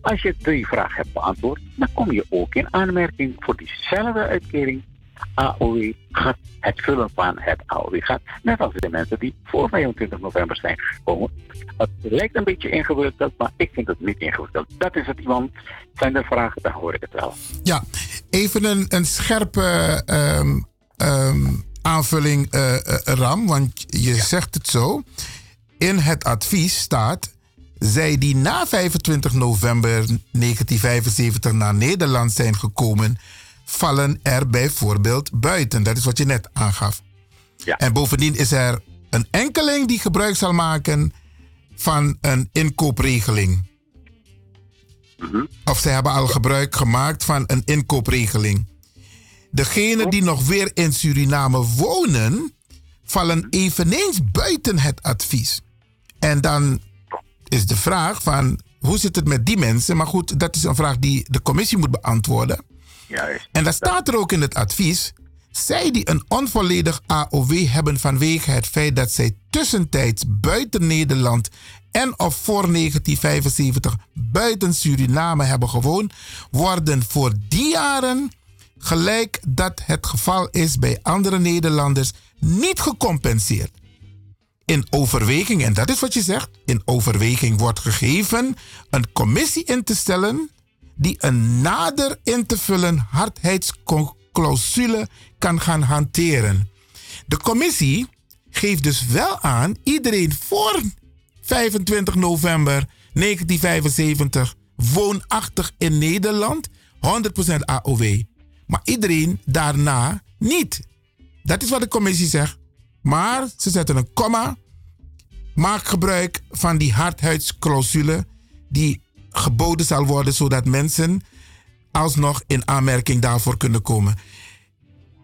Als je die vraag hebt beantwoord, dan kom je ook in aanmerking voor diezelfde uitkering AOW gaat het vullen van het AOW gaat. Net als de mensen die voor 25 november zijn gekomen. Het lijkt een beetje ingewikkeld, maar ik vind het niet ingewikkeld. Dat is het, iemand. Zijn er vragen, dan hoor ik het wel. Ja, even een, een scherpe um, um, aanvulling, uh, uh, Ram, want je ja. zegt het zo. In het advies staat zij die na 25 november 1975 naar Nederland zijn gekomen, vallen er bijvoorbeeld buiten. Dat is wat je net aangaf. Ja. En bovendien is er een enkeling die gebruik zal maken van een inkoopregeling. Mm-hmm. Of zij hebben al gebruik gemaakt van een inkoopregeling. Degenen die nog weer in Suriname wonen, vallen eveneens buiten het advies. En dan is de vraag van hoe zit het met die mensen? Maar goed, dat is een vraag die de commissie moet beantwoorden. En dat staat er ook in het advies. Zij die een onvolledig AOW hebben vanwege het feit dat zij tussentijds buiten Nederland en of voor 1975 buiten Suriname hebben gewoond, worden voor die jaren, gelijk dat het geval is bij andere Nederlanders, niet gecompenseerd. In overweging, en dat is wat je zegt, in overweging wordt gegeven een commissie in te stellen die een nader in te vullen hardheidsclausule kan gaan hanteren. De commissie geeft dus wel aan iedereen voor 25 november 1975 woonachtig in Nederland 100% AOW. Maar iedereen daarna niet. Dat is wat de commissie zegt. Maar ze zetten een komma. Maak gebruik van die hardhuidsclausule die geboden zal worden zodat mensen alsnog in aanmerking daarvoor kunnen komen.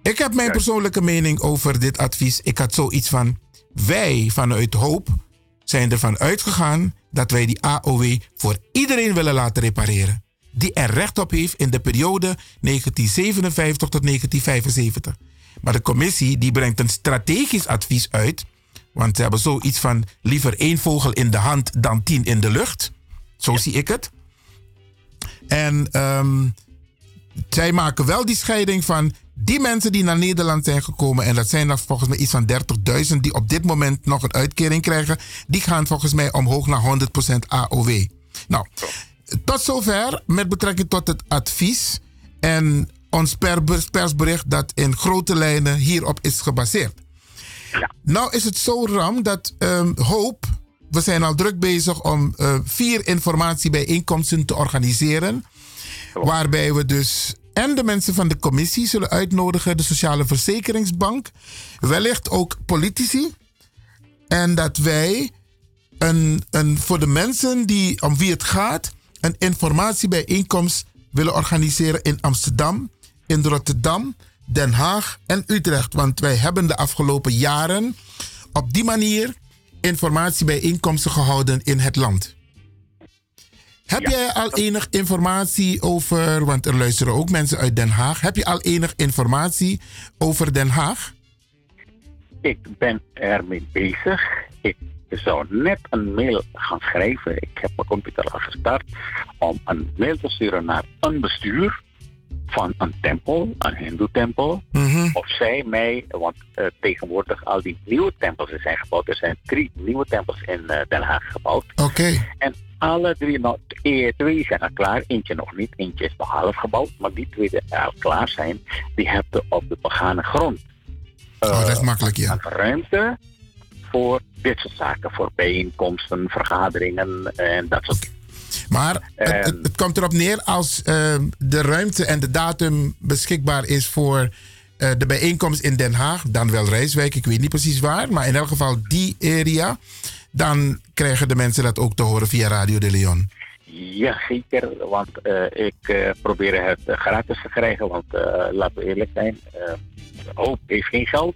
Ik heb mijn persoonlijke mening over dit advies. Ik had zoiets van: wij vanuit hoop zijn ervan uitgegaan dat wij die AOW voor iedereen willen laten repareren. Die er recht op heeft in de periode 1957 tot 1975. Maar de commissie die brengt een strategisch advies uit. Want ze hebben zoiets van liever één vogel in de hand dan tien in de lucht. Zo zie ik het. En ehm, zij maken wel die scheiding van die mensen die naar Nederland zijn gekomen, en dat zijn er volgens mij iets van 30.000 die op dit moment nog een uitkering krijgen, die gaan volgens mij omhoog naar 100% AOW. Nou, tot zover met betrekking tot het advies en ons persbericht dat in grote lijnen hierop is gebaseerd. Ja. Nou is het zo, Ram, dat um, Hoop, we zijn al druk bezig om uh, vier informatiebijeenkomsten te organiseren. Waarbij we dus en de mensen van de commissie zullen uitnodigen, de Sociale Verzekeringsbank, wellicht ook politici. En dat wij een, een, voor de mensen die, om wie het gaat, een informatiebijeenkomst willen organiseren in Amsterdam, in Rotterdam, Den Haag en Utrecht. Want wij hebben de afgelopen jaren op die manier informatiebijeenkomsten gehouden in het land. Heb jij al enig informatie over, want er luisteren ook mensen uit Den Haag. Heb je al enig informatie over Den Haag? Ik ben ermee bezig. Ik zou net een mail gaan schrijven. Ik heb mijn computer al gestart om een mail te sturen naar een bestuur van een tempel, een hindoe-tempel. Mhm. Of zij mij, want uh, tegenwoordig al die nieuwe tempels zijn gebouwd. Er zijn drie nieuwe tempels in uh, Den Haag gebouwd. Oké. En alle drie, nou, twee zijn al klaar, eentje nog niet, eentje is nog half gebouwd, maar die twee die al klaar zijn, die hebben op de begane grond. oh, dat is makkelijk, ja. Ruimte voor dit soort zaken, voor bijeenkomsten, vergaderingen en dat soort Maar het, het, het, komt erop neer als uh, de ruimte en de datum beschikbaar is voor uh, de bijeenkomst in Den Haag, dan wel Rijswijk, ik weet niet precies waar, maar in elk geval die area dan krijgen de mensen dat ook te horen via Radio de Leon. Ja, zeker. Want uh, ik uh, probeer het gratis te krijgen. Want laten we eerlijk zijn, hoop heeft geen geld.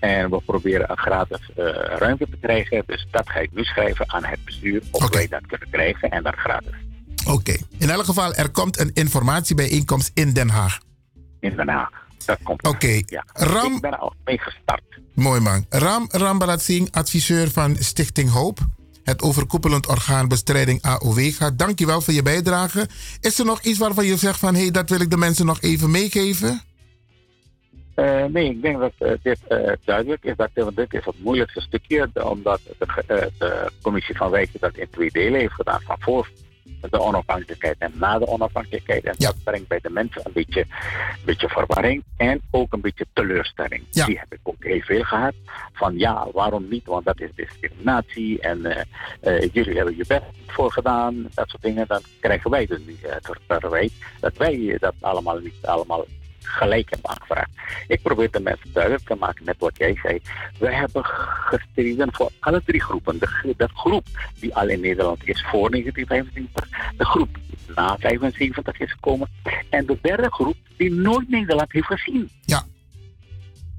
En we proberen een gratis ruimte te krijgen. Dus dat ga ik nu schrijven aan het bestuur. Of okay. wij dat kunnen krijgen en dat gratis. Oké. Okay. In elk geval, er komt een informatiebijeenkomst in Den Haag. In Den Haag. Dat komt. Oké. Okay. Ja. Ram... Ik ben al mee gestart. Mooi man. Ram Rambalat Singh, adviseur van Stichting Hoop. Het overkoepelend orgaan bestrijding AOW gaat. Dankjewel voor je bijdrage. Is er nog iets waarvan je zegt van... hé, hey, dat wil ik de mensen nog even meegeven? Uh, nee, ik denk dat uh, dit uh, duidelijk is. Dat, want dit is het moeilijkste stukje. Omdat de, de commissie van wijken dat in twee delen heeft gedaan. Van voor de onafhankelijkheid en na de onafhankelijkheid. En ja. dat brengt bij de mensen een beetje, een beetje verwarring en ook een beetje teleurstelling. Ja. Die heb ik ook heel veel gehad. Van ja, waarom niet? Want dat is discriminatie en jullie hebben je best voor gedaan. Dat soort dingen. Dan krijgen wij dus nu het verwijt dat wij dat allemaal niet allemaal gelijk hebben aangevraagd. Ik probeer de mensen duidelijk te maken met wat jij zei. We hebben gestreden voor alle drie groepen. De, de groep die al in Nederland is voor 1975, de groep die na 75 is gekomen en de derde groep die nooit Nederland heeft gezien. Ja.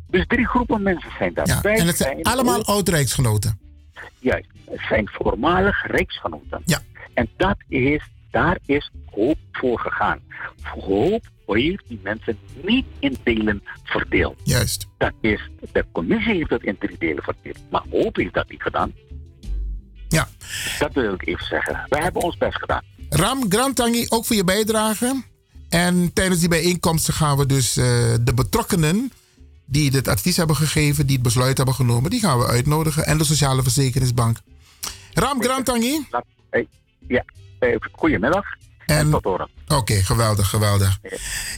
Dus drie groepen mensen zijn daar. Ja. En het zijn, zijn allemaal oud-rijksgenoten. Juist, het zijn voormalig rijksgenoten. Ja. En dat is, daar is hoop voor gegaan. Hoop heeft die mensen niet in delen verdeeld. Juist. Dat is, de commissie heeft dat in drie delen verdeeld. Maar Hoop heeft dat niet gedaan. Ja. Dat wil ik even zeggen. Wij hebben ons best gedaan. Ram Grantangi, ook voor je bijdrage. En tijdens die bijeenkomsten gaan we dus uh, de betrokkenen die dit advies hebben gegeven, die het besluit hebben genomen, die gaan we uitnodigen. En de Sociale Verzekeringsbank. Ram Grantangi. Ja, goedemiddag. En, tot horen. Oké, geweldig, geweldig.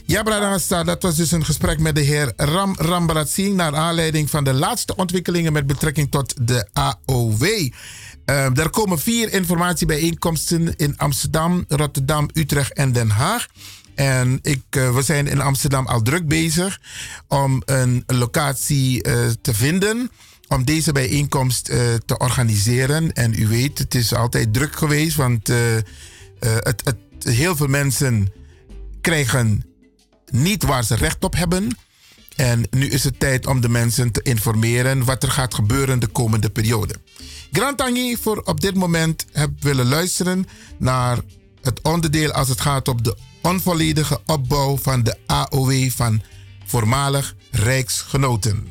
Ja, Bradangasta, dat was dus een gesprek met de heer Ram Rambarat Singh... naar aanleiding van de laatste ontwikkelingen met betrekking tot de AOW. Uh, er komen vier informatiebijeenkomsten in Amsterdam, Rotterdam, Utrecht en Den Haag. En ik, uh, we zijn in Amsterdam al druk bezig om een locatie uh, te vinden om deze bijeenkomst uh, te organiseren. En u weet, het is altijd druk geweest, want het, het, heel veel mensen krijgen niet waar ze recht op hebben. En nu is het tijd om de mensen te informeren wat er gaat gebeuren de komende periode. Grantangi voor op dit moment heb willen luisteren naar het onderdeel als het gaat op de onvolledige opbouw van de AOW van voormalig Rijksgenoten.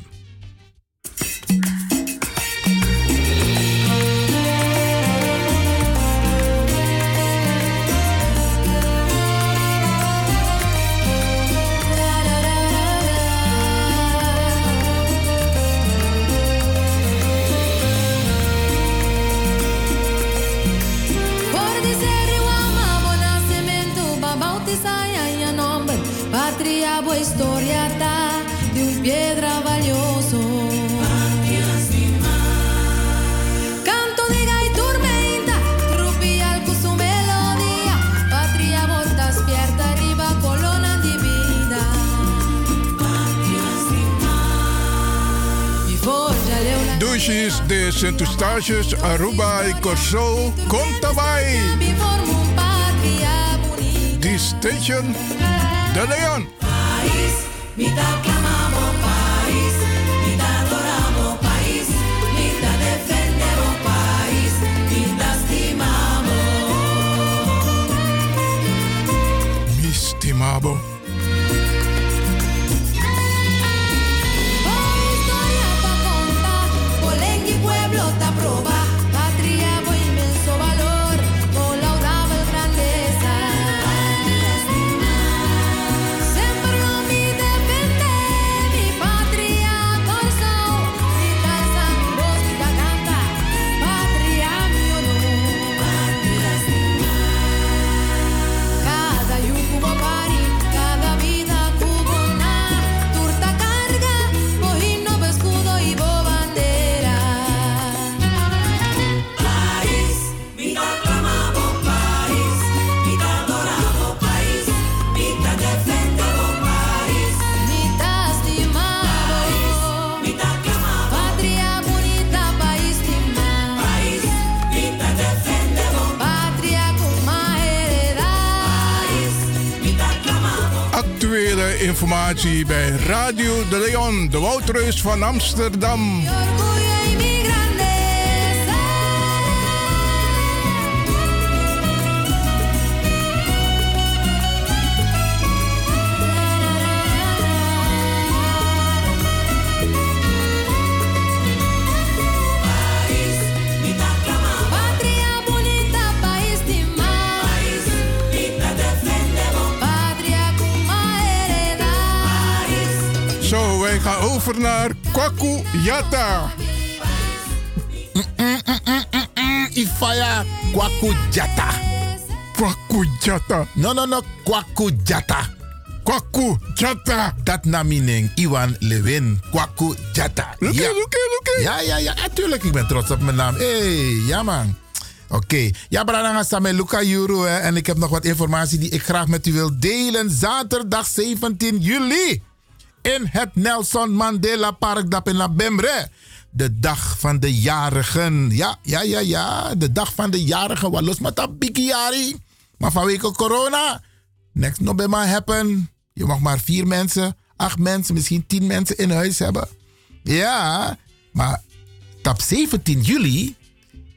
Lucis de Sint Eustatius, Aruba y Corso, Contawai. The Station de Leon. Informatie bij Radio de Leon, de Woudreus van Amsterdam. Over naar Kwaku Jata. Ifaya Kwaku Jata. Kwaku Jata. No, no, no. Kwaku Jata. Kwaku Jata. Dat namining Iwan Lewin. Kwaku Jata. Oké, ja. oké. Ja, ja, ja. Natuurlijk, ik ben trots op mijn naam. hey, ja man. Oké. Okay. Ja, Brananga samen Luca Juru. En ik heb nog wat informatie die ik graag met u wil delen. Zaterdag 17 juli in het Nelson Mandela Park dat in Bemre. De dag van de jarigen. Ja, ja, ja, ja. De dag van de jarigen. Wat los met dat bikiari. Maar vanwege corona. Next no bij happen. Je mag maar vier mensen, acht mensen, misschien tien mensen in huis hebben. Ja, maar op 17 juli,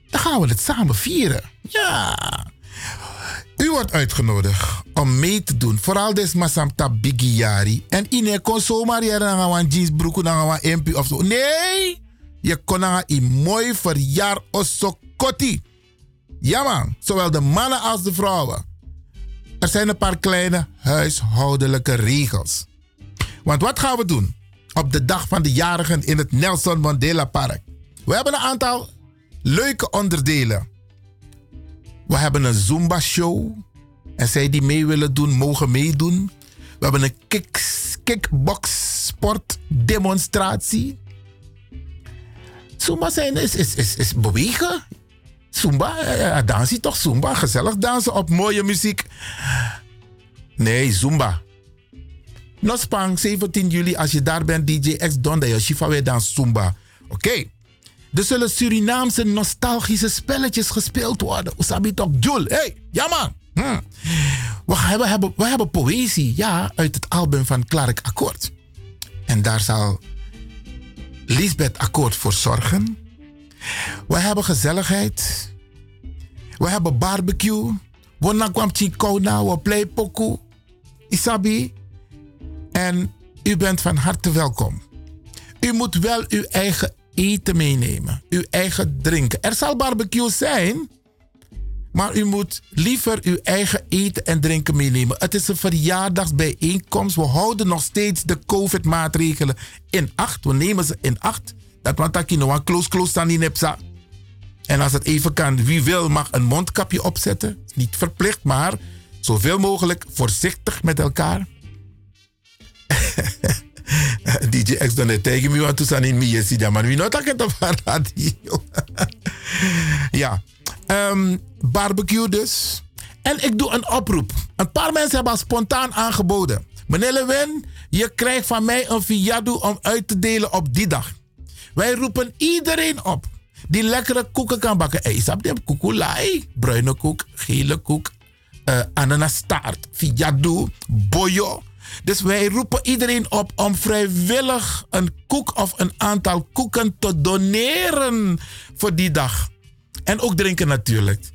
dan gaan we het samen vieren. Ja. U wordt uitgenodigd om mee te doen. Vooral des masamta bigiari. En ine kon zomaar je dan een jeansbroek dan een MP of zo. Nee! Je kon een mooi verjaar osokoti. Ja man, zowel de mannen als de vrouwen. Er zijn een paar kleine huishoudelijke regels. Want wat gaan we doen op de dag van de jarigen in het Nelson Mandela Park? We hebben een aantal leuke onderdelen. We hebben een Zumba-show. En zij die mee willen doen, mogen meedoen. We hebben een kick, kickbox sport demonstratie. Zumba zijn is, is, is, is bewegen. Zumba, ja, dansie toch Zumba. Gezellig dansen op mooie muziek. Nee, Zumba. Nospang, 17 juli, als je daar bent, DJ X Donda, je Shifa weer dan Zumba. Oké. Er zullen Surinaamse nostalgische spelletjes gespeeld worden. Usabi toch, Jul. hey, ja man. Hm. We, hebben, we hebben poëzie, ja, uit het album van Clark Akkoord. En daar zal Lisbeth Akkoord voor zorgen. We hebben gezelligheid. We hebben barbecue. We nakwam chikona, we play poku. Isabi. En u bent van harte welkom. U moet wel uw eigen eten meenemen. Uw eigen drinken. Er zal barbecue zijn. Maar u moet liever uw eigen eten en drinken meenemen. Het is een verjaardagsbijeenkomst. We houden nog steeds de COVID-maatregelen in acht. We nemen ze in acht. Dat want dat je close close staan in nepsa. En als het even kan, wie wil mag een mondkapje opzetten. Niet verplicht, maar zoveel mogelijk voorzichtig met elkaar. DJ X dan tegen me want toen in mij zie wie dat het op radio. ja, um, barbecue dus. En ik doe een oproep. Een paar mensen hebben spontaan aangeboden. Meneer Lewin, je krijgt van mij een fiado om uit te delen op die dag. Wij roepen iedereen op die lekkere koeken kan bakken. Hey, snap bruine koek, gele koek, uh, ananastaart, fiado, boyo. Dus wij roepen iedereen op om vrijwillig een koek of een aantal koeken te doneren voor die dag. En ook drinken natuurlijk.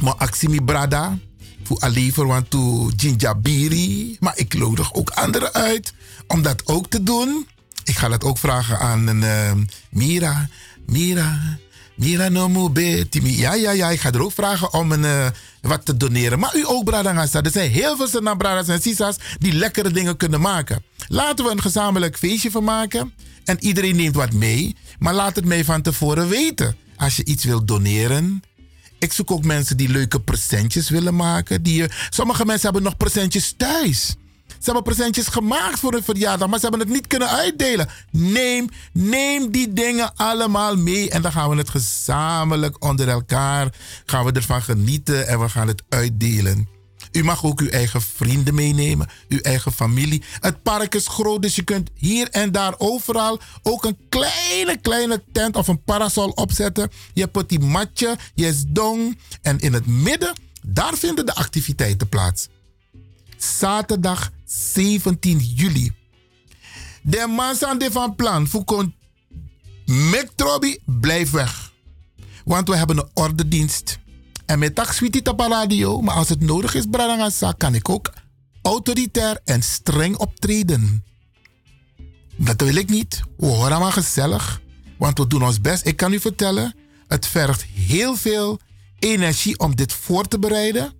Maar actie brada, voor voor want to ginjabiri. Maar ik nodig ook anderen uit om dat ook te doen. Ik ga dat ook vragen aan een, uh, Mira. Mira, Mira no mo Ja, ja, ja. Ik ga er ook vragen om een, uh, wat te doneren. Maar u ook, Bradangasa. Er zijn heel veel Senabradas en Sisas die lekkere dingen kunnen maken. Laten we een gezamenlijk feestje van maken. En iedereen neemt wat mee. Maar laat het mij van tevoren weten. Als je iets wilt doneren. Ik zoek ook mensen die leuke presentjes willen maken. Die, sommige mensen hebben nog presentjes thuis. Ze hebben presentjes gemaakt voor hun verjaardag, maar ze hebben het niet kunnen uitdelen. Neem, neem die dingen allemaal mee en dan gaan we het gezamenlijk onder elkaar, gaan we ervan genieten en we gaan het uitdelen. U mag ook uw eigen vrienden meenemen, uw eigen familie. Het park is groot, dus je kunt hier en daar overal ook een kleine, kleine tent of een parasol opzetten. Je hebt die matje, je is dong. En in het midden, daar vinden de activiteiten plaats. Zaterdag 17 juli. De man zijn van plan voor Mektrobi blijf weg. Want we hebben een ordendienst. En met taxwiti op radio, maar als het nodig is, Bradangasa, kan ik ook autoritair en streng optreden. Dat wil ik niet. We horen maar gezellig. Want we doen ons best. Ik kan u vertellen, het vergt heel veel energie om dit voor te bereiden.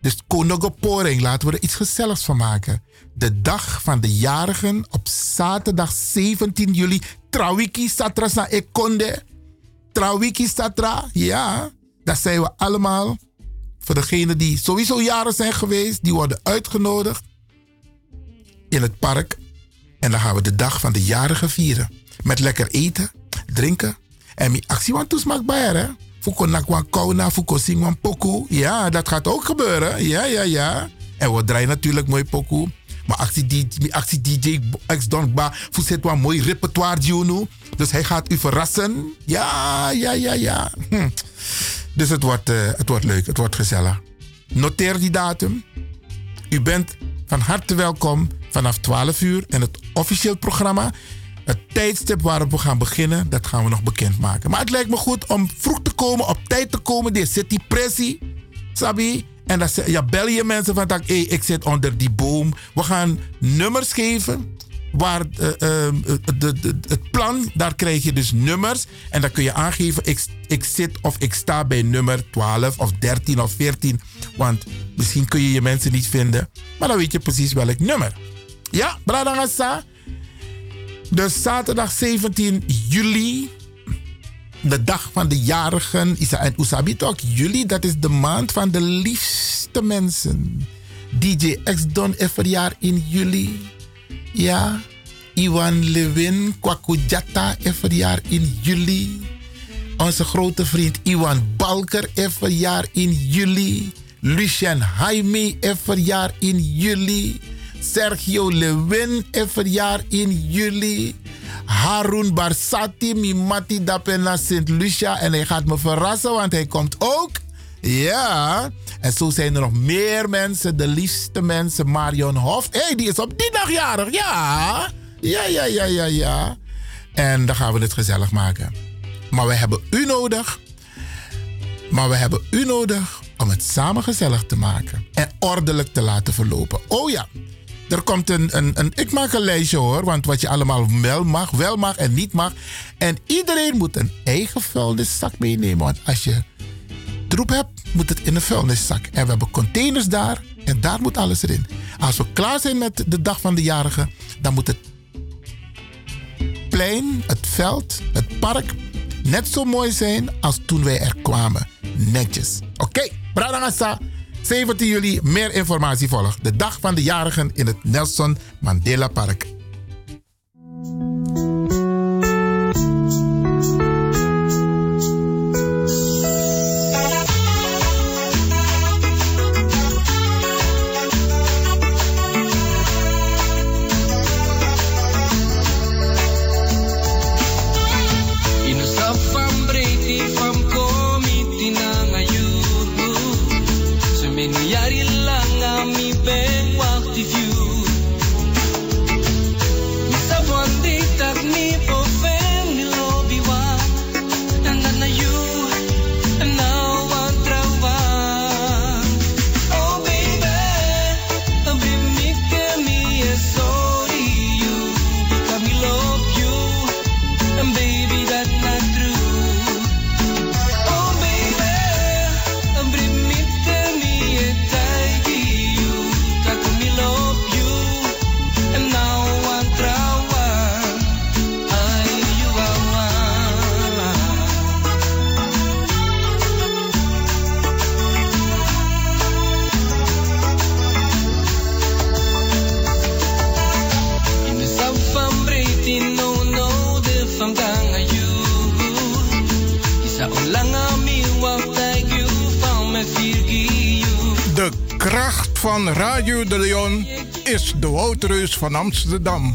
Dus Konogoporing, laten we er iets gezelligs van maken. De dag van de jarigen op zaterdag 17 juli. Trawiki Satra na Ekonde. Trawiki Satra, ja. Dat zijn we allemaal. Voor degenen die sowieso jaren zijn geweest, die worden uitgenodigd in het park. En dan gaan we de dag van de jarigen vieren. Met lekker eten, drinken. En mijn actie want toesmaak bij hè. Fuko nakwa kauna, fuko singwan poku. Ja, dat gaat ook gebeuren. Ja, ja, ja. En we draaien natuurlijk mooi poku. Maar actie DJ, actie DJ X Don Ba, zit een mooi repertoire Juno. Dus hij gaat u verrassen. Ja, ja, ja, ja. Hm. Dus het wordt, uh, het wordt leuk, het wordt gezellig. Noteer die datum. U bent van harte welkom vanaf 12 uur en het officieel programma het tijdstip waarop we gaan beginnen, dat gaan we nog bekendmaken. Maar het lijkt me goed om vroeg te komen, op tijd te komen. Er zit die pressie, sabi. En dan ja, bel je mensen van, hey, ik zit onder die boom. We gaan nummers geven. Waar, uh, uh, de, de, het plan, daar krijg je dus nummers. En dan kun je aangeven, ik, ik zit of ik sta bij nummer 12 of 13 of 14. Want misschien kun je je mensen niet vinden. Maar dan weet je precies welk nummer. Ja, Bradangasa. Dus zaterdag 17 juli de dag van de jarigen. Isa en Usabi toch? Juli, dat is de maand van de liefste mensen. DJ X Don is verjaar in juli. Ja. Iwan Lewin Kwakujata is verjaar in juli. Onze grote vriend Iwan Balker is verjaar in juli. Lucien Jaime is verjaar in juli. Sergio Lewin is verjaar in juli. Harun Barsati, Mimati Dapena Sint Lucia. En hij gaat me verrassen, want hij komt ook. Ja. En zo zijn er nog meer mensen. De liefste mensen. Marion Hof. Hé, hey, die is op die dag jarig. Ja. Ja, ja, ja, ja, ja. En dan gaan we het gezellig maken. Maar we hebben u nodig. Maar we hebben u nodig om het samen gezellig te maken. En ordelijk te laten verlopen. Oh ja. Er komt een, een, een, Ik maak een lijstje hoor. Want wat je allemaal wel mag, wel mag en niet mag. En iedereen moet een eigen vuilniszak meenemen. Want als je troep hebt, moet het in een vuilniszak. En we hebben containers daar. En daar moet alles erin. Als we klaar zijn met de dag van de jarige, dan moet het plein, het veld, het park net zo mooi zijn als toen wij er kwamen. Netjes. Oké, okay. 17 juli, meer informatie volgt. De dag van de jarigen in het Nelson Mandela Park. Van Amsterdam.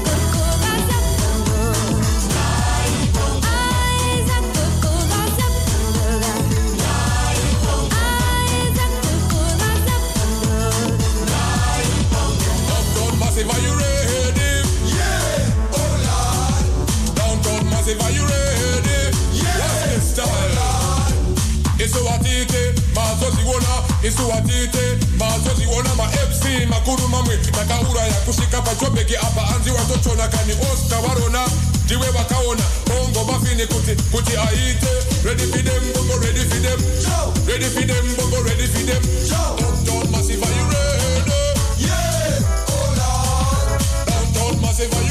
Isuwatite, mazoziona, isuwatite, mazoziona ma MC, makuru mamwe, nakaura ya kushika pachobeki apa anzi watochona kani Oscar warona, diwe wakaona, bongo mafini kuti, kuti aite, ready for them, bongo ready for them, ready for them, bongo ready for them, downtown massive, are you ready? Yeah, oh Lord. Downtown massive, are you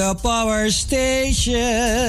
The power station